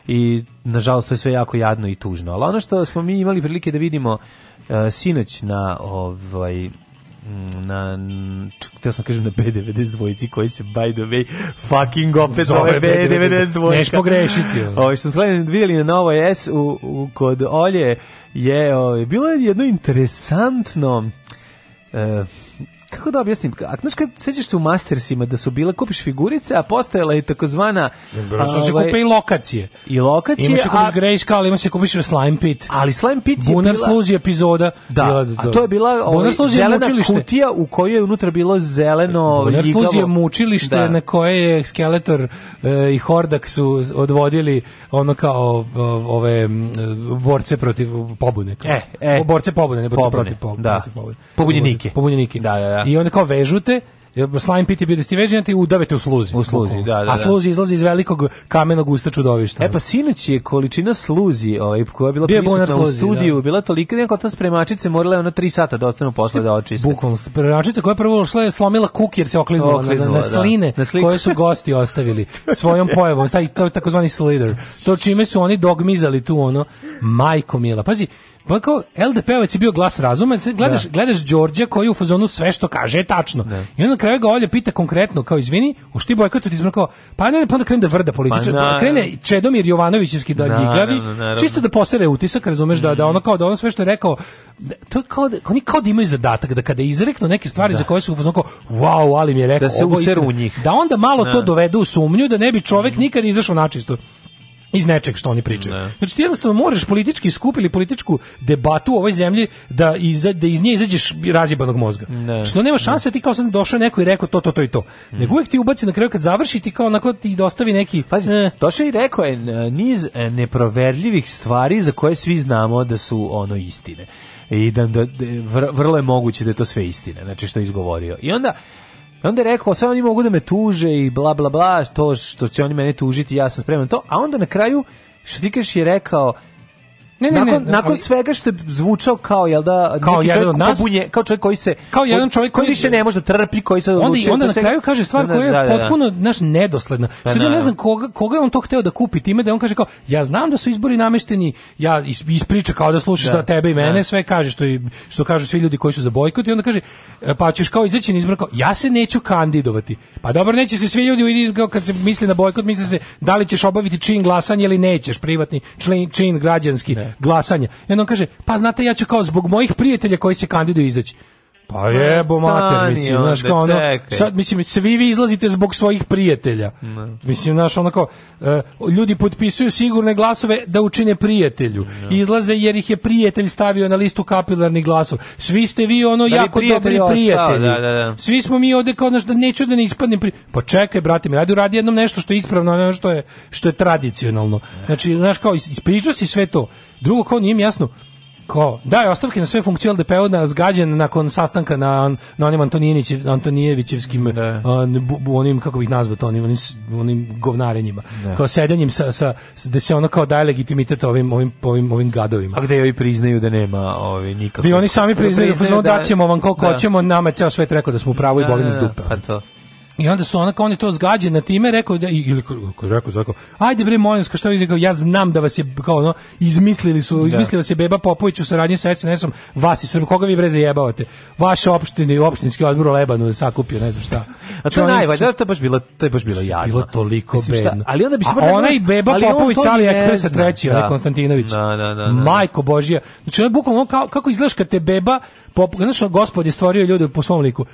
I nažalost to je sve jako jadno i tužno. Ali ono što smo mi imali prilike da vidimo uh, sinoć na ovaj Mm, na da sam kažem na B92 dvojici koji se by the way fucking opet zove, B92 dvojica. Neš pogrešiti. Ovo što smo vidjeli na Novoj S u, u, kod Olje je o, ovaj, bilo je jedno interesantno e, kako da objasnim, a, znaš kad sećaš se u Mastersima da su bila, kupiš figurice, a postojala je takozvana... Bro, su se ovaj, kupe i lokacije. I lokacije, Ima se kupiš a... Grejska, ali ima se kupiš Slime Pit. Ali Slime Pit je Bunar bila... sluzi epizoda. Da, bila, a to je bila ovaj, zelena mučilište. kutija u kojoj je unutra bilo zeleno Bunar ljigavo. sluzi je mučilište da. na koje je Skeletor e, i Hordak su odvodili ono kao eh, ove eh, borce protiv pobune. Kao. E, e. Borce pobune, ne borce pobune, protiv pobune. Da. Protiv Pobunjenike. Pobunjenike. Da, da, da. I onda kao vežute, slime pit je bio da ste vežnjati udavete u sluzi. U sluzi, da, da, da. A da. sluzi izlazi iz velikog kamenog usta čudovišta. E pa sinoć je količina sluzi ovaj, koja je bila bio prisutna sluzi, u da. studiju, da. bila tolika da ta spremačice morala je ono 3 sata da ostanu posle da očiste. Bukvalno, spremačica koja je prvo ušla je slomila kuk jer se okliznula, okliznula na, da. na, sline da. na koje su gosti ostavili svojom pojavom, taj takozvani slider. To čime su oni dogmizali tu ono, majko mila. Pazi, Pa kao ldp već je bio glas razuma, gledaš, da. gledaš Đorđa koji u fazonu sve što kaže je tačno. Da. I onda na kraju ga Olja pita konkretno, kao izvini, u šti bojkot izbora kao, pa ne, pa onda krene da vrda političar, pa, na, krene Čedomir Jovanovićevski da ljigavi, čisto da posere utisak, razumeš, mm. da, da ono kao da ono sve što je rekao, da, to je kao da, oni kao da imaju zadatak, da kada izreknu neke stvari da. za koje su u fazonu kao, wow, ali mi je rekao, da se ovo u njih. Da onda malo to da. dovede u sumnju, da ne bi čovek mm. nikad izašao na načisto iz nečeg što oni pričaju. Ne. Znači ti jednostavno moraš politički skup ili političku debatu u ovoj zemlji da, iza, da iz nje izađeš razjebanog mozga. Ne. Što znači, nema šanse, ne. ti kao sam došao neko i rekao to, to, to i to. Mm. Nego uvijek ti ubaci na kraju kad završi ti kao onako ti dostavi neki... Pazi, eh. došao i rekao je eh, niz eh, neproverljivih stvari za koje svi znamo da su ono istine i da, da, da vrlo je moguće da je to sve istine. znači što je izgovorio. I onda onda je rekao, sve oni mogu da me tuže i bla, bla, bla, to što će oni mene tužiti, ja sam spreman to. A onda na kraju, što ti kažeš, je rekao, Ne, ne, nakon, ne, nakon ali, svega što je zvučao kao jel da kao neki jedan od nas, bunje, kao čovjek koji se kao jedan čovjek koji, koji više ne može da trpi, koji se onda, odlučio, onda na kraju kaže stvar da, koja je da, da, da. potpuno naš nedosledna. Pa sad ja ne znam koga koga je on to hteo da kupi time da on kaže kao ja znam da su izbori namešteni, ja ispriča kao da slušaš da, da tebe i mene sve kaže što i što kažu svi ljudi koji su za bojkot i onda kaže e, pa ćeš kao izaći na izbor kao ja se neću kandidovati. Pa dobro neće se svi ljudi kad se misli na bojkot misle se da li ćeš obaviti čin glasanje ili nećeš privatni čin, čin građanski glasanje. I onda on kaže, pa znate, ja ću kao zbog mojih prijatelja koji se kandiduju izaći. Pa jebo mater, mislim, znaš, kao ono, sad, mislim, svi vi izlazite zbog svojih prijatelja. Ne. Mislim, znaš, onako, eh, ljudi potpisuju sigurne glasove da učine prijatelju. Ne. Izlaze jer ih je prijatelj stavio na listu kapilarnih glasova. Svi ste vi, ono, da jako dobri prijatelji. Da, da, da, svi smo mi ovde kao, znaš, da neću da ne ispadnem prijatelj. Pa čekaj, brate, mi radi uradi jednom nešto što je ispravno, ono što je, što je tradicionalno. Ne. Znači, znaš, kao, ispričao si sve to Drugo, kao nije mi jasno, Ko? Daje ostavke na sve funkcije LDP-a na zgađen nakon sastanka na, na onim Antonijenić, Antonijevićevskim da. bu, bu, onim, kako bih nazvao to, onim, onim, onim govnarenjima. Ne. Da. Kao sedanjem sa, sa, da se ono kao daje legitimitet ovim, ovim, ovim, ovim gadovima. A gde joj priznaju da nema ovi nikakve... Da oni sami priznaju, da, priznaju da, da, da, ćemo vam koliko da. hoćemo, nama je ceo svet rekao da smo u pravu i da, boli nas dupe. Pa to. I onda su onako, on je to zgađen na time, rekao da, ili rekao zako, ajde bre Molinska, što je rekao, ja znam da vas je, kao ono, izmislili su, da. izmislili vas je Beba Popović u saradnji sa SNS-om, vas i Srb, koga vi bre zajebavate? Vaš opštini, opštinski odbor u Lebanu je sakupio, ne znam šta. A to, to da to baš bilo, to je baš bilo jadno. Bilo toliko Mislim, šta, Ali onda bi se A ona i Beba Popović, ali Ekspresa treći, da. ali Konstantinović. Na, na, na, Majko Božija. Znači, ono je bukvalno, kao, kako izgledaš kad te Beba Pop, znaš, gospod je stvorio ljude po svom liku.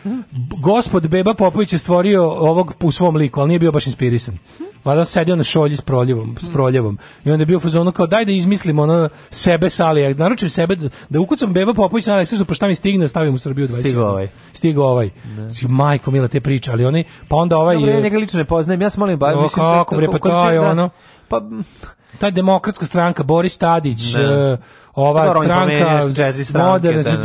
Gospod Beba Popović je stvorio ovog po svom liku, ali nije bio baš inspirisan. Valjda sedio na šolji s proljevom, s proljevom. I onda je bio u fazonu kao daj da izmislim ono sebe sa Alija, naručim sebe da, da ukucam Beba Popović na Aleksu, pa šta mi stigne, stavim u Srbiju 20. Stigo ovaj. Stigo ovaj. Ne. Da. Majko mila te priče, ali oni pa onda ovaj Dobre, je... njega lično ne poznajem. Ja sam molim bar mislim da- kako bre pa da- to je ono. Pa ta demokratska stranka Boris Tadić ne. Da. ova pa Dobro, stranka moderna da, da,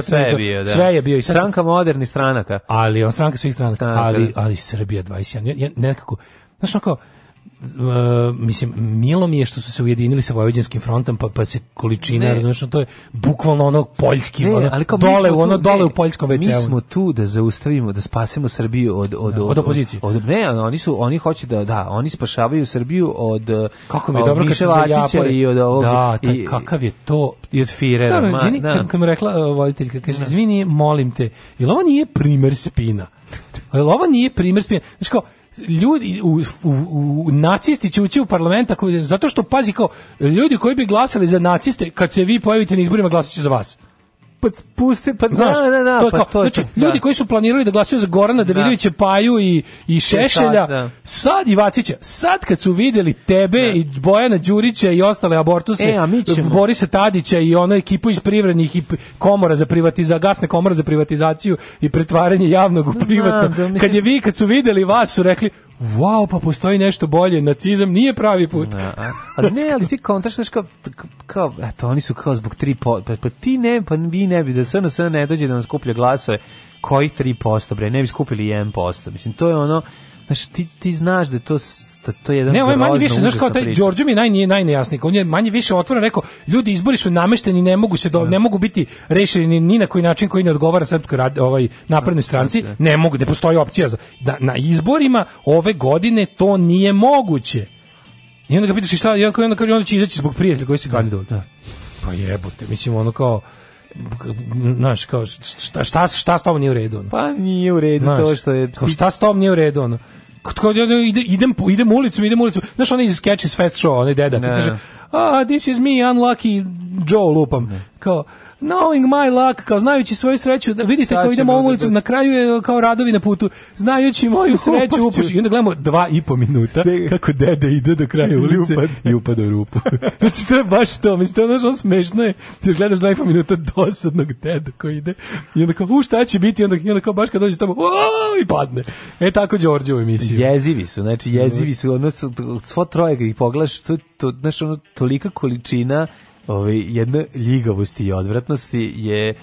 znači, sve, sve, bio, da. sve je bio i sad, stranka modernih stranaka ali on stranka svih stranaka, stranaka. ali ali Srbija 21 ja, nekako znači kako Uh, mislim, milo mi je što su se ujedinili sa Vojvođanskim frontom, pa, pa se količina, ne. razumiješ, to je bukvalno onog poljski, ne, ono, ali kao dole, tu, ono dole ne, u poljskom wc Mi smo tu da zaustavimo, da spasimo Srbiju od... Da, od, od, od opozicije. Od, od, ne, oni su, oni hoće da, da, oni spašavaju Srbiju od Kako mi je dobro kad se zaljapa i od ovog... Da, ta, i, kakav je to... I od Firera. Da, da, da, ma, ženi, da. Kad, mi rekla uh, voditeljka, kaže, izvini, molim te, jel ovo nije primer spina? Jel ovo nije primer spina? Znači kao, ljudi u, u, u nacisti će ući u parlament ako zato što pazi kao ljudi koji bi glasali za naciste kad se vi pojavite na izborima glasaće za vas pa puste, pa da, Znaš, da, da, da, to je pa to je znači, to, ljudi da. koji su planirali da glasaju za Gorana da. Davidovića da. Paju i, i Šešelja, sad, da. sad i Vacića, sad kad su videli tebe da. i Bojana Đurića i ostale abortuse, e, a mi ćemo. Borisa Tadića i ono ekipu iz privrednih i komora za privatizaciju, gasne komora za privatizaciju i pretvaranje javnog u da, privatno, da, da, mislim... kad je vi, kad su videli vas, su rekli, wow, pa postoji nešto bolje, nacizam nije pravi put. Na, a, ne, ali ti kontraš, znaš, kao, kao, eto, oni su kao zbog 3%, pa, pa ti ne, pa vi ne bi, da na sve ne dođe da nam skuplja glasove, koji 3%, bre, ne bi skupili 1%, mislim, to je ono, znaš, ti, ti znaš da to to, to je jedan Ne, on je ovaj manje više, znaš kao taj Đorđe mi naj najnije najnejasniji, on je manje više otvoreno rekao, ljudi izbori su namešteni, ne mogu se do, da. ne mogu biti rešeni ni na koji način koji ne odgovara srpskoj rad, ovaj naprednoj da, stranci, da, ne mogu, ne postoji opcija za da na izborima ove godine to nije moguće. I onda ga pitaš šta, ja i onda kaže onda će izaći zbog prijatelja koji se kandidovao. Da. Pa jebote, mislim ono kao znaš, kao, šta, šta, šta s tom nije u redu? Ono? Pa nije u redu znaš, to što je... Kao, šta s tom nije u redu? Ono? ide, idem, idem ulicom, idem ulicom. Znaš, oni iz Sketches Fest show, oni deda. Ne. Kaže, ah this is me, unlucky Joe, lupam. Ne. Kao, knowing my luck, kao znajući svoju sreću, da vidite Sad kao idemo ovom da ulicom, na kraju je kao radovi na putu, znajući moju sreću, upuš, i onda gledamo dva i po minuta kako dede ide do kraja ulice i upada, u rupu. znači, to je baš to, mislim, to je ono smešno je, ti gledaš dva i po minuta dosadnog deda koji ide, i onda kao, u, šta će biti, i onda, i onda kao baš kad dođe tamo, i padne. E, tako Đorđe u emisiju. Jezivi su, znači, jezivi su, ono, svo troje kad ih pogledaš, to, to, znaš, ono, tolika količina ovaj, jedne ljigavosti i odvratnosti je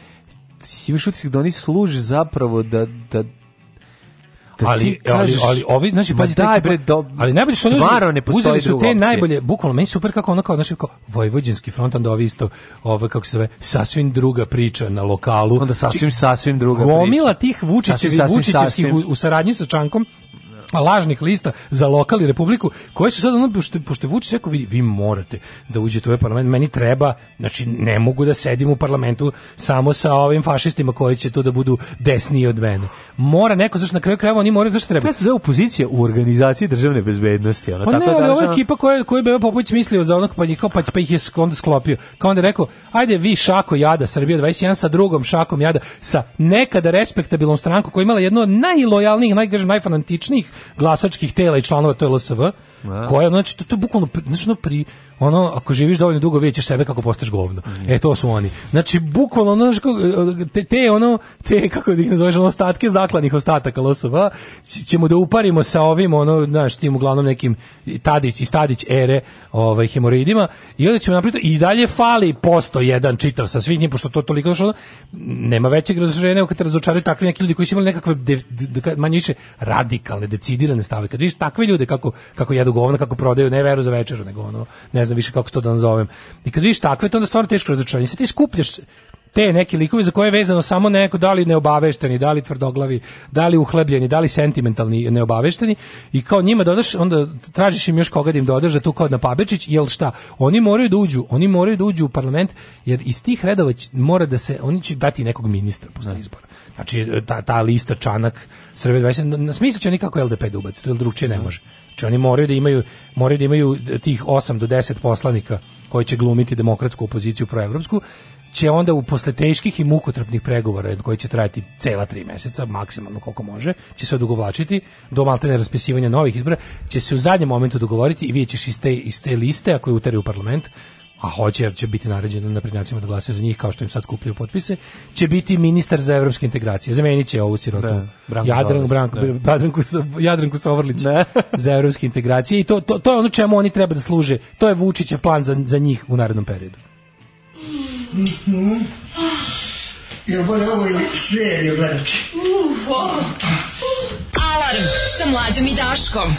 imaš utisak da oni služe zapravo da, da da ali, kažeš, ali, ali, ovi, znači, pazi, daj, bre, do, ali najbolje što uzeli, ne uzeli su te najbolje, bukvalno, meni super kako ono kao, znači, kao vojvođanski front, onda ovi isto, ovo, kako se zove, sasvim druga priča na lokalu. Onda sasvim, znači, sasvim druga gomila priča. Gomila tih Vučićevi, Vučićevskih u, u saradnji sa Čankom, lažnih lista za lokal i republiku, koje su sad ono, pošto, pošto Vučić rekao, vi, vi morate da uđete u ovaj parlament, meni treba, znači ne mogu da sedim u parlamentu samo sa ovim fašistima koji će to da budu desniji od mene. Mora neko, zašto na kraju krajeva oni moraju, zašto treba? To se zove opozicija u organizaciji državne bezbednosti. Ono, pa tako ne, da, ali ovo ova da. ekipa koja, koju je Popović mislio za onog, pa, njih, pa, pa ih je onda sklopio. Kao onda je rekao, ajde vi šako jada Srbija 21 sa drugom šakom jada, sa nekada respektabilnom strankom koja imala jedno od najlojalnijih, najgažem, najfanatičnijih glasačkih tela i članova TLSV Koja, znači, to, to je bukvalno, znači, ono, pri, ono, ako živiš dovoljno dugo, videćeš sebe kako postaješ govno. Mm. E, to su oni. Znači, bukvalno, ono, e, e, te, te, ono, te, kako da ih nazoveš, ono, ostatke zakladnih ostataka losova, ćemo da uparimo sa ovim, ono, znaš, tim uglavnom nekim Tadić i Stadić ere ovaj, hemoroidima, i onda ćemo napraviti, i dalje fali posto jedan čitav sa svih njih, pošto to toliko, što nema većeg razloženja, kad te razočaraju takvi neki ljudi koji su imali nekakve, de, de, de, manje više, radikalne, decidirane stave. Kad vidiš takve ljude kako, kako jedu jadu govna kako prodaju, ne veru za večeru, nego ono, ne znam više kako se to da nazovem. I kad vidiš takve, to onda stvarno teško razočaranje. Sada ti skupljaš te neki likovi za koje je vezano samo neko da li neobavešteni, da li tvrdoglavi, da li uhlebljeni, da li sentimentalni neobavešteni i kao njima dodaš, onda tražiš im još koga da im dodaš da tu kao na Pabečić, jel šta? Oni moraju da uđu, oni moraju da uđu u parlament jer iz tih redova će, mora da se, oni će dati nekog ministra posle izbora. Znači, ta, ta lista Čanak, Srbije 20, na smislu će oni kako LDP da ubaci, to je drugčije ne da. može. Znači, oni moraju da imaju, moraju da imaju tih 8 do 10 poslanika koji će glumiti demokratsku opoziciju proevropsku će onda u posle teških i mukotrpnih pregovora koji će trajati cela tri meseca, maksimalno koliko može, će se odugovlačiti do maltene raspisivanja novih izbora, će se u zadnjem momentu dogovoriti i vidjet ćeš iz te, iz te liste, ako je uteraju u parlament, a hoće jer će biti naređeno na prednjacima da glasaju za njih kao što im sad skupljaju potpise, će biti ministar za evropske integracije. Zamenit će ovu sirotu. Da, Branko Jadran, Branko, da. Jadranku, Jadranku Sovrlić ne. Da. za evropske integracije i to, to, to je ono čemu oni treba da služe. To je Vučićev plan za, za njih u narednom periodu. Mhm. Ja bolje ovo ili seriju gledati. Uh, wow. Alarm sa mlađom i Daškom.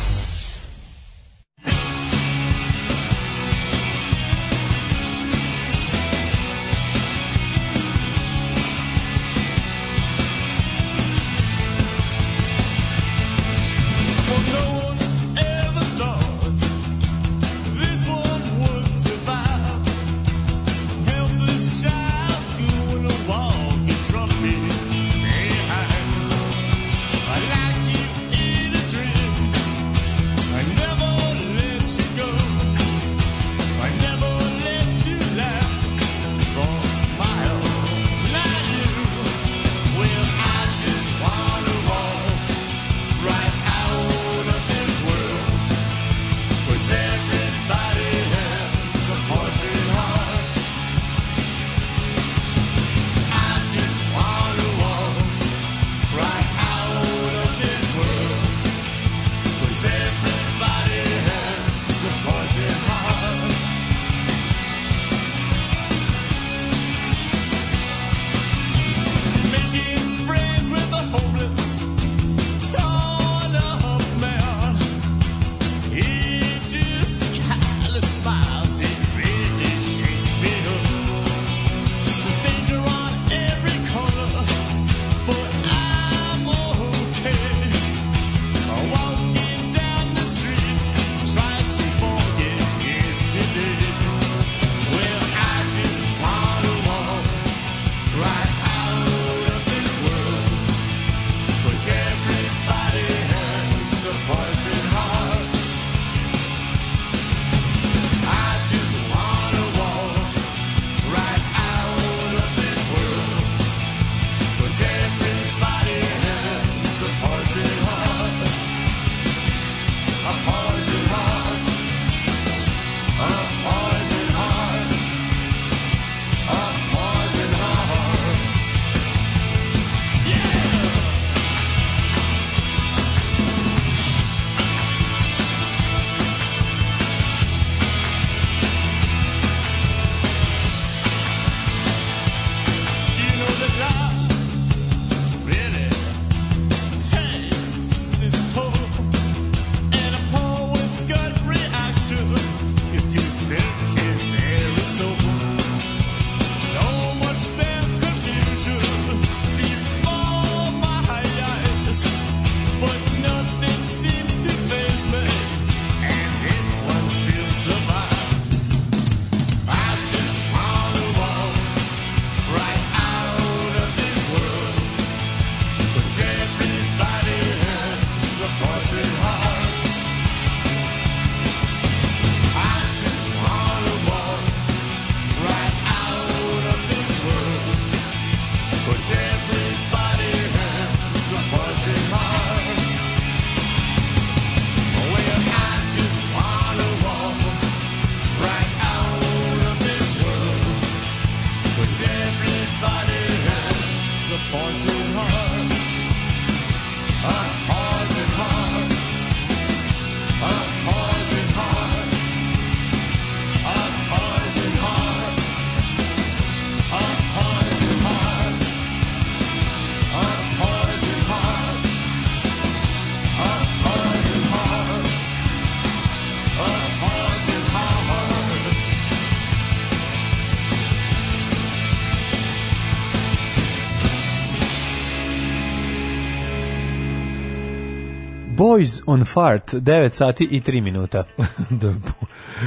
Boys on Fart, 9 sati i 3 minuta. Da,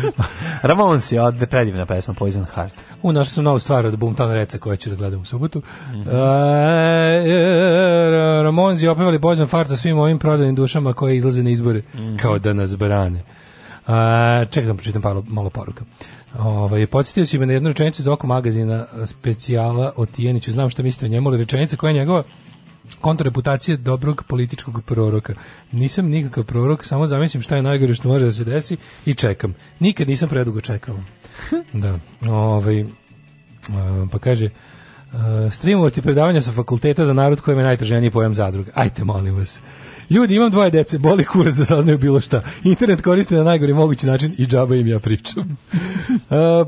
Ramones je od predivna pesma Poison Heart. U, našao sam novu stvar od Boomtown Reca koju ću da gledam u subotu. Mm -hmm. e, e, e Ramones je opevali Poison Fart o svim ovim prodanim dušama koje izlaze na izbore mm -hmm. kao da nas brane. A, e, čekaj da pročitam malo, malo poruka. Ovaj podsjetio si me na jednu rečenicu iz oko magazina specijala o Tijeniću. Znam šta mislite o njemu, ali rečenica koja je njegova konto dobrog političkog proroka. Nisam nikakav prorok, samo zamislim šta je najgore što može da se desi i čekam. Nikad nisam predugo čekao. da. Ovaj pa kaže streamovati predavanja sa fakulteta za narod kojem je najtraženiji pojam zadruga. Ajte, molim vas. Ljudi, imam dvoje dece, boli kurac za da saznaju bilo šta. Internet koriste na najgori mogući način i džaba im ja pričam. uh,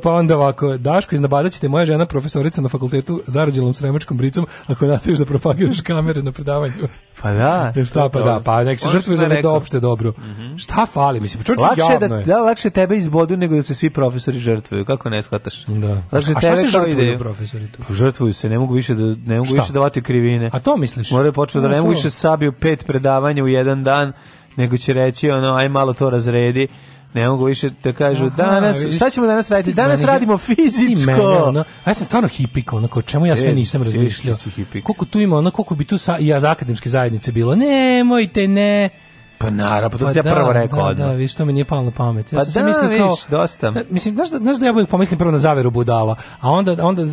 pa onda ovako, Daško, iznabadat ćete moja žena profesorica na fakultetu zarađenom sremačkom bricom ako nastaviš da propagiraš kamere na predavanju. Pa da. šta pa da, pa nek se žrtvuje da za da opšte dobro. Mm -hmm. Šta fali, mislim, čovječe, lakše da- javno da, je. Da, lakše tebe izbodu nego da se svi profesori žrtvuju, kako ne shvataš? Da. Lakše A šta se žrtvuju profesori tu? Pa žrtvuju se, ne mogu više da, ne mogu šta? više davati krivine. A to misliš? Moraju početi da ne mogu više sabiju pet predavanja manje u jedan dan, nego će reći ono, aj malo to razredi, ne mogu više da kažu Aha, danas vidiš, šta ćemo danas raditi danas meni, radimo fizičko meni, ono, ja sam stvarno hipik onako čemu ja sve nisam razmišljao koliko tu ima ono koliko bi tu sa i ja za akademske zajednice bilo nemojte ne pa naravno, pa to pa sam ja prvo da, rekao. Da, odmah. da, viš, to mi nije palo na pamet. Ja pa da, mislim viš, dosta. Da, mislim, znaš da, znaš da ja uvijek pomislim prvo na zaveru budala, a onda, onda,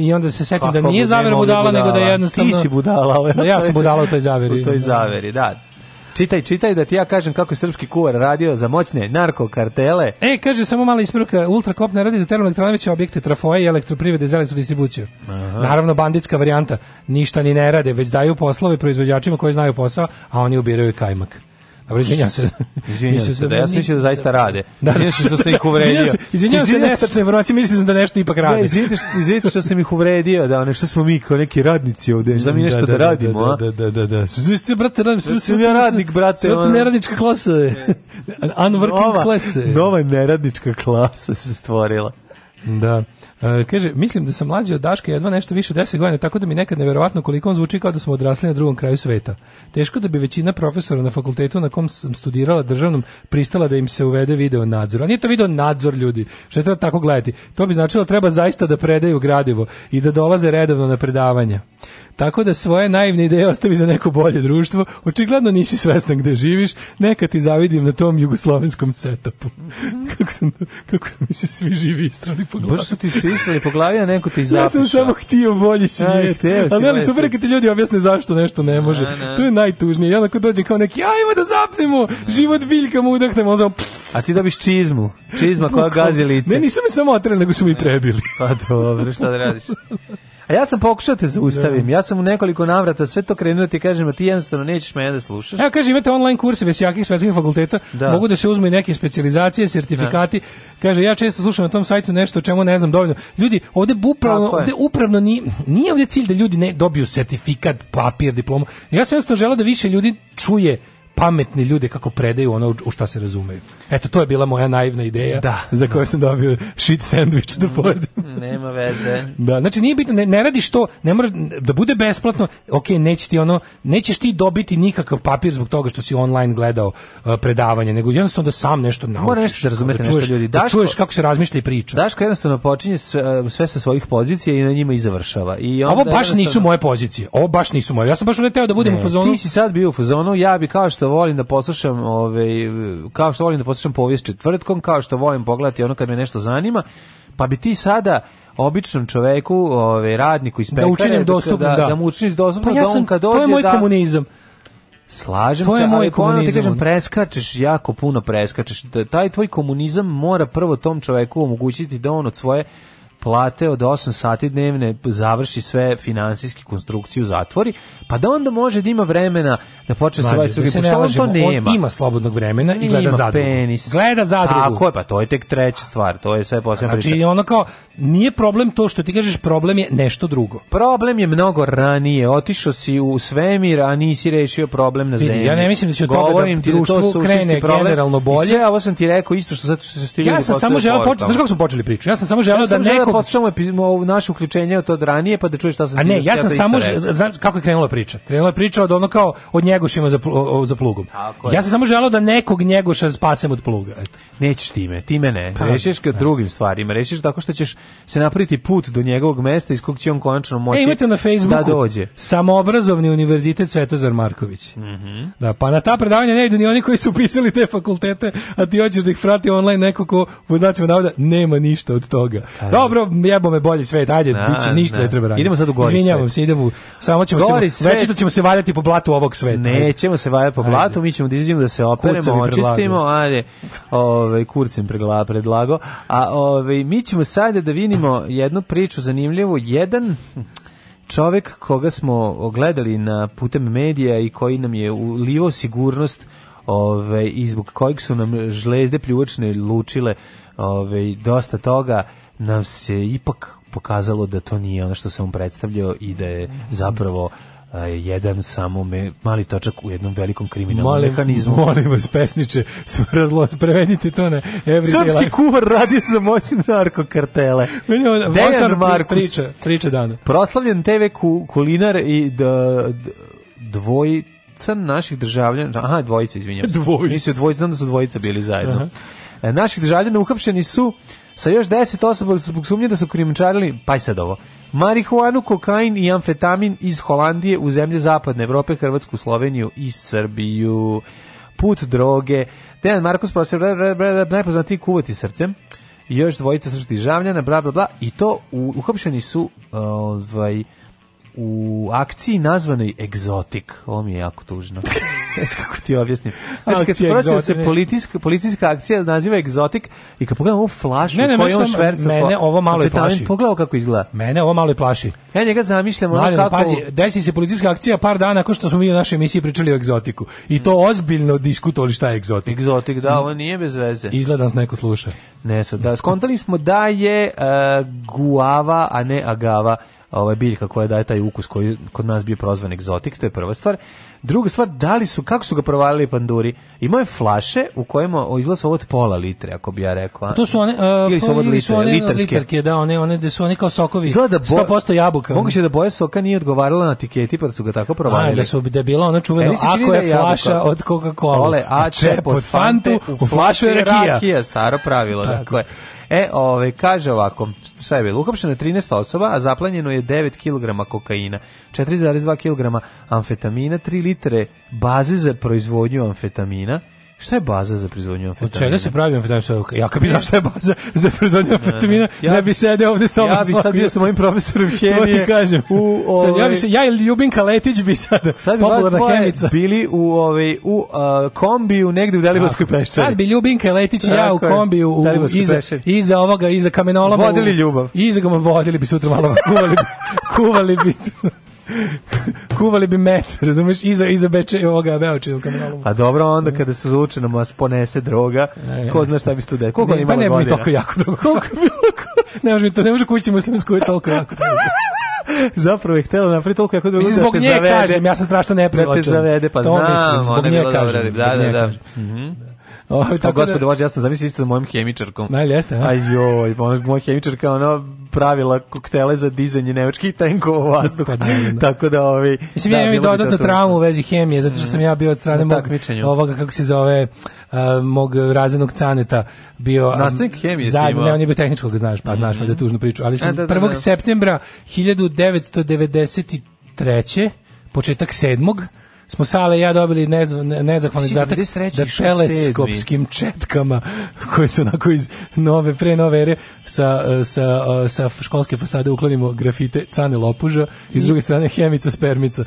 i onda se setim da Kako da nije zaveru budala, budala, nego da je jednostavno... Ti si budala. Ovaj, da ja sam budala u toj zaveri. U toj da. zaveri, da Čitaj, čitaj da ti ja kažem kako je srpski kuvar radio za moćne narkokartele. E, kaže samo mala ispravka, ne radi za termoelektranoviće objekte trafoje i elektroprivrede za elektrodistribuciju. Aha. Naravno, banditska varijanta. Ništa ni ne rade, već daju poslove proizvođačima koji znaju posao, a oni ubiraju kajmak. Izvinjavam se. Izvinjam se, da, da ja sam mislio da zaista rade. Da, da. što sam ih uvredio. Izvinjavam se, izvinjam se, informacije, mislim sam da nešto ipak rade. Ne, izvinite što, izvinite što sam ih uvredio, da, nešto smo mi kao neki radnici ovde, da mi nešto da, da, da radimo, a? Da, da, da, da. Što brate, radim, što sam ja radnik, brate. Sve neradnička klasa je. Unworking klasa Nova neradnička klasa se stvorila. Da. Uh, kaže, mislim da sam mlađi od Daška jedva nešto više od 10 godina, tako da mi nekad neverovatno koliko on zvuči kao da smo odrasli na drugom kraju sveta. Teško da bi većina profesora na fakultetu na kom sam studirala državnom pristala da im se uvede video nadzor. A nije to video nadzor ljudi, što treba tako gledati. To bi značilo da treba zaista da predaju gradivo i da dolaze redovno na predavanja tako da svoje naivne ideje ostavi za neko bolje društvo. Očigledno nisi svestan gde živiš, neka ti zavidim na tom jugoslovenskom setupu. Mhm. kako, sam, kako mi se svi živi istrali po glavi. Baš su ti se istrali po glavi, a neko ti zapiša. Ja sam samo htio bolji svijet. Ali, ali super kad ti ljudi objasne zašto nešto ne može. Na, na. To je najtužnije. Ja onako dođem kao neki, ajmo da zapnemo, život biljkama udahnemo, on A ti dobiš čizmu, čizma koja gazi lice. Ne, nisu me samo otreli, nego su mi prebili. Pa dobro, šta da radiš? A ja sam pokušao da te zaustavim. Da. Ja sam u nekoliko navrata sve to krenuo da ti kažem, a ti jednostavno nećeš me da slušaš. Evo kaže imate online kurseve s jakih svetskih fakulteta, da. mogu da se uzmu i neke specijalizacije, sertifikati. Da. Kaže ja često slušam na tom sajtu nešto o čemu ne znam dovoljno. Ljudi, ovde upravo ovde upravno ni nije ovde cilj da ljudi ne dobiju sertifikat, papir, diplomu. Ja sam jednostavno želeo da više ljudi čuje pametni ljude kako predaju ono u šta se razumeju. Eto, to je bila moja naivna ideja da, za koju da. sam dobio shit sandvič da pojedem. Nema veze. Da, znači nije bitno, ne, ne radiš to, ne mora, da bude besplatno, ok, neće ti ono, nećeš ti dobiti nikakav papir zbog toga što si online gledao uh, predavanje, nego jednostavno da sam nešto naučiš. Mora nešto da, da razumete da čuješ, nešto ljudi. Da Daško, da čuješ kako se razmišlja i priča. Daško jednostavno počinje sve, uh, sve sa svojih pozicija i na njima i završava. I onda Ovo baš jednostavno... nisu moje pozicije, ovo baš nisu moje. Ja sam baš uvijek da budem ne, u fazonu. Ti si sad bio u fazonu, ja bi kao što volim da poslušam, ove, ovaj, kao što volim da poslušam povijest četvrtkom, kao što volim pogledati ono kad me nešto zanima, pa bi ti sada običnom čoveku, ovaj radniku iz da pekare, da učinim dostupnim, da, da, da mu učiniš dostupno, pa da ja sam, da on kad dođe, to je moj da, komunizam. Slažem to se, je moj ali da komunizam. ti kažem, preskačeš, jako puno preskačeš. Taj tvoj komunizam mora prvo tom čoveku omogućiti da on od svoje plate od 8 sati dnevne završi sve finansijski konstrukciju zatvori, pa da onda može da ima vremena da počne sa vajstvom. Da se pa on to nema. On ima slobodnog vremena i gleda zadrugu. Penis. Gleda zadrugu. Tako je, pa to je tek treća stvar, to je sve posebna znači, priča. Znači, ono kao, nije problem to što ti kažeš, problem je nešto drugo. Problem je mnogo ranije, otišao si u svemir, a nisi rešio problem na zemlji. Ja ne mislim da će od toga da, da društvo to krene problem. generalno bolje. I sve, ovo sam ti rekao isto što zato što su ti Ja sam samo želeo početi, znaš kako smo počeli priču? Ja sam samo želeo ja da neko odmah odslušamo naše uključenje od od ranije pa da čuješ šta se A ne, ja sam da samo kako je krenula priča. Krenula je priča od ono kao od njegošima za o, za plugom. Ja sam samo želeo da nekog njegoša spasem od pluga. Eto. Nećeš time, time ne. Pa, Rešiš ga da. drugim stvarima. Rešiš tako što ćeš se napraviti put do njegovog mesta iz kog će on konačno e, moći. E, imate na da Facebooku da dođe. Samoobrazovni univerzitet Svetozar Marković. Mm Da, pa na ta predavanja ne idu ni oni koji su upisali te fakultete, a ti hoćeš da ih frati online neko ko, znači, navoda, nema ništa od toga. Pa Dobro, dobro, jebo me bolji svet, ajde, na, da, biće, ništa na. Da. ne treba raditi. Idemo sad u gori Izvinjavam svet. se, idemo, samo ćemo gori se, večito ćemo se valjati po blatu ovog sveta. Nećemo se valjati po blatu, ajde. mi ćemo da izađemo da se operemo, očistimo, ajde, ovaj, kurcem pregla, predlago, a ovaj, mi ćemo sad da vinimo jednu priču zanimljivu, jedan čovek koga smo ogledali na putem medija i koji nam je ulivao sigurnost ove, ovaj, i zbog kojeg su nam žlezde pljuvačne lučile ove, ovaj, dosta toga nam se ipak pokazalo da to nije ono što se on predstavljao i da je zapravo a, e, jedan samo me, mali točak u jednom velikom kriminalnom molim, mehanizmu. Molim vas, pesniče, razlo, prevedite to na everyday Srpski life. kuvar radio za moćne narkokartele. Dejan Markus. Priča, priča dana. Proslavljen TV ku, kulinar i d, dvoj naših državljana, aha, dvojica, izvinjam se. Dvojica. Mislim, dvojica, znam da su dvojica bili zajedno. Aha E, naših državljana uhapšeni su sa još 10 osoba zbog sumnje da su krijumčarili, pa i sad ovo, marihuanu, kokain i amfetamin iz Holandije u zemlje zapadne Evrope, Hrvatsku, Sloveniju i Srbiju. Put droge. Dejan Markus, najpoznatiji kuvati srcem još dvojica srpskih državljana, bla, bla, bla, i to uhapšeni su e, ovaj, u akciji nazvanoj Egzotik. Ovo mi je jako tužno ne kako ti objasnim. Znači, kad se pročio da se policijska, policijska akcija naziva egzotik i kad pogledam ovu flašu ne, ne, koju on švercu... Mene ovo malo je plaši. Pogledao kako izgleda. Mene ovo malo je plaši. Ja njega zamišljam ono kako... Pazi, desi se politička akcija par dana ko što smo mi u našoj emisiji pričali o egzotiku. I to mm. ozbiljno diskutovali šta je egzotik. Egzotik, da, mm. ovo nije bez veze. Izgleda nas neko sluša. Ne, so, da, skontali smo da je uh, guava, a ne agava ovaj biljka koja daje taj ukus koji kod nas bio prozvan egzotik, to je prva stvar. Druga stvar, da li su, kako su ga provalili panduri? Imaju flaše u kojima izlaz ovo od pola litre, ako bi ja rekao. A to su one, uh, ili su ovo pa, litre, su one litarske. Litarke, da, one, one gde su oni kao sokovi, Izgleda da 100% jabuka. Moguće da boja soka nije odgovarala na tiketi, pa da su ga tako provalili. A, da su da bila ona čuvena, e, ako je, da je flaša jabuka. od Coca-Cola, a čep od Fante, u flašu je rakija. Rakija, staro pravilo, tako, dakle. je. E, ove, kaže ovako, šta je bilo? Ukapšeno je 13 osoba, a zaplanjeno je 9 kg kokaina, 4,2 kg amfetamina, 3 litre baze za proizvodnju amfetamina, Šta je baza za proizvodnju amfetamina? Od čega se pravi amfetamina? Ja kad bi znao šta je baza za proizvodnju amfetamina, ja, ne bi sedeo ovde s tobom. Ja bi sad bio sa mojim profesorom hemije. To ti kažem. U, ove, sad, ja, bi ovaj- se, ja i Ljubinka Letić bi sad, sad bi popularna hemica. bili u, ove, ovaj, u uh, kombiju negde u Deliborskoj peščari. Sad bi Ljubinka Letić i ja u kombiju u, iza, iza ovoga, iza kamenoloma. Vodili ljubav. Iza ga vodili bi sutra malo, kuvali bi. kuvali bi. Kuvali bi met, razumeš, iza, iza beče ovoga Beoče u kamenolomu. A dobro, onda kada se zvučeno da mas ponese droga, ne, ko zna šta bi se tu desilo. Koliko ne, pa ne bi mi toliko jako droga. Koliko bi Ne može mi to, ne može kući muslimsku je toliko jako droga. Zapravo je htela da napraviti toliko jako drugo da te zavede. Kažem, ja sam strašno neprilačan. Da te zavede, pa to znam. Mislim, zbog nje kažem. Da, da, da, da. O, ovaj, šta da, gospode, bože, ja sam zamislio isto s mojom hemičarkom. Najli jeste, a? Aj joj, pa ona, moja hemičarka, ona pravila koktele za dizanje nemačkih tenkova u vazduhu. Pa, Tako da, ovi... Ovaj, Mislim, da, ja imam dodatnu traumu u vezi hemije, zato što sam ja bio od strane mog, ovoga, kako se zove, uh, mog razrednog caneta, bio... Um, Nastavnik hemije si imao. Ne, on je bio tehničkog, znaš, pa znaš, mm -hmm. da tužnu priču. Ali sam a, e, da, da, 1. Da, septembra 1993. početak 7 smo Sale ja dobili nez, nezahvalni da zadatak da teleskopskim četkama koje su onako iz nove, pre nove ere sa, sa, sa školske fasade uklonimo grafite Cane Lopuža i s druge strane Hemica Spermica.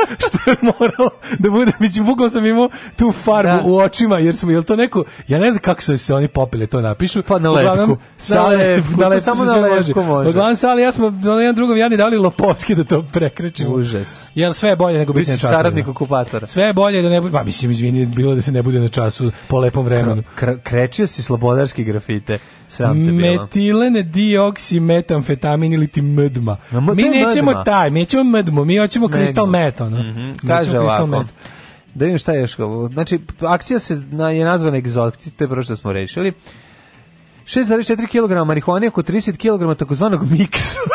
što je moralo da bude, mislim, bukvalno sam imao tu farbu da. u očima, jer smo, jel to neko, ja ne znam kako su se oni popili to napišu. Pa na lepku. Uglavnom, sale, na lepku, da lepku samo na lepku može. Uglavnom, sale, ja smo ono jedan drugom jadni dali loposki da to prekrećemo. Užas. Jel sve je bolje nego biti na času. saradnik okupatora. Sve je bolje da ne bude, pa mislim, izvini, bilo da se ne bude na času po lepom vremenu. Kr krečio si slobodarski grafite metilene dioksi metamfetamin ili ti mdma. No, mi nećemo mdma. taj, mi nećemo mdmu, mi hoćemo kristal meto. No? Mm -hmm. Kaže ovako. Met. Da vidim šta je još. Znači, akcija se na, je nazvana egzotik, to je prvo što smo rešili. 6,4 kg marihuane oko 30 kg takozvanog miksa.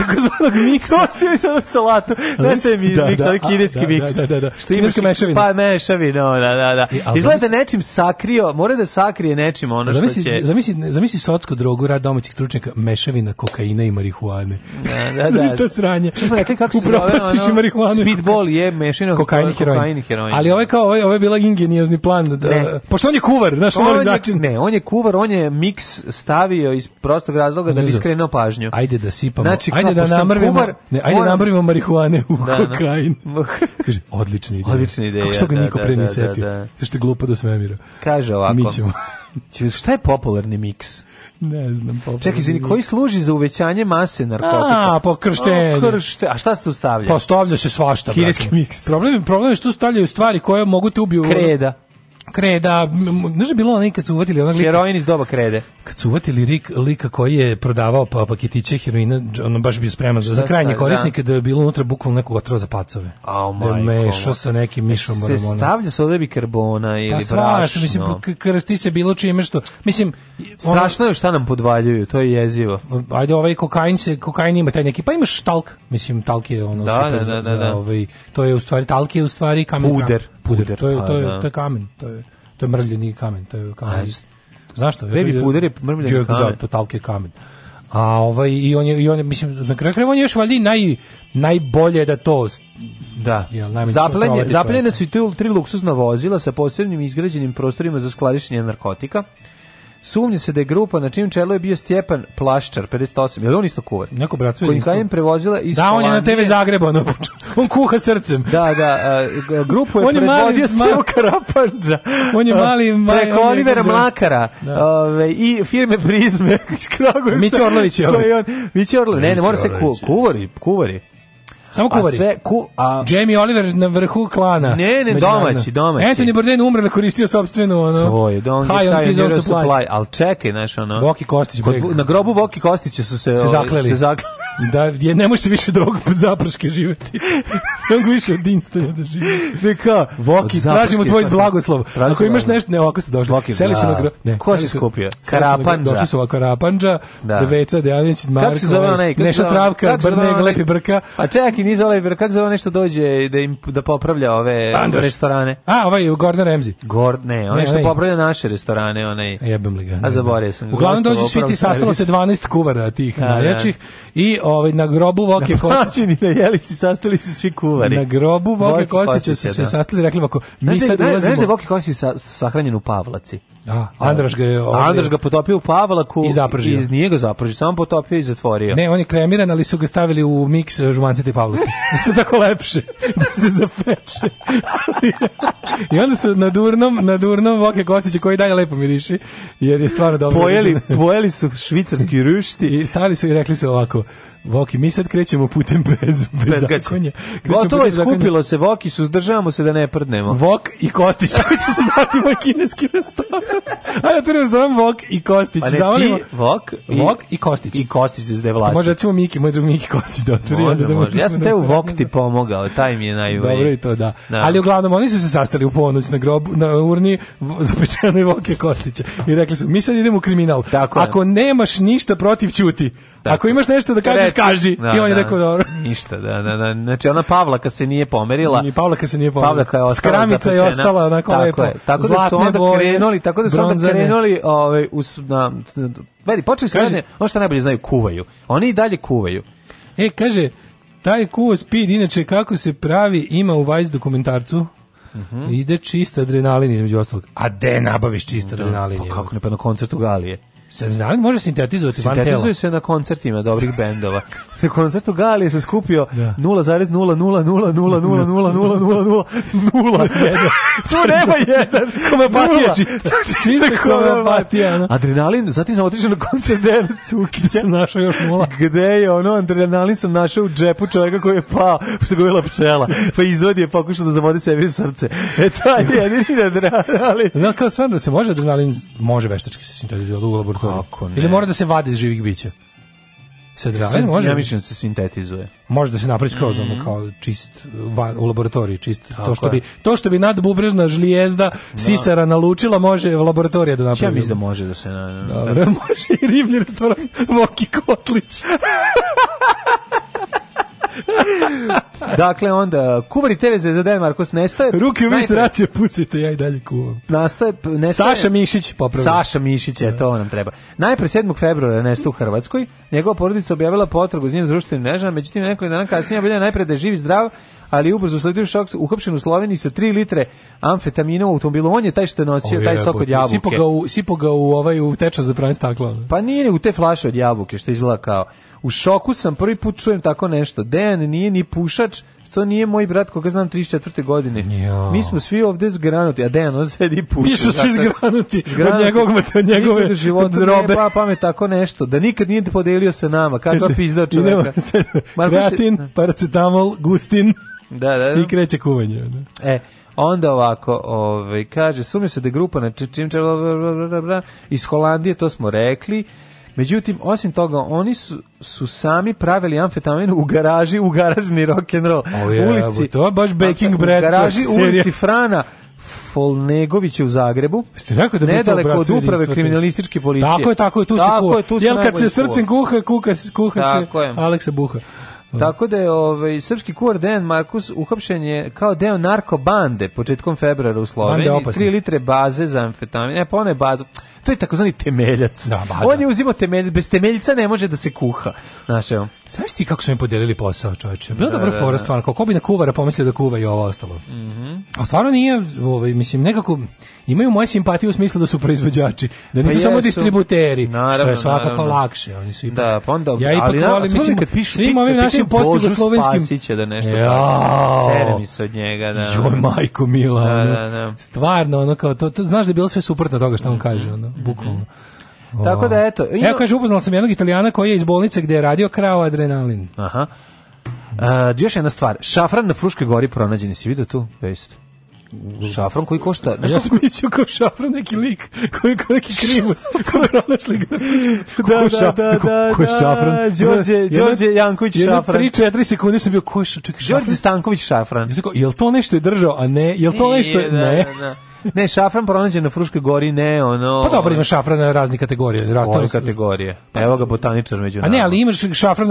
takozvanog miksa. To si joj sada salatu. Nešto je mi da, miks, da, kineski da, da, miks. Da, da, da. Što Kineska mešavina. Pa mešavina, da, da, da. E, Izgleda nečim sakrio, mora da sakrije nečim ono zamisli, što će. Zamisli, zamisli socku drogu rad domaćih stručnjaka, mešavina kokaina i marihuane. Da, da, da. Isto sranje. Što smo rekli kako se zove ono? marihuanu. Speedball je mešavina kokaina i heroin. Ali ovo ovaj je kao, ovo ovaj, ovaj je bila ingenijazni plan. Da, ne. Pošto on je kuvar, znaš, on, on je, Ne, on je kuvar, on je miks stavio iz prostog razloga da bi skrenuo pažnju. Ajde da sipamo. Znači, ajde ajde da namrvimo, ne, ajde moram... namrvimo marihuane u da, da. kokain. Kaže, odlična ideja. Odlična ideja. Kako što ga da, niko da, pre da, nije da, setio? Da, da. je glupo do svemira? Kaže ovako. Mi ćemo. šta je popularni miks? Ne znam, popularni. Čekaj, izvini, koji služi za uvećanje mase narkotika? A, pa krštenje. A, kršte. A šta se tu stavlja? Pa stavlja se svašta. Kineski miks. Problem, problem je što stavljaju stvari koje mogu te ubiju. Kreda kreda, znaš da je bilo ono kad su uvatili onaj lika... Heroin iz doba krede. Kad su uvatili lik, lika koji je prodavao pa, paketiće heroina, ono baš bio spreman za, za krajnje da. korisnike, da je bilo unutra bukvalno nekog otrova za pacove. Oh da je mešao sa nekim mišom. Se ono. stavlja sa odebi karbona ili pa, brašno. mislim, krsti se bilo čime što... Mislim, Strašno je šta nam podvaljuju, to je jezivo. Ajde, ovaj kokain, se, kokain ima taj neki, pa imaš talk, mislim, talk je ono da, super da, da, za, da, da. Ovaj, to je u stvari, talk je u stvari kamen. Puder. Kram puder, to je, to je, da. to je kamen, to je, to je mrljeni kamen, to je kamen. Iz, znaš što? Baby puder je mrljeni da, kamen. Da, totalke kamen. A ovaj i on je i on je mislim na kraju on je još valji naj najbolje da to da. Jel, Zaplenje, su i tri luksuzna vozila sa posebnim izgrađenim prostorima za skladištenje narkotika. Sumnje se da je grupa na čim čelu je bio Stjepan Plaščar, 58. Je li on isto kuvar? Neko bracu je isto. prevozila iz Da, Holandije. on je na TV Zagreba, ono, on kuha srcem. Da, da, a, grupu je, on je predvodio Stevo Karapanđa. On je mali... mali preko Olivera Mlakara da. ove, i firme Prizme iz Kragujevca. Miće Orlović je ovaj. Miće Orlović, ne, ne, mora se ku, kuvari, kuvari. Samo kuvari. A sve ku, a... Jamie Oliver na vrhu klana. Ne, ne, domaći, domaći. Anthony Bourdain umre na koristio sopstvenu, ono... Svoje, don, da high on his own supply. supply. Al čekaj, znaš, ono... Voki Kostić. Kod, na grobu Voki Kostića su se... Se ovaj, zakleli. Se zakleli da je ne može više drugog zaprške živeti. Ne mogu više od dinstanja da živi. Ne kao, Voki, tražimo tvoj blagoslov. Tražimo ako imaš nešto, ne, ovako da. se došli. Voki, seli su na gro... Ne, Ko si skupio? Karapanđa. Došli su ovako Karapanđa, da. Deveca, Dejanović, Marko, kako se zove onaj, Neša Travka, brne, Lepi Brka. A pa čekaj, nije zove Brka, kako zove nešto dođe da im da popravlja ove Andraš. restorane? A, ovaj Gordon Ramsay. Gord, ne, onaj što popravlja naše restorane, onaj. Jebem li ga. A zaboravio sam. Uglavnom dođe svi ti sastalo se 12 kuvara tih da, da. najjačih i ovaj, na grobu Voke Kostića. Na na jelici sastali se svi kuvari. Na grobu Voke, Kostića su se da. sastali, rekli ovako, mi znaš sad ulazimo... Znaš da je Voke Kostić sa, sahranjen u Pavlaci? A, Andraš ga je... Ovdje... Andraš ga potopio u Pavlaku i zapržio. Iz, njega ga zapržio, samo potopio i zatvorio. Ne, on je kremiran, ali su ga stavili u miks eh, žumancete i Pavlake. da su tako lepše, da se zapeče. I onda su na durnom, na durnom Voke Kostića koji dalje lepo miriši, jer je stvarno dobro. Pojeli, pojeli su švicarski rušti. I stali su i rekli su ovako, Voki, mi sad krećemo putem bez, bez, bez zakonja. Gotovo je skupilo se, Voki, suzdržavamo se da ne prdnemo. Vok i Kostić, tako se se zati moj kineski restoran. Ajde, otvorimo restoran Vok i Kostić. Pa ne, ti, Vok, i, Vok i Kostić. I Kostić da zde vlasti. Pa može, recimo Miki, moj drug Miki Kostić da otvori. Može, da može. Ja sam da te u Vok ti pomogao, taj mi je najbolji. Dobro i to, da. da. Ali uglavnom, oni su se sastali u ponoć na, grobu, na urni zapečeno je Voke Kostića. I rekli su, mi sad idemo u kriminal. Tako Ako nemaš ništa protiv, ćuti. Tako. Ako imaš nešto da kažeš, kaži. Da, I on je da. rekao dobro. Ništa, da, da, da. Znači ona Pavlaka se nije pomerila. Ni Pavlaka se nije pomerila. Pavlaka je ostala Skramica je ostala onako tako lepo. Je. Tako Zlatne da su onda boje, krenuli, tako da su onda krenuli ovaj, us, na, vedi, počeli su radne, ono što najbolje znaju, kuvaju. Oni i dalje kuvaju. E, kaže, taj kuva speed, inače kako se pravi, ima u Vice dokumentarcu. Mm -hmm. Ide čist adrenalin između ostalog. A de nabaviš čist da, adrenalin? Pa kako ne pa na koncertu Galije? Adrenalin može sintetizovati van tela. Sintetizuje se na koncertima dobrih bendova. Se koncertu u Galije se skupio 0,00000000000. Tu nema jedan. Homeopatija čista. Čista homeopatija. Adrenalin, zatim sam otišao na koncert Dejana Cukića. Sam našao još nula. Gde je ono, adrenalin sam našao u džepu čovjeka koji je pao, što ga bila pčela. Pa izvodi je pokušao da zavodi sebi srce. E taj jedini adrenalin. Znam kao stvarno se može adrenalin, može veštački se sintetizovati u laboratoriju laboratoriju? Ili mora da se vadi iz živih bića? Se draven može? Ja mislim da se sintetizuje. Može da se napravi skroz mm -hmm. kao čist van, u laboratoriji, čist Tako to što je. bi to što bi nadbubrežna žlijezda no. Da. sisara nalučila može laboratorija da napravi. Ja mislim da može da se na, na, Dobro, na... može i riblji restoran Voki Kotlić. dakle, onda, kuvari TV za Dan nestaje. Ruki u vis racije pucite, ja i dalje kuvam. Nastaje, nestaje. Saša Mišić, popravno. Saša Mišić, je, to nam treba. Najpre 7. februara nesta u Hrvatskoj. Njegova porodica objavila potragu s njim društvenim mrežama, međutim, nekoliko dana kasnije objavljena najpre da živi zdrav, ali ubrzo sledio šok uhapšen u Sloveniji sa 3 litre amfetamina u automobilu. On je taj što je nosio, o, taj sok od jabuke. Sipo ga u, sipo u, ovaj, u teča za pranje stakla. Pa nije u te flaše od jabuke, što izgleda kao. U šoku sam, prvi put čujem tako nešto. Dejan nije ni pušač, to nije moj brat koga znam 34. godine. Jo. Mi smo svi ovde zgranuti, a Dejan on sedi puši. Mi smo svi zgranuti, dakle, zgranuti. od njegovog mate, od njegove nikad u životu Pa pamet tako nešto, da nikad nije podelio sa nama, kakva pizda čoveka. Kreatin, da. paracetamol, gustin. Da, da, da. I kreće kuvanje. Da. E, Onda ovako, ovaj, kaže, sumnja se da je grupa na čim iz Holandije, to smo rekli, Međutim, osim toga, oni su, su sami pravili amfetaminu u garaži, u garažni rock'n'roll. Oh, yeah, ulici, to je baš baking bread. U garaži, u ulici Frana, Folnegović u Zagrebu. Ste rekao da nedaleko od uprave kriminalističke policije. Tako je, tako je, tu tako se kuha. Je, tu Jel kad se srcem kuha, kuka, kuha tako se je. Aleksa buha. Mm. Tako da je ovaj, srpski kuvar Dejan Markus uhapšen je kao deo narkobande početkom februara u Sloveniji. 3 litre baze za amfetamin. E, pa ona je baza. To je takozvani temeljac. Da, baza. On je uzimao temeljac. Bez temeljca ne može da se kuha. Znaš, evo. Znaš ti kako su mi podelili posao, čovječe? Bila da, dobra da, fora, da. stvarno. Kako bi na kuvara pomislio da kuva i ovo ostalo. Mm -hmm. A stvarno nije, ovaj, mislim, nekako imaju moje simpatije u smislu da su proizvođači, da nisu pa samo distributeri, naravno, što je svakako naravno. lakše. Oni su da, ipak, da, pa onda, ja ipak ali, da, volim, mislim, kad pišu, svim ovim našim bivšim slovenskim. Spasića da nešto ja. Sere mi se od njega da. Joj majko mila. Da, da, da. Stvarno ono kao to, to znaš da je bilo sve suprotno toga što on kaže ono bukvalno. O. Tako da eto. Ino... kažem kaže upoznala sam jednog Italijana koji je iz bolnice gdje je radio krao adrenalin. Aha. Uh, još jedna stvar, šafran na Fruškoj gori pronađeni, si vidio tu? Jeste šafran koji košta... Nešto... Ja sam mislio kao šafran neki lik, koji kao neki krimus, koji pronašli ga. Da, da, da, da, da, ko je da, šafran? Đorđe, Đorđe Janković šafran. 3 4 sekunde sam bio ko je čekaj, Đorđe Stanković šafran. Jel to nešto je držao, a ne, jel to nešto je, da, ne ne, šafran pronađen na Fruškoj gori, ne, ono... Pa dobro, ovaj, ima šafrana razne kategorije. Razne pa kategorije. Evo ga botaničar među nama. A ne, ali imaš šafran,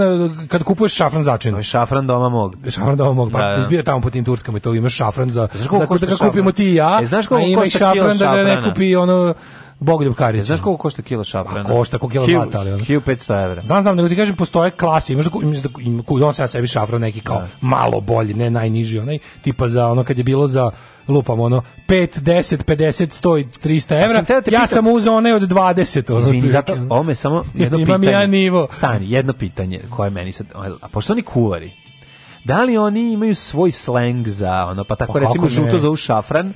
kad kupuješ šafran začin. No, ovaj šafran doma mog. Šafran doma mog, pa da, da. izbio tamo po tim Turskama i to imaš šafran za... Znaš kako da ga kupimo ti i ja, e, znaš a ima i šafran, šafran da ga ne kupi ono Bogoljub Karić. E, znaš koliko košta kilo šafrana? Pa, košta koliko kilo zlata, ali ono. 1500 evra. Znam, znam, nego ti kažem, postoje klase, imaš da, imaš da, ima, on sad sebi šafran neki kao da. malo bolji, ne najniži, onaj, tipa za ono kad je bilo za lupam ono 5 10 50 100 i 300 evra. Sam da ja sam uzeo onaj od 20. Ono, Izvini, zato ome samo jedno pitanje. ja nivo. Stani, jedno pitanje koje meni sad a pošto oni kuvari. Da li oni imaju svoj sleng za ono, pa tako pa recimo žuto za šafran?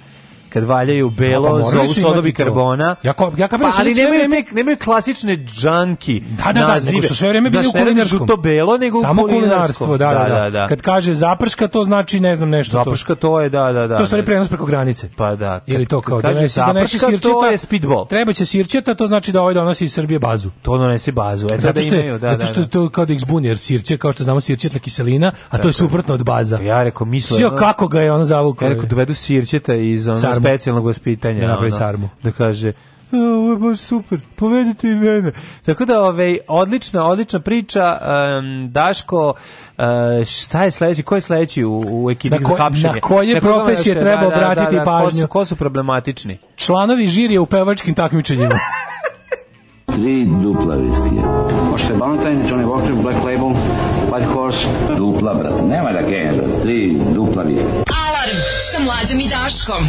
kad valjaju belo, pa, zovu sodovi karbona. Ja, ko, ja pa, ali nemaju, nemaju, nemaju klasične džanki da, da, nazive. Da, nego su sve vreme bili Znaš, u kulinarskom. to belo, nego Samo u kulinarstvo, da, da, da, da, Kad kaže zaprška, to znači ne znam nešto. Zaprška to je, da, da, da. To stvari prenos preko granice. Pa da. Ili to kao, kaže, da donesi sirčeta, to je speedball. Treba će sirčeta, to znači da ovaj donosi iz Srbije bazu. To donese bazu. E, zato što, imaju, da, zato što to kao da ih zbuni, jer sirće, kao što znamo, sirčetna kiselina, a to je suprotno od baza. Ja rekao, mislim. Sio kako ga je ono zavukao. Ja rekao, dovedu sirčeta iz ono specijalnog vaspitanja. Da napravi sarmu. Da kaže, e, ovo je baš super, povedite i mene. Tako da, ovaj, odlična, odlična priča. Um, Daško, uh, šta je sledeći, ko je sledeći u, u ekipi na ko, za hapšenje? Na koje na profesije treba da, da, obratiti da, da, pažnju? Da, ko su, ko su problematični? Članovi žirija u pevačkim takmičenjima. Tri dupla viskija. Možete Valentine, Johnny Walker, Black Label, White Horse. Dupla, brate. Nema da genja, Tri dupla viskija. Alarm sa mlađom i Daškom.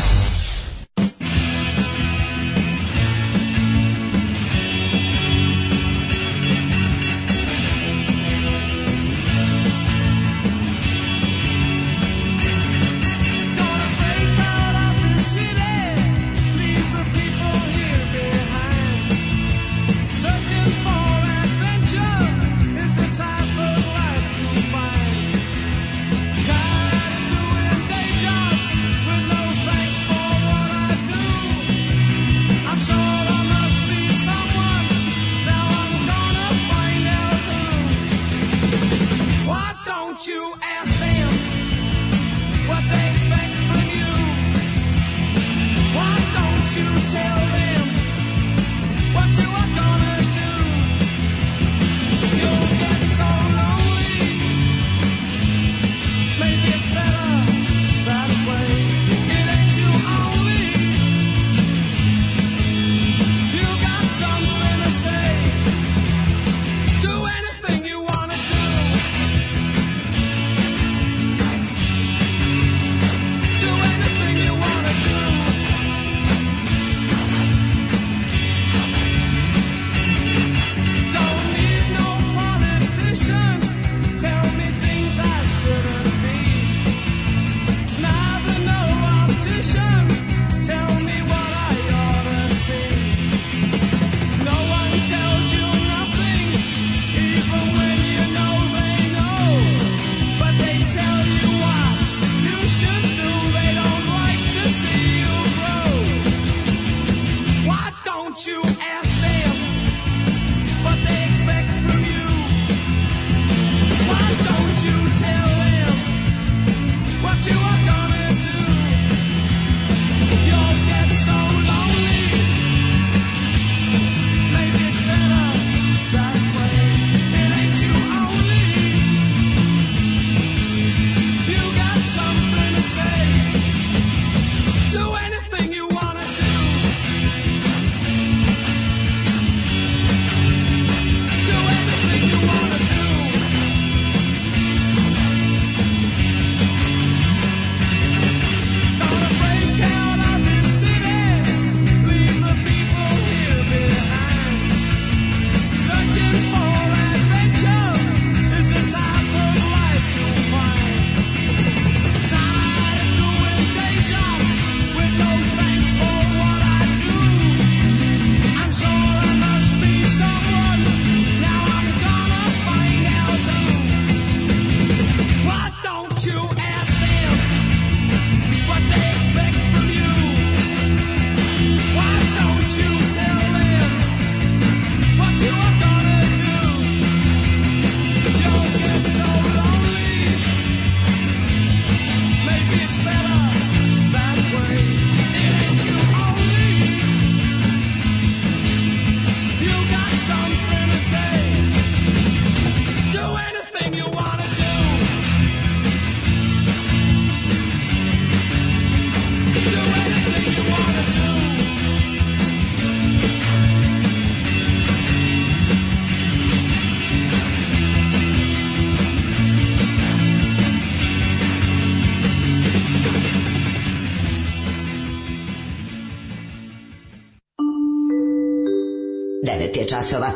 9 je časova.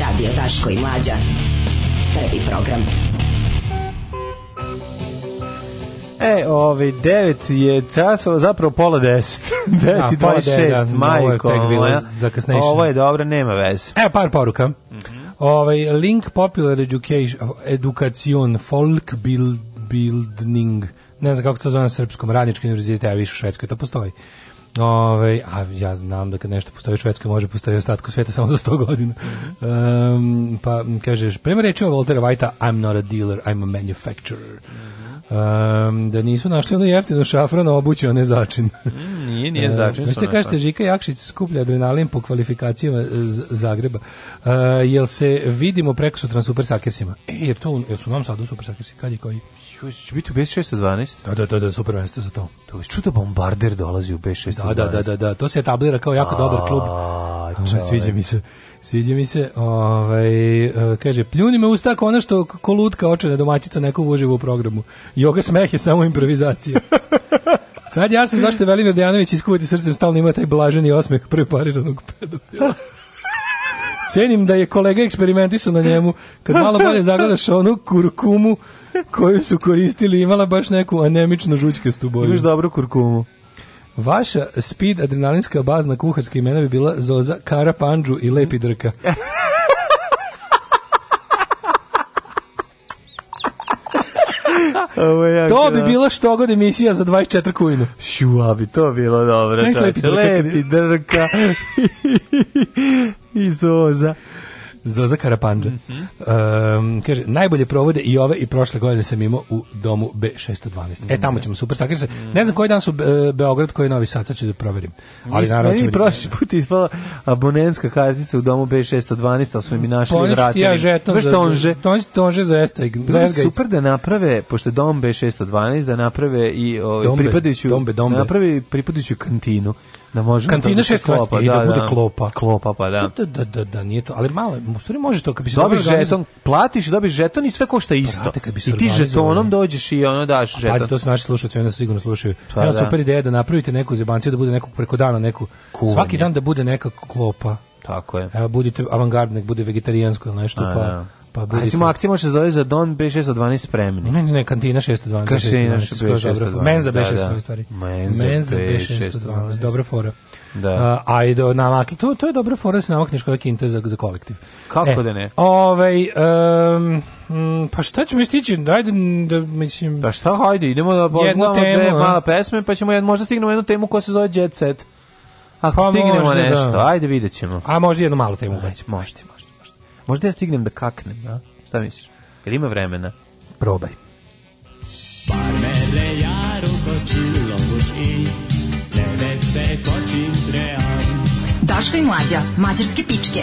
Radio Taško i Mlađa. Prvi program. E, ovaj, 9 je časova, zapravo pola 10. 9 i 26, da, da, majko. Ovo je dobro, nema veze. Evo par poruka. Mm -hmm. ovaj, link Popular Education, Education Folk Build, Building, ne znam kako se to zove na srpskom, radnički univerzitet, a više u Švedskoj, to postoji. Ove, a ja znam da kad nešto postoji u Švedskoj može postoji ostatku sveta samo za 100 godina. Um, pa kažeš, prema rečima Voltera Vajta, I'm not a dealer, I'm a manufacturer. Um, da nisu našli ono jeftino šafrano obuće, one začin. Mm, nije, nije začin. Uh, Možete kažete, Žika Jakšić skuplja adrenalin po kvalifikacijama Zagreba. Uh, jel se vidimo preko sutra na super sakersima? E, jer to, jel su nam sad u super sakersi? Kad je koji? Juš, će biti u B612? Da, da, da, da, super mesto za to. To je čudo bombarder dolazi u B612. Da, da, da, da, da, to se etablira kao jako dobar klub. A, sviđa mi se. Sviđa mi se, ovaj, e, kaže, pljuni me ustak ono što kolutka očena domaćica neko uživo u programu. Joga smeh je samo improvizacija. Sad ja se zašto Velimir Dejanović iskuvati srcem stalno ima taj blaženi osmeh prepariranog pedofila. Cenim da je kolega eksperimentisao na njemu. Kad malo bolje zagledaš onu kurkumu, koju su koristili imala baš neku anemično žućkastu boju. Imaš dobru kurkumu. Vaša speed adrenalinska bazna kuharska imena bi bila Zoza, Kara Panđu i Lepi Drka. Ovo to bi bilo što god emisija za 24 kujnu. Šua bi to bilo dobro. Lepi drka. Lepi drka. I zoza. Zoza Karapandža. Mm -hmm. um, kaže, najbolje provode i ove i prošle godine sam imao u domu B612. E, tamo mhm. ćemo super sakrisa. Mm Ne znam koji dan su Be Beograd, koji je Novi Sad, sad ću da proverim. Ali naravno ćemo... Da- prošli put ispala abonenska kartica u domu B612, ali smo mi našli pa i vratili. ja žeton Baš tonže. Tonže, tonže za Estajg. Pa super da naprave, pošto dom B612, da naprave i o, ovaj, dombe, pripadajuću, dombe, dombe. Da napravi pripadajuću kantinu da može kantina da šest klopa, da, da, da, bude da. klopa. Klopa, pa da. da. Da, da, da, da nije to, ali malo, u može to, kad bi se dobiješ žeton, platiš, dobiješ žeton i sve košta isto. Prate, kad I ti žetonom dođeš i ono daš žeton. Pazi, to su naši slušatelji, oni sigurno slušaju. Pa, Evo da. super ideja da napravite neku zebanciju da bude nekog preko dana neku. Kuvanje. Svaki dan da bude neka klopa. Tako je. Evo budite avangardni, bude vegetarijansko ili nešto A, pa. Pa budite. Recimo, akcija može se zove za Don B612 spremni. Ne, ne, ne, kantina 612. Kantina 612. Menza B612, da, da. stvari. Menza B612, dobra fora. Da. Uh, a i namakli, to, to je dobra fora da se namakneš koja kinte za, za kolektiv. Kako e, da ne? Ovaj, um, pa šta ćemo istići? Ajde, da, mislim... Pa šta, hajde, idemo da pogledamo dve mala pesme, pa ćemo jed, možda stignemo jednu temu koja se zove Jet Set. Ako pa stignemo možda, nešto, da. ajde vidjet ćemo. A možda jednu malu temu. Ajde, možda, možda. Možda ja stignem da kaknem, da? Šta misliš? Jel ima vremena? Probaj. Parmele jaru kočilo i se kočim tream. Daška i mlađa, mađarske pičke.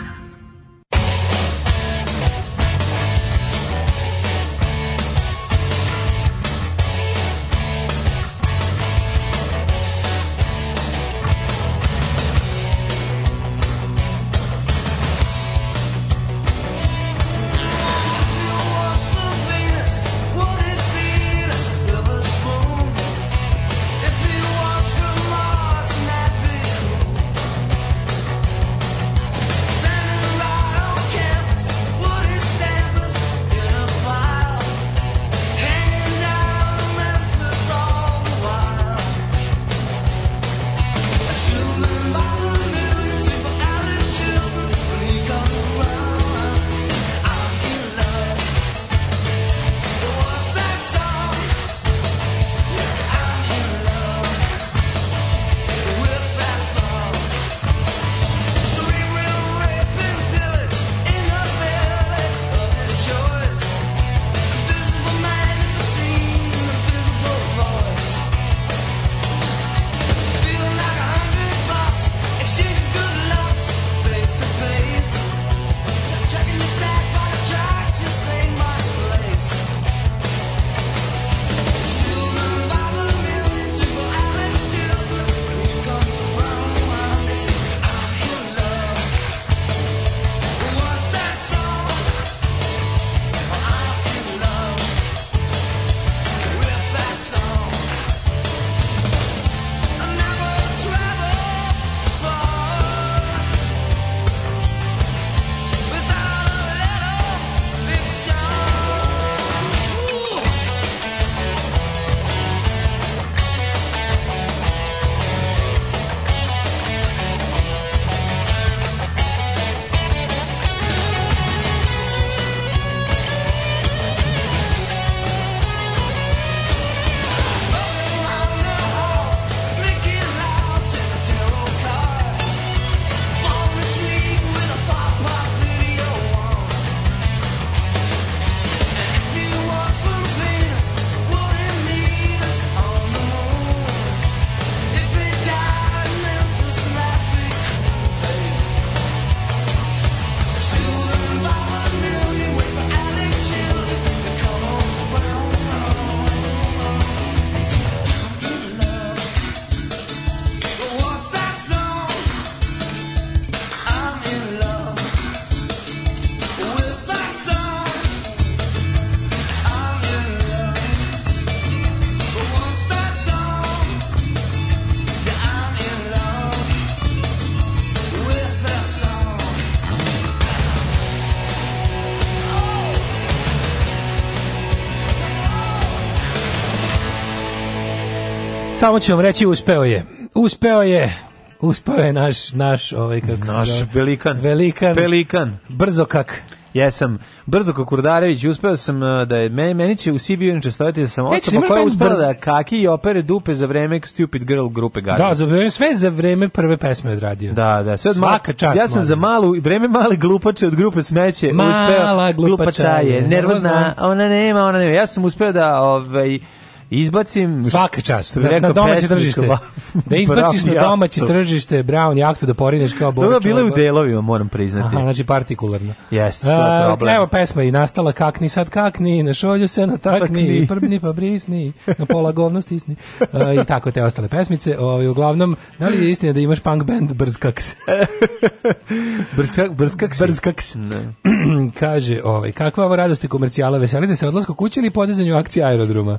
Samo ću vam reći, uspeo je. Uspeo je uspeo je naš naš ovaj kako naš se zove? velikan velikan pelikan brzokak Jesam, brzo kako Kurdarević, uspeo sam eh, da je, meni, meni će u Sibiju inače stojati da sam osoba koja uspela brz... da kaki i opere dupe za vreme Stupid Girl grupe Garden. Da, za vreme, sve za vreme prve pesme odradio. Da, da, sve Svaka čast. Ja sam za malu, vreme male glupače od grupe Smeće Mala uspeo. Mala glupača, je nervozna, ona nema, ona nema. Ja sam uspeo da, ovaj, Izbacim svaka čast na, na domaće tržište. da izbaciš na domaće tržište Brown jaktu da porineš kao bolje Dobro bile u delovima, moram priznati. Aha, znači partikularno. Jeste, to je problem. Evo pesma i nastala kakni sad kakni, na šolju se na takni, natakni, prbni pa brisni, na pola govno stisni. A, I tako te ostale pesmice. Ovaj uglavnom, da li je istina da imaš punk band Brzkaks? Brzkaks, Brzkaks. Brzkaks. Kaže, ovaj kakva ovo radost i komercijala, veselite se odlasku kući ili podizanju akcije aerodroma.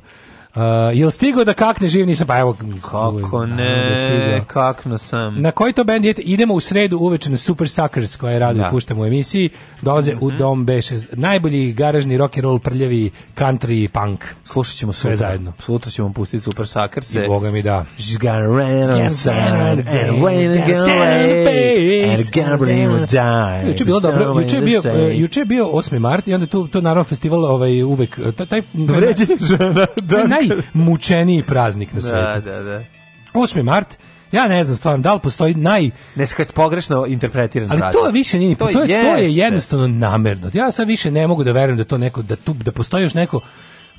Uh, jel stigao da kakne živ nisam? Pa evo, kako ne, da kakno sam. Na koji to bend je? Idemo u sredu uveče na Super Suckers koje rado da. puštamo u emisiji. Dolaze mm -hmm. u mhm. Dom B6. Najbolji garažni rock and roll prljavi country punk. Slušat ćemo sve zajedno. Sutra ćemo pustiti Super Suckers. I boga mi da. She's gonna rain on sun and rain gonna rain and gonna bring you die. Juče bilo dobro. Juče bio e, juče bio 8. mart i onda tu to naravno festival ovaj uvek e, taj vređanje žena. Da najmučeniji praznik na da, svetu. Da, da, da. 8. mart ja ne znam stvarno da li postoji naj ne skrat pogrešno interpretiran ali razlog. to više nije to, to, je, yes, to je jednostavno namerno ja sad više ne mogu da verujem da to neko da tu da postoji još neko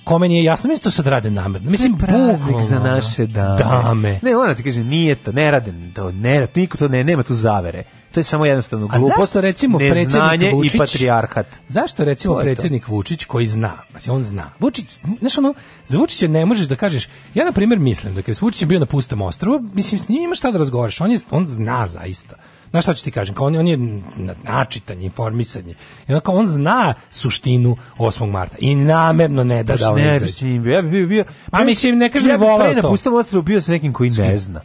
kome nije jasno, mislim da to sad rade namerno. Mislim, praznik za naše dame. dame. Ne, ona da ti kaže, nije to, ne radim to, ne radim, niko to ne, nema tu zavere. To je samo jednostavno glupost, A zašto recimo predsjednik Vučić, i patrijarhat. Zašto recimo predsjednik Vučić koji zna, znači on zna. Vučić, znaš ono, za Vučića ne možeš da kažeš, ja na primjer mislim da kad je Vučić bio na pustom ostrvu, mislim s njim imaš šta da razgovaraš, on, je, on zna zaista znaš šta ću ti kažem, kao on, on je načitan, informisanje. je. I onda kao on zna suštinu 8. marta i namerno ne da da on ne, mislim, ja bi bio, bio, A pa mislim, ne kažem ja bi volao to. Ja napustio ostrvo bio sa nekim koji ne zna.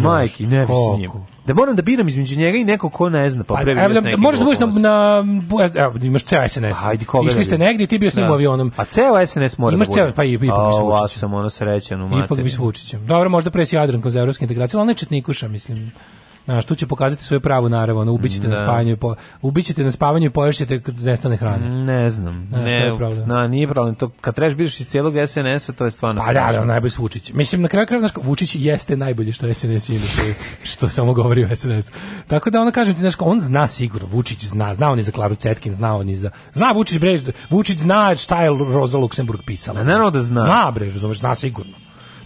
Majki, ne bi s njim. Da moram da biram između njega i nekog ko ne zna, pa, pa previše s da nekim. Možeš da budeš na, na evo, imaš ceo SNS. Ajde, koga Išli da ste negdje, ti bio s njim da. avionom. A ceo SNS mora imaš da bude. Imaš ceo, pa i, ipak A, mislim Vučićem. sam ono srećan u materiju. Ipak mi s Vučićem. Dobro, možda presi Jadran kroz evropske integracije, ali ne četnikuša, mislim. Znaš, tu će pokazati svoju pravu naravu, ono, ubićete na da. spavanju, po, ubićete na spavanju i poješćete kad nestane hrane. Ne znam. Znaš, ne, je problem. Na, nije problem. To, kad trebaš biš da iz cijelog SNS-a, to je stvarno... Pa da, da, najbolji su Vučić. Mislim, na kraju kraja, znaš, Vučić jeste najbolje što SNS ima, što, što samo govori o SNS. Tako da, ono, kažem ti, znaš, on zna sigurno, Vučić zna, zna on i za Klaru Cetkin, zna on i za... Zna Vučić, brež, Vučić zna šta je Roza Luksemburg pisala. Ne, pa naravno da zna. Zna, brež, bre, zna sigurno.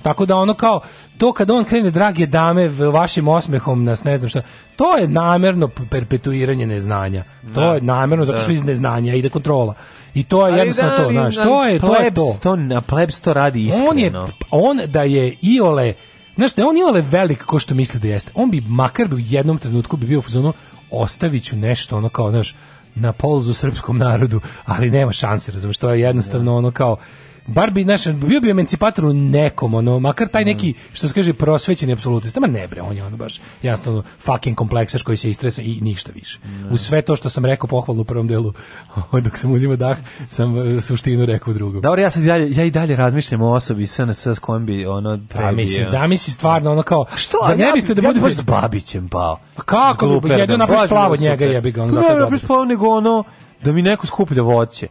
Tako da ono kao, to kad on krene drage dame vašim osmehom nas ne znam šta, to je namerno perpetuiranje neznanja. Da. To je namerno zato što da. iz neznanja ide kontrola. I to je jednostavno to, da, znaš, to je, to je to. to na plebs to radi iskreno. On, je, on da je Iole, znaš, da je on Iole velik ko što misli da jeste. On bi makar bi u jednom trenutku bi bio u zonu, ostavit ću nešto, ono kao, znaš, na polzu srpskom narodu, ali nema šanse, razumiješ, to je jednostavno da. ono kao, bar bi naš bio bi emancipator u nekom ono makar taj neki što se kaže prosvećeni apsolutista ma ne bre on je ono baš jasno fucking kompleksaš koji se istresa i ništa više u sve to što sam rekao pohvalno u prvom delu dok sam uzimao dah sam e, suštinu rekao u drugom Dobar, ja sad dalje ja i dalje razmišljam o osobi SNS s kojom bi ono pa, prebio. A mislim zamisli stvarno ono kao što za ne biste da ja, budete ja s babićem pao a kako jedno da napraviš plavo njega jebi ga on pa zato dobro ne nego ono da mi neko skuplja voće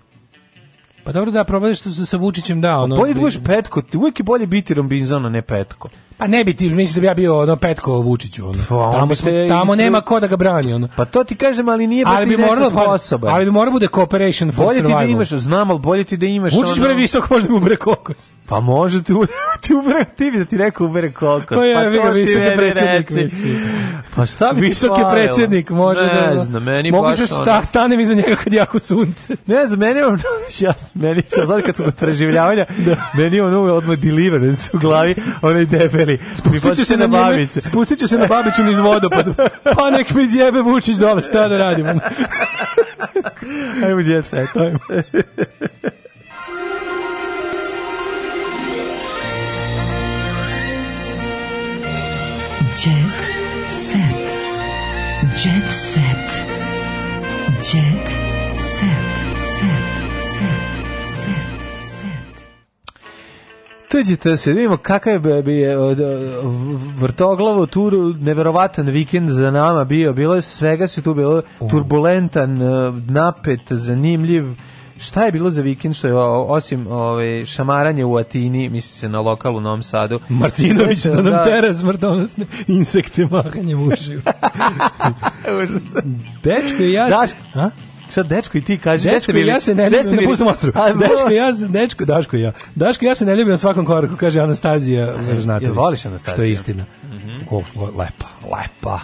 Pa dobro da, probali da što sa Vučićem da. Ono, bolje da budeš da- petko, uvek je bolje biti Robinsona, ne petko. Pa ne bi ti, mislim da bi ja bio ono Petko Vučiću. Ono. Pa, tamo, smo, tamo nema ko da ga brani. Ono. Pa to ti kažem, ali nije baš ali bi moralo, sposoba. Ali bi morao bude cooperation for bolje survival. Bolje ti da imaš, znam, ali bolje ti da imaš. Vučić ono... bre visok, možda mu bre kokos. Pa može ti, ti ubere, ti bi da ti rekao ubere kokos. Pa, ja, pa to visoki ti predsjednik. Reci. Pa šta bi Visok je predsjednik, može ne, da... Ne znam, meni Mogu se sta, stanem iza njega kad jako sunce. Ne znam, meni ono, ja, meni, sad kad smo kod preživljavanja, da. meni ono odmah deliverance u glavi, onaj debeli bili. Spustit se na babicu. Spustit ću se na babicu niz vodopadu. Pa nek mi zjebe Vučić dole, šta da radimo? Ajmo djeca, ajmo. tu ćete se da vidimo kakav je bi je vrtoglavo tur neverovatan vikend za nama bio. Bilo je svega se tu bilo turbulentan, e, napet, zanimljiv. Šta je bilo za vikend što je osim ove ovaj, šamaranje u Atini, misli se na lokalu u Novom Sadu. Martinović da nam tera smrtonosne insekte mahanjem ušiju. Dečko i ja... Daš, Sad dečko i ti kažeš, dečko ja se ne ljubim na pustom ostru. Dečko ja, dečko, Daško ja. Daško ja se ne ljubim na svakom koraku, kaže Anastazija Veržnatović. Jel voliš Anastaziju? Što je istina. Mm -hmm. lepa, lepa.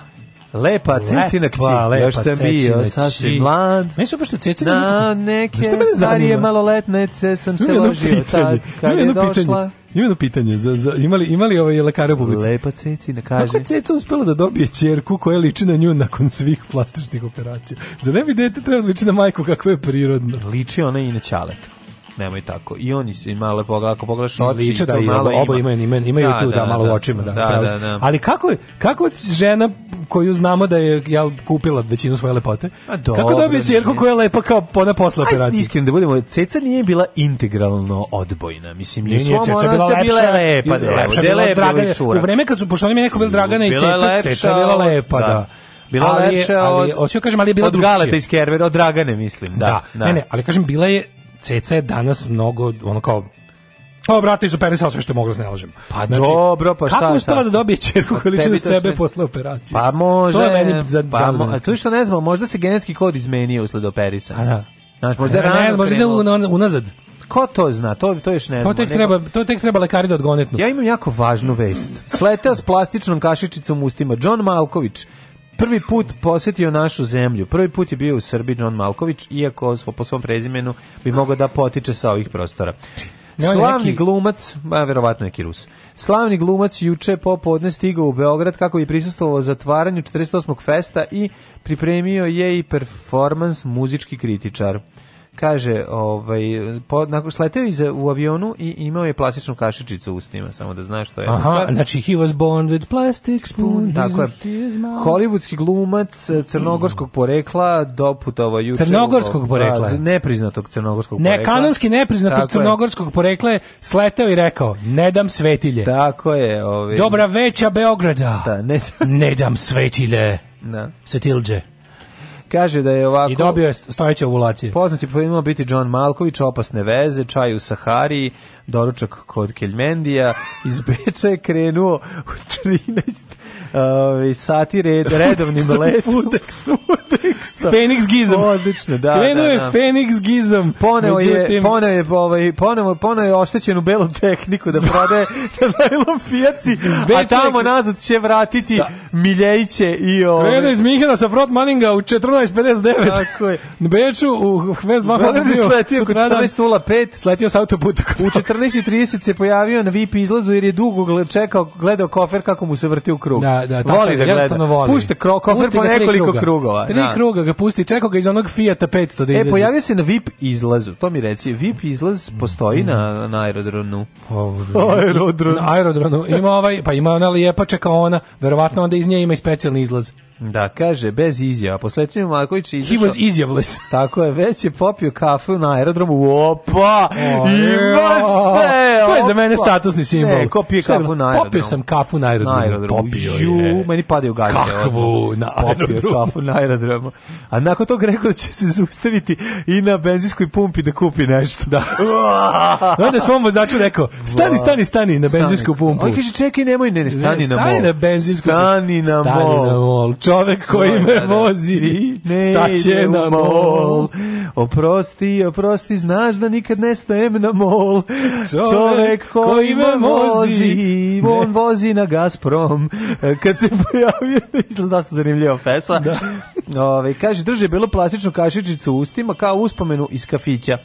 Lepa Cecina kći, još sam bio sasvim mlad. Meni su pošto Cecina... Na neke starije maloletnice sam se ložio tad, kad je došla. Ima jedno pitanje, za, za, imali, imali ovaj lekare u publici? Lepa Cecina kaže. Kako je Ceca uspela da dobije čerku koja liči na nju nakon svih plastičnih operacija? Za ne bi dete treba da liči na majku kako je prirodno? Liči ona i na čaletu nemoj tako. I oni se ima lepo, ako pogledaš oči, Liče, da, i malo oba ima. imaju, imaju da, tu, da, da malo da, očima. Da, da, da, da, Ali kako, kako žena koju znamo da je ja kupila većinu svoje lepote, dobro, kako dobije čerku koja je lepa kao ona posla operacije? Ajde, da budemo, ceca nije bila integralno odbojna. Mislim, nije, nije ceca bila lepša. Bila lepa, lepa, lepa, bila lepa, U vreme kad su, pošto oni mi neko bili Dragana i ceca, ceca bila lepa, da. da. Bila ali, lepša od... Ali, da kažem, ali je bila od drugčije. Galeta iz Kervera, od Dragane, mislim. Da, da. da. Ne, ne, ali kažem, bila je ceca je danas mnogo, ono kao, o, pa, brate, izoperisao sam sve što je mogla, da ne lažem. Pa znači, dobro, pa šta? Kako uspela da dobije čerku pa količinu sebe sve... posle operacije? Pa može. To je meni za pa, mo, to je što ne znamo, možda se genetski kod izmenio usled operisanja. A da. Znači, možda ne, ne, možda ide unazad. Ko to zna? To to još ne znam. To tek treba, to tek treba lekari da odgonetnu. Ja imam jako važnu vest. Sleteo s plastičnom kašičicom u ustima John Malković, prvi put posjetio našu zemlju. Prvi put je bio u Srbiji John Malković, iako po svom prezimenu bi mogao da potiče sa ovih prostora. Slavni neki... glumac, a verovatno neki Rus. Slavni glumac juče popodne stigao u Beograd kako bi prisustvovao zatvaranju 48. festa i pripremio je i performans muzički kritičar kaže, ovaj, po, nakon sleteo iz u avionu i imao je plastičnu kašičicu u snima, samo da znaš što je. Aha, znači he was born with plastic spoon. Tako je. Hollywoodski glumac eh, crnogorskog porekla doputovao juče. Crnogorskog da, porekla. Da, nepriznatog crnogorskog ne, porekla. Ne, kanonski nepriznatog tako crnogorskog je. porekla je sleteo i rekao, ne dam svetilje. Tako je. Ovaj, Dobra veća Beograda. Da, ne, ne dam svetilje. Da. Svetilđe. Kaže da je ovako... I dobio je stojeće ovulacije. Poznati po biti John Malković, opasne veze, čaj u Sahari, doručak kod Keljmendija, iz Beča je krenuo u 13 Ove, sati red, redovnim letom. Fudex, Fudex. Fenix Odlično, da. da Krenuo da, da. je Fenix Gizom. Poneo je, poneo je, ovaj, poneo, poneo je oštećenu belu tehniku da prodaje na najlom pijaci, a tamo nazad će vratiti sa... Miljejiće i... Ovaj... Krenuo iz Mihana sa Frot Manninga u 14.59. Tako je. Beču u Westmahu bio. Da sletio kod 14.05. Sletio sa autoputa. U 14.30 se pojavio na VIP izlazu jer je dugo čekao, gledao kofer kako mu se vrti u krug. Da, da, da tako, voli da gleda. Voli. Pušta kofer po nekoliko kruga. krugova. Tri da. kruga ga pusti, čeka ga iz onog Fiata 500 da e, izađe. E, pojavio se na VIP izlazu, to mi reci. VIP izlaz postoji mm. na, na aerodronu. Pa, Aerodron. Na aerodronu. Ima ovaj, pa ima ona lijepa čekaona, verovatno onda iz nje ima i specijalni izlaz. Da, kaže, bez izjava. Posletanju Marković je izašao... He was izjavless. Tako je, već je popio kafu na aerodromu. Opa! O, ima se! To je za mene statusni simbol. Ne, ko pije kafu na aerodromu? Popio sam kafu na aerodromu. Na aerodromu. Popio je. Meni padaju gađe. Kakvu na aerodromu? Popio kafu na aerodromu. A nakon tog rekao da će se zaustaviti i na benzinskoj pumpi da kupi nešto. Da. Onda svom vozaču rekao, stani, stani, stani na benzinsku pumpu. On kaže, čekaj, nemoj, ne, ne, stani, stani na mol. Stani na benzinsku Stani na mol. Stani na mol čovek koji me da, da. vozi, ne staće na mol. Oprosti, oprosti, znaš da nikad ne stajem na mol. Čovek, čovek koji, me vozi, on vozi na Gazprom. Kad se pojavio, izgleda dosta zanimljiva pesma. Da. Ove, kaže, drže bilo plastičnu kašičicu u ustima kao uspomenu iz kafića.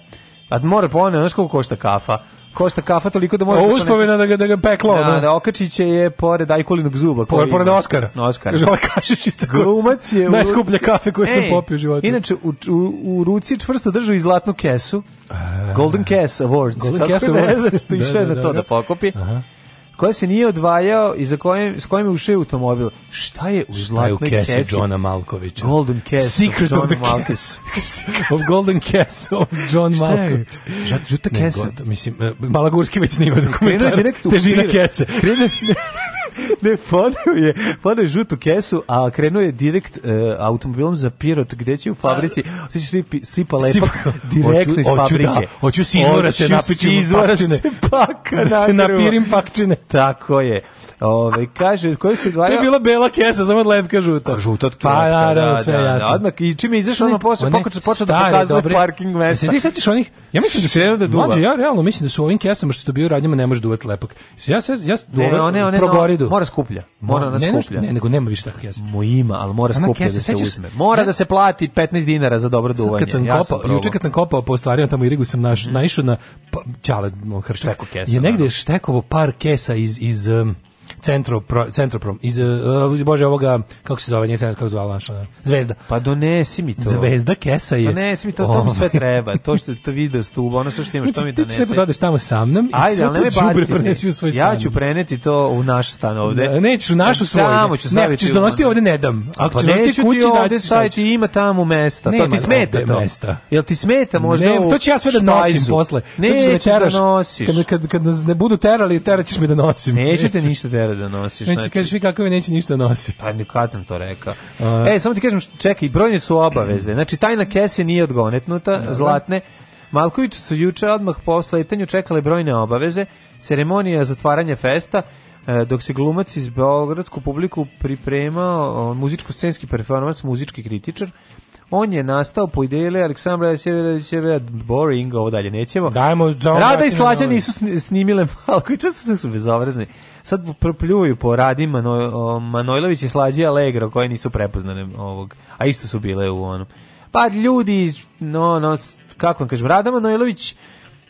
A mora ponavljati, znaš koliko košta kafa? košta kafa toliko da može... O, da uspomena da ga, da ga peklo. Da, da, da Okačiće je pored Ajkulinog zuba. Pored, pored Oskara. Oskara. Kaže, ova kašičica Glumac je... Najskuplja kafe koju sam e, popio u životu. Inače, u, u, u ruci čvrsto drži zlatnu kesu. Golden Cass Awards. Golden Cass Awards. Kako da, znaš, išao je na da, da to da pokopi. Aha koja se nije odvajao i za kojim, s kojim je ušao automobil. Šta je u zlatnoj kesi? Šta je u kesi Johna Malkovića? Golden Kesi. Secret of, of the Malkes. of Golden Kesi of John Malković. Šta je? Žuta kesa. Mislim, e, Malagurski već snima dokumentar. Da Težina kese. Krenuo ne, poneo je, poneo je žutu kesu, a krenuo je direkt uh, automobilom za Pirot, gde će u fabrici, sve će svi sipa lepak direktno iz fabrike. Hoću, da, hoću s izvora se napićem pakčine. Se paka da se napirim pakčine. Tako je. Ove, kaže, koji se dvaja... To je bila bela kesa, samo lepka žuta. A, pa, žuta od kesa, pa, da, da, sve da, jasno. Da, odmah, I čim je izašao ono posle, pokoče, počeo da pokazuje dobre, parking mesta. Jesi ti sećaš onih? Ja mislim da se da duva. Mlađe, ja realno mislim da su ovim kesama što su dobio radnjama ne može duvati da lepak. Ja se ja duva ne, one, one, progoridu. No, mora skuplja. Mora na skuplja. Ne, nego nema više takvih kesa. Mo ima, ali mora Ona skuplja kesa, da se uzme. Mora da se plati 15 dinara za dobro duvanje. Kad sam ja kopao, juče kad sam kopao po stvarima tamo i Rigu sam naš, mhm. naišao na pa- ćale, hrštak. Je da. negde štekovo par kesa iz iz Centropro, prom iz, uh, bože, ovoga, kako se zove, nije centar, kako se zvala naša, Zvezda. Pa donesi mi to. Zvezda kesa je. Pa donesi mi to, to mi sve ovaj. treba, to što to video stuba, ona sve što imaš, to mi donese. ti sve dodeš da tamo sa mnom i Ajde, sve to džubre prenesi u svoj stan. Ja ću preneti to u naš stan ovde. Da, nećeš u našu svoju. Tamo ću staviti. Ne, ćeš donositi ovde, ne dam. a pa ćeš donositi kući, daći ćeš. ti ima tamo mesta, to ti smeta to. Mesta. Jel ti smeta možda? Ne, to će ja sve da nosim posle. Ne, da nosiš. Kad, kad, kad ne budu terali, teraćeš mi da nosim. Neću te ništa tera da nosiš. Neće, znači, kažeš vi kakve neće ništa nosi. Pa kad sam to rekao. A... E, samo ti kažem, čekaj, brojne su obaveze. Znači, tajna kese nije odgonetnuta, Aha. zlatne. Malković su juče odmah po sletanju čekale brojne obaveze, ceremonija zatvaranja festa, e, dok se glumac iz beogradsku publiku pripremao muzičko-scenski performans, muzički kritičar, on je nastao po ideji Aleksandra Sjeverja boring, ovo dalje nećemo. Dajmo, Rada i Slađa nisu snimile Malkovića, su bezobrazni sad propljuju po Radi Mano, Manojlović i Slađi Allegro koje nisu prepoznane ovog, a isto su bile u onom. Pa ljudi, no, no, kako vam kažem, Rada Manojlović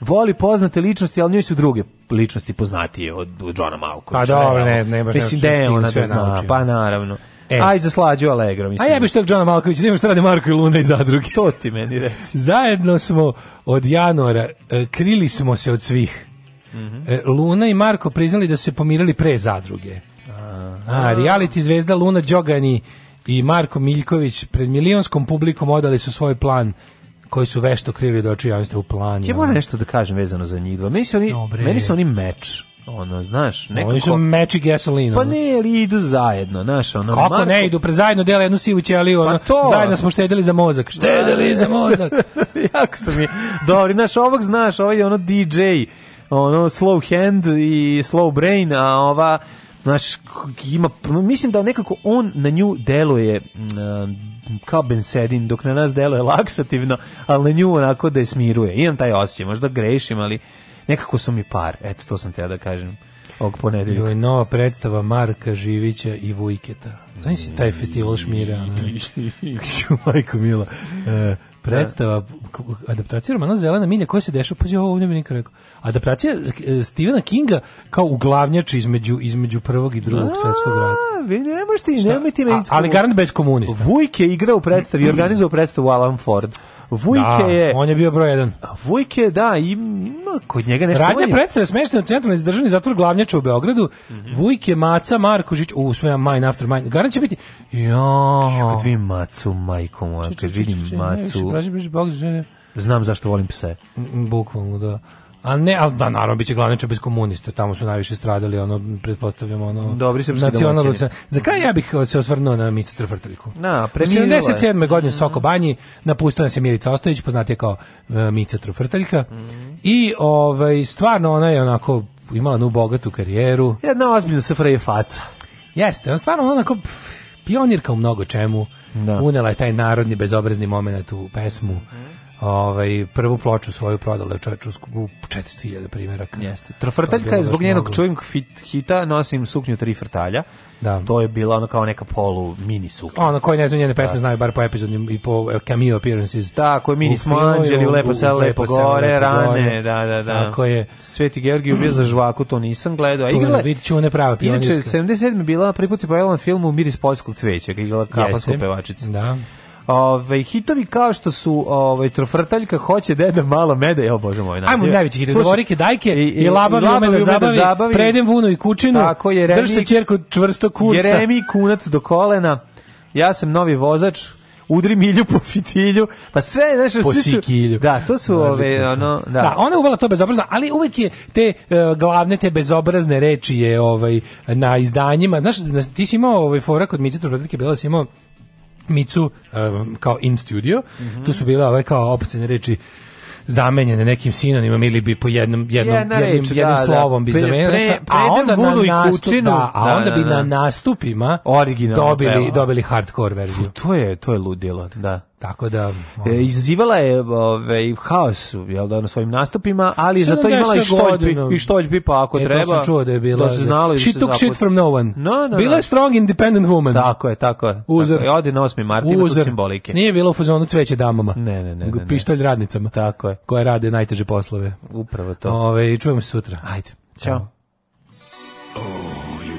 voli poznate ličnosti, ali njoj su druge ličnosti poznatije od, od Johna Malkovića. Pa dobro, ne, ne, baš Mislim, da je ona da zna, pa naravno. E. Aj za slađu Allegro, mislim. A ja bih tog Johna Malkovića, nemaš što da radi Marko i Luna i zadruge. To ti meni reci. Zajedno smo od januara, e, krili smo se od svih. Mhm. E, Luna i Marko priznali da su se pomirili pre zadruge. A, A reality zvezda Luna Đogani i Marko Miljković pred milionskom publikom odali su svoj plan koji su vešto krivi od očiju javnosti u planu. Ja moram nešto da kažem vezano za njih dva. Meni su oni, Dobre. meni su oni meč ono, znaš, nekako... Oni su meči gasolina. Pa ne, ali idu zajedno, znaš, ono... Kako Marko... ne, idu pre zajedno, dele jednu sivu ćeliju, pa ono, to... zajedno smo štedili za mozak. Da. Štedili za mozak! jako su mi... Dobri, znaš, ovog znaš, ovaj je ono DJ, ono slow hand i slow brain, a ova znaš, ima, mislim da nekako on na nju deluje mm, e, kao bensedin, dok na nas deluje laksativno, ali na nju onako da je smiruje. Imam taj osjećaj, možda grešim, ali nekako su mi par. Eto, to sam te da kažem ovog ponedeljka. je nova predstava Marka Živića i Vujketa. Znaš si taj festival šmira? Majko Mila. Uh, predstava adaptacija romana Zelena milja koja se dešava, pazi ovo ovdje mi niko rekao. Adaptacija e, Stephena Kinga kao uglavnjač između između prvog i drugog svetskog rata. Vi ne možete, nemojte me. Ali garant bez komunista. Vujke igra u predstavi, organizovao predstavu Alan Ford. Vujke da, je... on je bio broj jedan. Vujke, da, ima kod njega nešto... Radnje predstave smeštene u centralni izdržani zatvor Glavnjača u Beogradu. Mm -hmm. Vujke, Maca, Markožić, u, sve mine after mine. Garan će biti... Jo, Kad vidim Macu, majko moja, kad vidim Macu... Znam zašto volim pse. Mm, bukvalno, da. A ne, ali da, naravno, bit će glavniča komunista, tamo su najviše stradali, ono, pretpostavljamo, ono... Dobri srpski znači, domaćini. Za kraj ja bih uh, se osvrnuo na Micu Trfrteljku. Na, premirila 77. godine u mhm. Soko Banji napustila se Milica Ostojić, poznatija kao uh, Mica Trfrteljka, mm -hmm. i ovaj, stvarno ona je onako imala nu bogatu karijeru. Jedna ozbiljna sfra je faca. Jeste, ona stvarno ona onako pionirka u mnogo čemu. Da. Unela je taj narodni, bezobrazni momenat u pesmu. Mm -hmm ovaj, prvu ploču svoju prodala čovječu u 400.000 primjeraka. Jeste. Trofrtaljka je zbog njenog čuvenog hita nosim suknju tri frtalja. Da. To je bila ono kao neka polu mini suknja. Ona koji ne znaju njene pesme da. znaju bar po epizodnim i po e, cameo appearances. Da, koje mini smo anđeli u Lepo selo, Lepo gore, lepo rane, gore. da, da, da. Tako je. Sveti Georgij ubio mm. za žvaku, to nisam gledao. Čuveno, igrala, vidi čune prava pionirska. Inače, 77. bila, prvi put se pojavila na filmu Miris poljskog cveća, igrala kafansku pevačicu. Da. Ove, hitovi kao što su ove, Trofrtaljka hoće deda malo mede, evo bože moj naziv. Ajmo najveći hitovi, Dvorike dajke i, i, i labavi, labavi da ume da zabavi, zabavi, predem vunu i kučinu, tako, Jeremi, drž se čerku čvrsto kursa. Jeremi kunac do kolena, ja sam novi vozač, udri milju po fitilju, pa sve, znaš, po sikilju. Da, to su Zalično ove, ono, da. da. ona je uvala to bezobrazno, ali uvek je te uh, glavne, te bezobrazne reči je ovaj, na izdanjima, znaš, ti si imao ovaj, fora kod Mice Trudotike, bila si imao Micu um, kao in studio. Mm -hmm. Tu su bile ove kao opasne reči zamenjene nekim sinonimom ili bi po jednom jednom Jedna jednim, reč, jednim da, da. slovom da. bi zamenjene a onda na nastup, da, da, a da, onda bi da, na nastupima originalno dobili evo. dobili hardcore verziju. Fuh, to je to je ludilo, da. Tako da e, izazivala je ovaj haos je da na svojim nastupima, ali zato da imala i štoljpi i štoljpi pa ako e, treba. To sam čuo da je bila. Da se znalo she took shit from no one. No, no, bila je strong independent woman. Tako je, tako je. Uzor. Tako je, odi na 8. mart ima tu simbolike. Nije bilo u fazonu cveće damama. Ne, ne, ne, ne, Pištolj radnicama. Tako je. Koje rade najteže poslove. Upravo to. Ove, čujemo se sutra. Ajde. Ćao. Ćao.